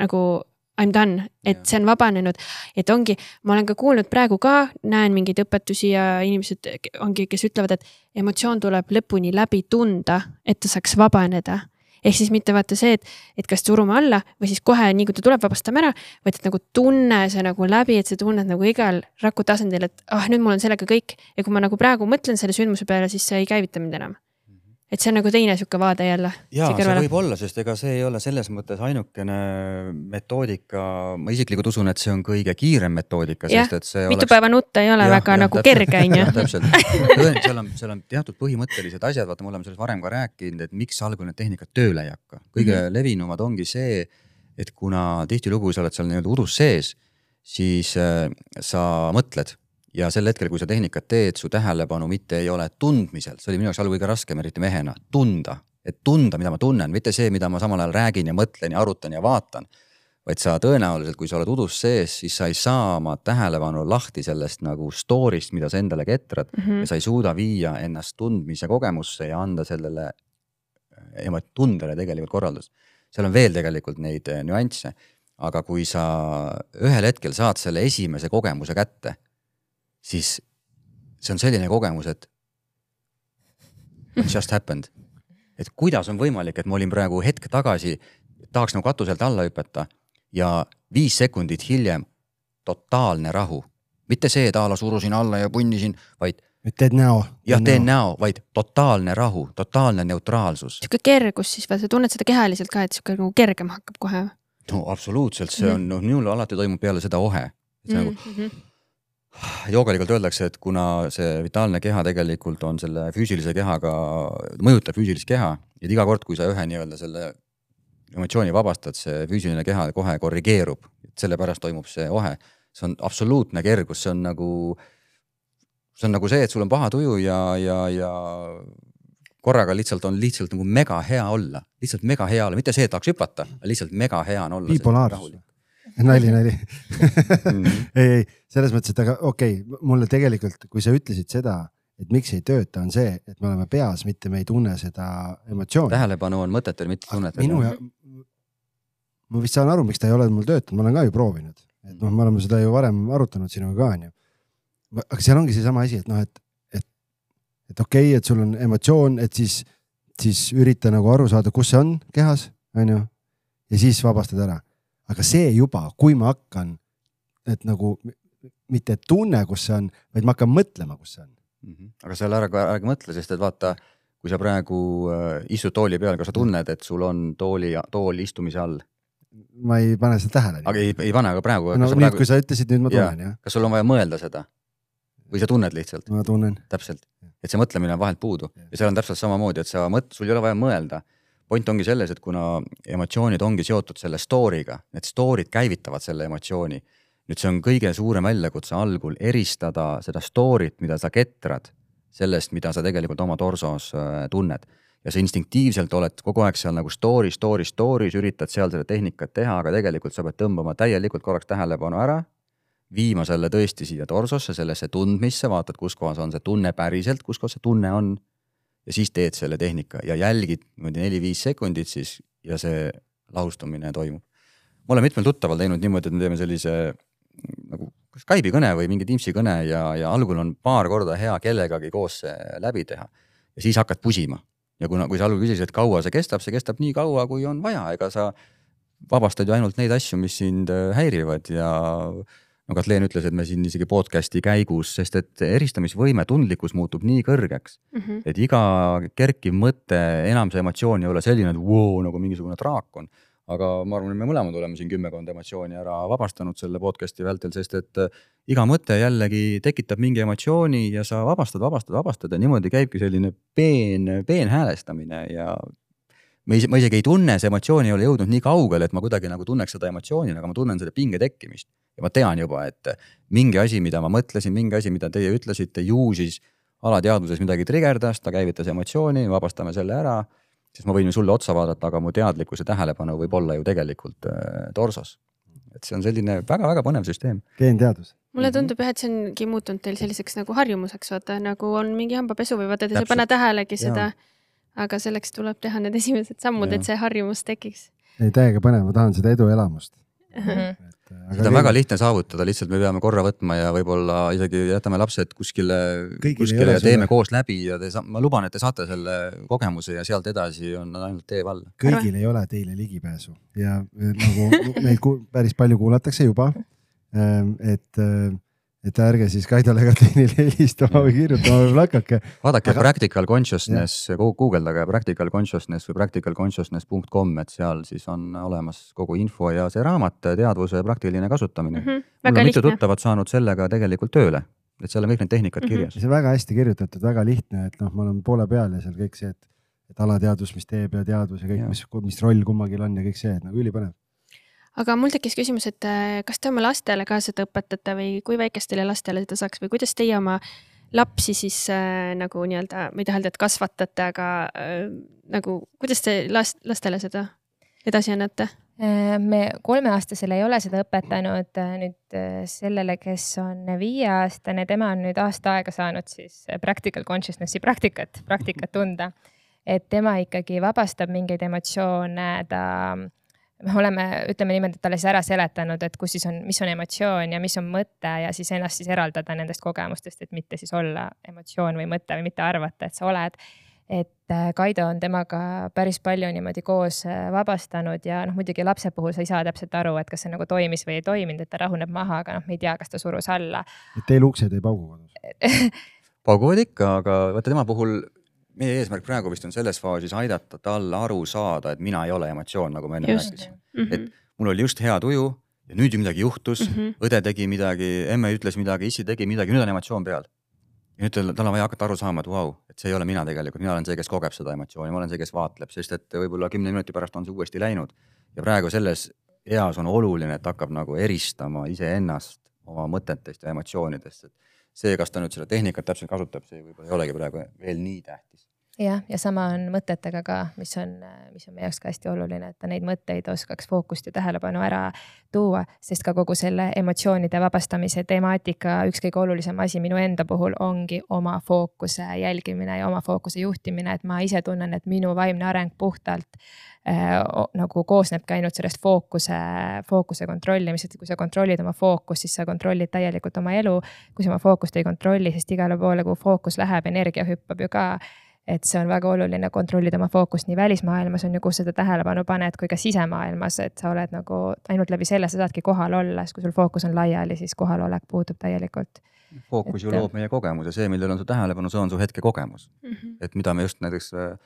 [SPEAKER 1] nagu I m done, et see on vabanenud, et ongi, ma olen ka kuulnud praegu ka, näen mingeid õpetusi ja inimesed ongi, kes ütlevad, et emotsioon tuleb lõpuni läbi tunda, et ta saaks vabaneda ehk siis mitte vaata see, et, et kas surume alla või siis kohe, nii kui ta tuleb, vabastame ära, vaid et nagu tunne see nagu läbi, et sa tunned nagu igal raku tasandil, et ah, nüüd mul on sellega kõik. Ja kui ma nagu praegu mõtlen selle sündmuse peale, siis see ei käivita mind enam et see on nagu teine sihuke vaade jälle.
[SPEAKER 4] ja see võib olla, sest ega see ei ole selles mõttes ainukene metoodika, ma isiklikult usun, et see on kõige kiirem metoodika, sest et see.
[SPEAKER 1] mitu oleks... päeva nutta ei ole ja, väga ja, nagu täpselt, kerge, *laughs* on ju.
[SPEAKER 4] täpselt, seal on, seal on teatud põhimõttelised asjad, vaata, me oleme sellest varem ka rääkinud, et miks algul need tehnikad tööle ei hakka. kõige mm -hmm. levinumad ongi see, et kuna tihtilugu sa oled seal nii-öelda udus sees, siis äh, sa mõtled ja sel hetkel, kui sa tehnikat teed, su tähelepanu mitte ei ole tundmisel, see oli minu jaoks algul kõige raskem, eriti mehena, tunda, et tunda, mida ma tunnen, mitte see, mida ma samal ajal räägin ja mõtlen ja arutan ja vaatan. vaid sa tõenäoliselt, kui sa oled udus sees, siis sa ei saa oma tähelepanu lahti sellest nagu story'st, mida sa endale ketrad mm -hmm. ja sa ei suuda viia ennast tundmise kogemusse ja anda sellele tundele tegelikult korraldust. seal on veel tegelikult neid eh, nüansse, aga kui sa ühel hetkel saad selle esimese kogemuse kätte siis see on selline kogemus, et what just happened. et kuidas on võimalik, et ma olin praegu hetk tagasi, tahaks nagu katuselt alla hüpata ja viis sekundit hiljem totaalne rahu. mitte see, et a la surusin alla ja punnisin, vaid.
[SPEAKER 2] teed näo.
[SPEAKER 4] jah, teen näo, vaid totaalne rahu, totaalne neutraalsus.
[SPEAKER 1] sihuke kergus siis või sa tunned seda kehaliselt ka, et sihuke nagu kergem hakkab kohe?
[SPEAKER 4] no absoluutselt, see on, noh minul alati toimub peale seda ohe. see mm -hmm. nagu mhm joogalikult öeldakse, et kuna see vitaalne keha tegelikult on selle füüsilise kehaga, mõjutab füüsilist keha, et iga kord, kui sa ühe nii-öelda selle emotsiooni vabastad, see füüsiline keha kohe korrigeerub, sellepärast toimub see ohe. see on absoluutne kergus, see on nagu, see on nagu see, et sul on paha tuju ja, ja, ja korraga lihtsalt on lihtsalt nagu mega hea olla, lihtsalt mega hea olla, mitte see, et tahaks hüpata, lihtsalt mega hea on olla.
[SPEAKER 2] bipolaarsus *laughs* nali, nali mm. ei, ei selles mõttes, et aga okei okay,, mulle tegelikult, kui sa ütlesid seda, et miks ei tööta, on see, et me oleme peas, mitte me ei tunne seda emotsiooni.
[SPEAKER 4] tähelepanu on mõttetel, mitte tunnetel.
[SPEAKER 2] minu ja, ma vist saan aru, miks ta ei ole mul töötanud, ma olen ka ju proovinud, et noh, me oleme seda ju varem arutanud sinuga ka onju. aga seal ongi seesama asi, et noh, et, et, et okei okay,, et sul on emotsioon, et siis, siis ürita nagu aru saada, kus see on kehas, onju. ja siis vabastad ära aga see juba, kui ma hakkan, et nagu mitte tunne, kus see on, vaid ma hakkan mõtlema, kus see on
[SPEAKER 4] mm. -hmm. aga seal ära, ärge mõtle, sest et vaata, kui sa praegu äh, istud tooli peal, kas sa tunned, et sul on tooli, tool istumise all?
[SPEAKER 2] ma ei pane seda tähele.
[SPEAKER 4] aga ei, ei pane, aga praegu.
[SPEAKER 2] no nüüd praegu..., kui sa ütlesid, nüüd ma tunnen jah.
[SPEAKER 4] kas sul on vaja mõelda seda või sa tunned lihtsalt?
[SPEAKER 2] ma tunnen.
[SPEAKER 4] täpselt, et see mõtlemine on vahelt puudu ja, ja seal on täpselt samamoodi, et sa mõt-, sul ei ole vaja mõelda point ongi selles, et kuna emotsioonid ongi seotud selle story'ga, need story'd käivitavad selle emotsiooni. nüüd see on kõige suurem väljakutse algul eristada seda story't, mida sa ketrad, sellest, mida sa tegelikult oma torsos äh, tunned. ja sa instinktiivselt oled kogu aeg seal nagu story, story, story's, üritad seal seda tehnikat teha, aga tegelikult sa pead tõmbama täielikult korraks tähelepanu ära, viima selle tõesti siia torsosse, sellesse tundmisse, vaatad, kus kohas on see tunne päriselt, kus kohas see tunne on ja siis teed selle tehnika ja jälgid niimoodi neli-viis sekundit siis ja see lahustumine toimub. ma olen mitmel tuttaval teinud niimoodi, et me teeme sellise nagu kas Skype'i kõne või mingi Teams'i kõne ja, ja algul on paar korda hea kellegagi koos see läbi teha. ja siis hakkad pusima ja kuna, kui sa algul küsisid, et kaua see kestab, see kestab nii kaua, kui on vaja, ega sa vabastad ju ainult neid asju, mis sind äh, häirivad ja no Katleen ütles, et me siin isegi podcast'i käigus, sest et eristamisvõime, tundlikkus muutub nii kõrgeks mm, -hmm. et iga kerkiv mõte, enam see emotsioon ei ole selline, et voo, nagu mingisugune draakon. aga ma arvan, et me mõlemad oleme siin kümmekond emotsiooni ära vabastanud selle podcast'i vältel, sest et äh, iga mõte jällegi tekitab mingi emotsiooni ja sa vabastad, vabastad, vabastad ja niimoodi käibki selline peen, peenhäälestamine ja ma ise, ma isegi ei tunne, see emotsioon ei ole jõudnud nii kaugele, et ma kuidagi nagu tunneks seda emotsiooni, aga ma tunnen seda pinge tekkimist ja ma tean juba, et mingi asi, mida ma mõtlesin, mingi asi, mida teie ütlesite, ju siis alateadvuses midagi trigerdas, ta käivitas emotsiooni, vabastame selle ära, siis ma võin ju sulle otsa vaadata, aga mu teadlikkus ja tähelepanu võib olla ju tegelikult äh, torsos. et see on selline väga-väga põnev süsteem.
[SPEAKER 2] geenteadus
[SPEAKER 1] mulle mhm. tundub jah, et see ongi muutunud teil selliseks nagu harjumuseks, vaata nagu on mingi hambapesu või vaata, te ei pane tähelegi seda. aga selleks tuleb teha need esimesed sammud, et see harjumus tekiks.
[SPEAKER 2] ei, täiega põnev, ma tahan seda eduelamust mm.
[SPEAKER 4] -hmm seda on väga lihtne saavutada, lihtsalt me peame korra võtma ja võib-olla isegi jätame lapsed kuskile, kuskile ja teeme koos läbi ja te, ma luban, et te saate selle kogemuse ja sealt edasi on ainult tee vald.
[SPEAKER 2] kõigil ei ole teile ligipääsu ja nagu *laughs* meid päris palju kuulatakse juba. Ähm, et äh, et ärge siis Kaidole Katrinile *laughs* helistama või kirjutama või *laughs* plakake.
[SPEAKER 4] vaadake Aga... Practical Consciousness, guugeldage Practical Consciousness või practicalconsciousness.com, et seal siis on olemas kogu info ja see raamat, teadvuse praktiline kasutamine mm. -hmm. mul on mitu tuttavat saanud sellega tegelikult tööle, et seal on kõik need tehnikad mm -hmm. kirjas.
[SPEAKER 2] see on väga hästi kirjutatud, väga lihtne, et noh, ma olen poole peal ja seal kõik see, et, et alateadvus, mis teeb ja teadvus ja kõik, mis, mis roll kummagil on ja kõik see, et nagu ülipõnev
[SPEAKER 1] aga mul tekkis küsimus, et äh, kas te oma lastele ka seda õpetate või kui väikestele lastele seda saaks või kuidas teie oma lapsi siis äh, nagu nii-öelda, ma ei taha öelda, et kasvatate, aga äh, nagu kuidas te last, lastele seda edasi annate?
[SPEAKER 3] Äh, me kolmeaastasele ei ole seda õpetanud äh, nüüd äh, sellele, kes on viieaastane, tema on nüüd aasta aega saanud siis practical consciousness'i praktikat, praktikat tunda. et tema ikkagi vabastab mingeid emotsioone, ta, me oleme, ütleme niimoodi, et talle siis ära seletanud, et kus siis on, mis on emotsioon ja mis on mõte ja siis ennast siis eraldada nendest kogemustest, et mitte siis olla emotsioon või mõte või mitte arvata, et sa oled et äh, Kaido on temaga päris palju niimoodi koos äh, vabastanud ja noh, muidugi lapse puhul sa ei saa täpselt aru, et kas see nagu toimis või ei toiminud, et ta rahuneb maha, aga noh, me ei tea, kas ta surus alla.
[SPEAKER 2] et teil uksed ei paugu kodus *laughs*
[SPEAKER 4] pauguvad ikka, aga vaata tema puhul meie eesmärk praegu vist on selles faasis aidata tal aru saada, et mina ei ole emotsioon, nagu ma enne rääkisin mm. -hmm. et mul oli just hea tuju ja nüüd ju midagi juhtus mm, -hmm. õde tegi midagi, emme ütles midagi, issi tegi midagi, nüüd on emotsioon peal ja nüüd tal, tal on vaja hakata aru saama, et vau wow,, et see ei ole mina tegelikult, mina olen see, kes kogeb seda emotsiooni, ma olen see, kes vaatleb, sest et võib-olla kümne minuti pärast on see uuesti läinud. ja praegu selles eas on oluline, et hakkab nagu eristama iseennast oma mõtetest ja emotsioonidest, et see, kas ta nüüd seda tehnikat täpselt kasutab, see võib-olla ei olegi praegu veel nii tähtis
[SPEAKER 3] jah, ja sama on mõtetega ka, mis on, mis on meie jaoks ka hästi oluline, et ta neid mõtteid oskaks fookust ja tähelepanu ära tuua, sest ka kogu selle emotsioonide vabastamise temaatika üks kõige olulisem asi minu enda puhul ongi oma fookuse jälgimine ja oma fookuse juhtimine, et ma ise tunnen, et minu vaimne areng puhtalt äh, nagu koosnebki ainult sellest fookuse, fookuse kontrollimisest, kui sa kontrollid oma fookust, siis sa kontrollid täielikult oma elu. kui sa oma fookust ei kontrolli, sest igale poole, kuhu fookus läheb, energia hüppab ju ka et see on väga oluline kontrollida oma fookust nii välismaailmas on ju, kus seda tähelepanu paned, kui ka sisemaailmas, et sa oled nagu ainult läbi selle sa saadki kohal olla, sest kui sul fookus on laiali, siis kohalolek puudub täielikult.
[SPEAKER 4] fookus et... ju loob meie kogemuse, see, millel on su tähelepanu, see on su hetkekogemus mm. -hmm. et mida me just näiteks äh,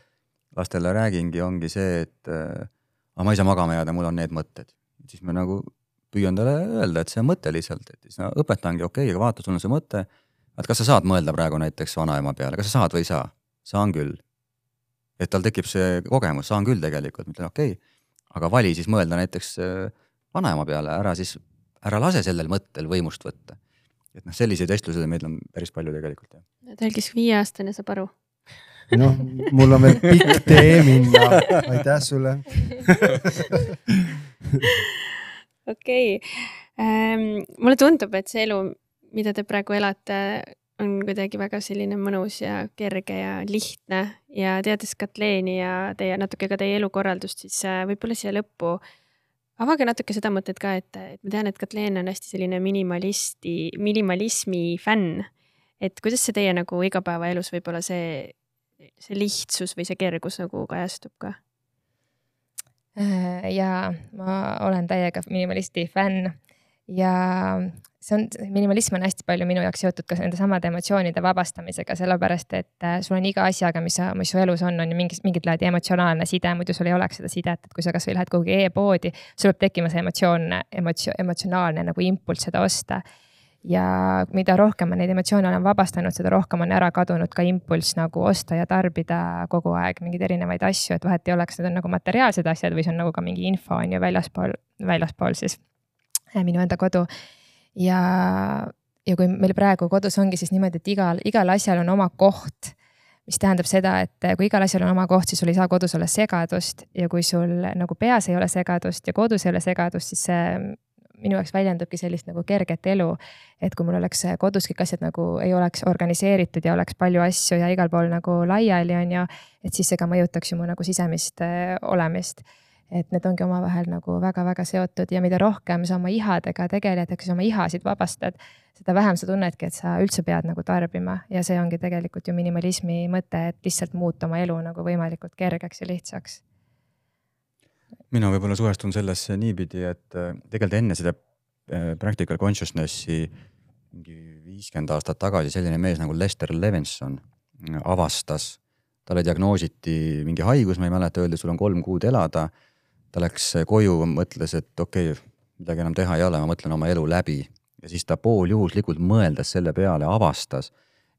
[SPEAKER 4] lastele räägingi, ongi see, et äh, aga ma ei saa magama jääda, mul on need mõtted. siis me nagu püüan talle öelda, et see on mõte lihtsalt, et siis no, õpetangi, okei okay,, aga vaata, sul on see mõte. et kas sa saad mõelda praegu näiteks vanaema peale, kas sa saad või ei saa? Saan küll. et tal tekib see kogemus, saan küll tegelikult, ma ütlen okei okay,, aga vali siis mõelda näiteks äh, vanaema peale, ära siis, ära lase sellel mõttel võimust võtta. et noh, selliseid vestlusi meil on päris palju tegelikult
[SPEAKER 1] algis viieaastane, saab aru
[SPEAKER 2] noh, mul on veel pikk *laughs* tee minna, aitäh sulle *laughs*
[SPEAKER 1] okei okay. ähm,, mulle tundub, et see elu, mida te praegu elate, on kuidagi väga selline mõnus ja kerge ja lihtne ja teades Katleeni ja teie natuke ka teie elukorraldust, siis äh, võib-olla siia lõppu avage natuke seda mõtet ka, et, et ma tean, et Katleen on hästi selline minimalisti, minimalismi fänn. et kuidas see teie nagu igapäevaelus võib-olla see, see lihtsus või see kergus nagu kajastub ka?
[SPEAKER 3] Äh, ja ma olen täiega minimalisti fänn ja see on, minimalism on hästi palju minu jaoks seotud ka nende samade emotsioonide vabastamisega, sellepärast et äh, sul on iga asjaga, mis mis su elus on, on ju mingi, mingit laadi emotsionaalne side, muidu sul ei oleks seda sidet, et kui sa kasvõi lähed kuhugi e-poodi, sul peab tekkima see emotsioon, emotsio-, emotsionaalne nagu impulss seda osta. ja mida rohkem ma neid emotsioone olen vabastanud, seda rohkem on ära kadunud ka impulss nagu osta ja tarbida kogu aeg mingeid erinevaid asju, et vahet ei ole, kas need on nagu materiaalsed asjad või see on nagu ka mingi info on ju väljaspool, väljaspool siis äh, minu enda kodu ja, ja kui meil praegu kodus ongi siis niimoodi, et igal, igal asjal on oma koht mis tähendab seda, et kui igal asjal on oma koht, siis sul ei saa kodus olla segadust ja kui sul nagu peas ei ole segadust ja kodus ei ole segadust, siis see minu jaoks väljendubki sellist nagu kerget elu. et kui mul oleks kodus kõik asjad nagu ei oleks organiseeritud ja oleks palju asju ja igal pool nagu laiali, on ju, et siis see ka mõjutaks ju mu nagu sisemist äh, olemist et need ongi omavahel nagu väga-väga seotud ja mida rohkem sa oma ihadega tegeled, ehk siis oma ihasid vabastad, seda vähem sa tunnedki, et sa üldse pead nagu tarbima. Ja see ongi tegelikult ju minimalismi mõte, et lihtsalt muuta oma elu nagu võimalikult kergeks ja lihtsaks.
[SPEAKER 4] mina võib-olla suhestun sellesse niipidi, et äh, tegelikult enne seda äh, practical consciousness'i mingi viiskümmend aastat tagasi selline mees nagu Lester Levinson avastas, talle diagnoositi mingi haigus, ma ei mäleta, öeldi, sul on kolm kuud elada ta läks koju, mõtles, et okei okay,, midagi enam teha ei ole, ma mõtlen oma elu läbi. ja siis ta pooljuhuslikult mõeldes selle peale avastas,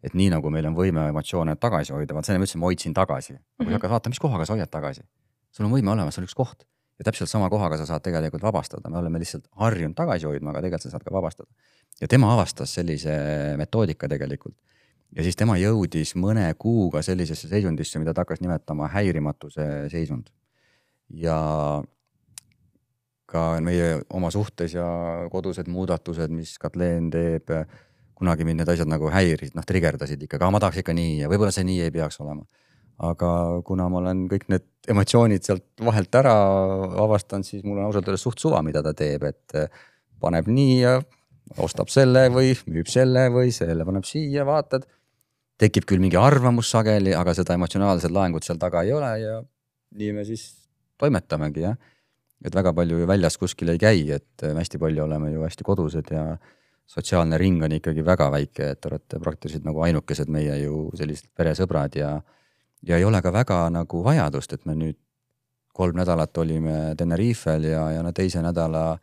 [SPEAKER 4] et nii nagu meil on võime emotsioone tagasi hoida, vaat selle ma ütlesin, ma hoidsin tagasi. aga kui sa mhm. hakkad vaatama, mis kohaga sa hoiad tagasi, sul on võime olemas, seal üks koht ja täpselt sama kohaga sa saad tegelikult vabastada, me oleme lihtsalt harjunud tagasi hoidma, aga tegelikult sa saad ka vabastada. ja tema avastas sellise metoodika tegelikult. ja siis tema jõudis mõne kuuga sellisesse seisundisse, mida ta hakkas nimetama häirimatuse seisund. Ja ka meie oma suhtes ja kodused muudatused, mis Katleen teeb, kunagi mind need asjad nagu häirisid, noh trigerdasid ikka, aga ma tahaks ikka nii ja võib-olla see nii ei peaks olema aga kuna ma olen kõik need emotsioonid sealt vahelt ära vabastanud, siis mul on ausalt öeldes suht suva, mida ta teeb, et paneb nii ja ostab selle või müüb selle või selle paneb siia, vaatad. tekib küll mingi arvamus sageli, aga seda emotsionaalset laengut seal taga ei ole ja nii me siis toimetamegi jah. et väga palju ju väljas kuskil ei käi, et eh, hästi palju oleme ju hästi kodused ja sotsiaalne ring on ikkagi väga väike, et te olete praktiliselt nagu ainukesed meie ju sellised peresõbrad ja ja ei ole ka väga nagu vajadust, et me nüüd kolm nädalat olime Tenerifel ja, ja no teise nädala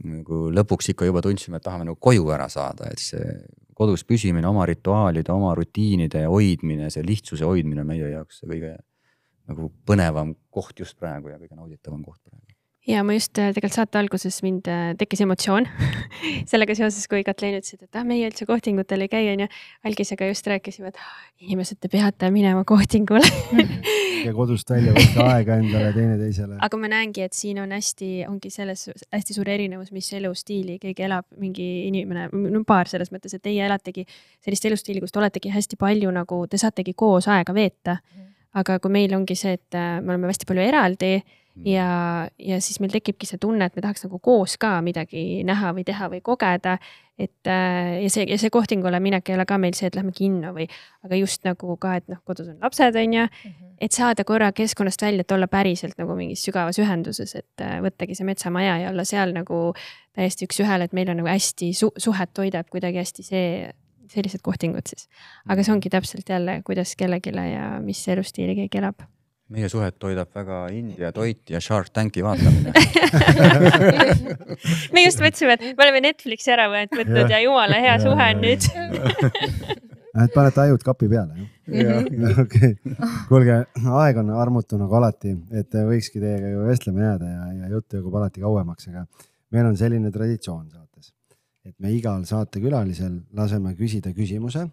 [SPEAKER 4] nagu lõpuks ikka juba tundsime, et tahame nagu koju ära saada, et see kodus püsimine, oma rituaalide, oma rutiinide hoidmine, see lihtsuse hoidmine meie jaoks see kõige nagu põnevam koht just praegu ja kõige nauditavam koht praegu
[SPEAKER 1] ja ma just äh, tegelikult saate alguses mind äh, tekkis emotsioon *laughs* sellega seoses, kui Katleen ütles, et ah, meie üldse kohtingutel ei käi, onju. Algisega just rääkisime, et ah, inimesed, te peate minema kohtingule *laughs*
[SPEAKER 2] ja kodust välja võtta *laughs* aega endale teineteisele.
[SPEAKER 1] aga ma näengi, et siin on hästi, ongi selles hästi suur erinevus, mis elustiili keegi elab, mingi inimene, no paar selles mõttes, et teie elategi sellist elustiili, kus te oletegi hästi palju nagu, te saategi koos aega veeta. Mhm. Aga kui meil ongi see, et äh, me oleme hästi palju eraldi Mm. ja, ja siis meil tekibki see tunne, et me tahaks nagu koos ka midagi näha või teha või kogeda. et äh, ja see, ja see kohtingule minek ei ole ka meil see, et lähme kinno või, aga just nagu ka, et noh, kodus on lapsed, on ju. Mhm. et saada korra keskkonnast välja, et olla päriselt nagu mingis sügavas ühenduses, et äh, võttagi see metsamaja ja olla seal nagu täiesti üks-ühele, et meil on nagu hästi su suhet toidab kuidagi hästi see sellised kohtingud siis. aga see ongi täpselt jälle, kuidas kellelegi ja mis elustiili keegi elab.
[SPEAKER 4] Meie suhet toidab väga India toit ja Shark Tanki vaatamine. *laughs*
[SPEAKER 1] Me just mõtlesime, et me oleme Netflixi ära võtnud ja, jumala hea ja, suhe on nüüd.
[SPEAKER 2] Et panete ajud kapi peale, jah? *laughs* okei, kuulge, aeg on armutu nagu alati, et võikski teiega ju vestlema jääda ja, ja jutt jõuab alati kauemaks, aga meil on selline traditsioon saates, et me igal saatekülalisel laseme küsida küsimuse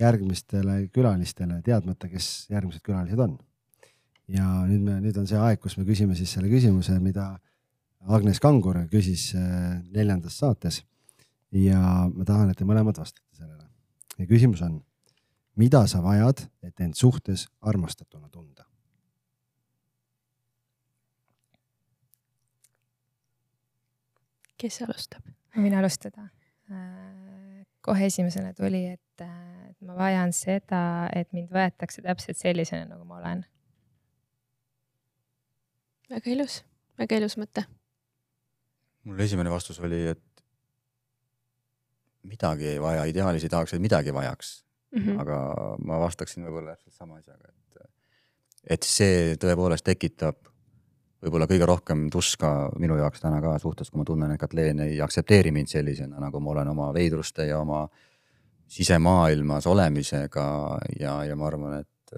[SPEAKER 2] järgmistele külalistele, teadmata, kes järgmised külalised on ja nüüd me, nüüd on see aeg, kus me küsime siis selle küsimuse, mida Agnes Kangur küsis äh, neljandas saates. ja ma tahan, et te mõlemad vastate sellele. ja küsimus on, mida sa vajad, et end suhtes armastatuna tunda?
[SPEAKER 1] Kes alustab?
[SPEAKER 3] ma võin alustada. Äh, kohe esimesena tuli, et ma vajan seda, et mind võetakse täpselt sellisena, nagu ma olen
[SPEAKER 1] väga ilus, väga ilus mõte.
[SPEAKER 4] mul esimene vastus oli, et midagi ei vaja, ideaalis ei tahaks, et midagi vajaks mm. -hmm. aga ma vastaksin võib-olla täpselt sama asjaga, et, et see tõepoolest tekitab võib-olla kõige rohkem tuska minu jaoks täna ka suhtes, kui ma tunnen, et Katleen ei aktsepteeri mind sellisena, nagu ma olen oma veidruste ja oma sisemaailmas olemisega ja, ja ma arvan, et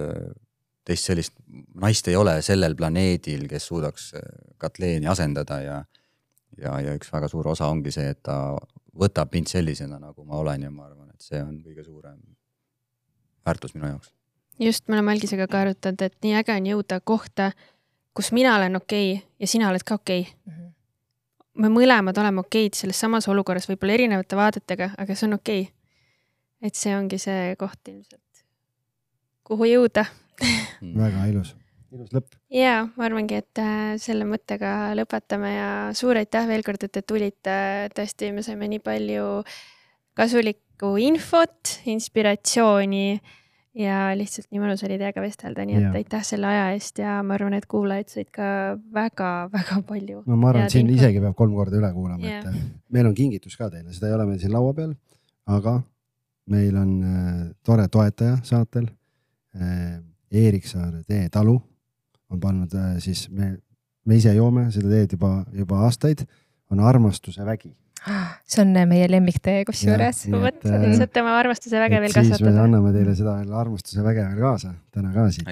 [SPEAKER 4] teist sellist naist ei ole sellel planeedil, kes suudaks äh, Katleeni asendada ja, ja, ja üks väga suur osa ongi see, et ta võtab mind sellisena, nagu ma olen ja ma arvan, et see on kõige suurem väärtus minu jaoks.
[SPEAKER 1] just, me oleme Algisega ka arutanud, et nii äge on jõuda kohta, kus mina olen okei okay ja sina oled ka okei okay. mm. -hmm. me mõlemad oleme okeid selles samas olukorras, võib-olla erinevate vaadetega, aga see on okei okay.. et see ongi see koht ilmselt, kuhu jõuda
[SPEAKER 2] Mm. väga ilus, ilus lõpp.
[SPEAKER 1] ja ma arvangi, et äh, selle mõttega lõpetame ja suur aitäh veel kord, et te tulite. tõesti, me saime nii palju kasulikku infot, inspiratsiooni ja lihtsalt nii mõnus oli teiega vestelda, nii et ja. aitäh selle aja eest ja ma arvan, et kuulajad said ka väga-väga palju.
[SPEAKER 2] no ma arvan, et siin isegi peab kolm korda üle kuulama, et äh, meil on kingitus ka teile, seda ei ole meil siin laua peal, aga meil on äh, tore toetaja saatel äh, Eeriksaare teetalu on pannud äh, siis me, me ise joome seda teed juba, juba aastaid, on armastuse vägi.
[SPEAKER 3] See on äh, meie lemmiktee kusjuures.
[SPEAKER 1] vot, äh, saate oma armastuse väge veel kasvatada.
[SPEAKER 2] siis me anname teile seda veel armastuse väge veel kaasa täna ka siit.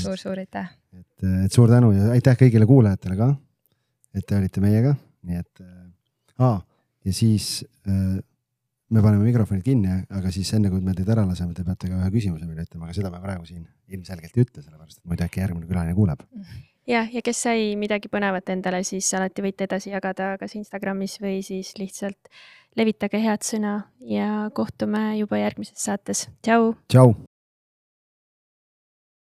[SPEAKER 3] suur-suur aitäh.
[SPEAKER 2] et, et suur tänu ja aitäh kõigile kuulajatele ka. et te olite meiega, nii et äh,. aa, ja siis äh, me paneme mikrofonid kinni, aga siis enne kui me teid ära laseme, te peate ka ühe küsimuse meile ütlema, aga seda me praegu siin ilmselgelt ei ütle, sellepärast et muidu äkki järgmine külaline kuuleb. *laughs*
[SPEAKER 1] jah, ja kes sai midagi põnevat endale, siis alati võite edasi jagada kas Instagramis või siis lihtsalt levitage head sõna ja kohtume juba järgmises saates. tšau.
[SPEAKER 2] tšau.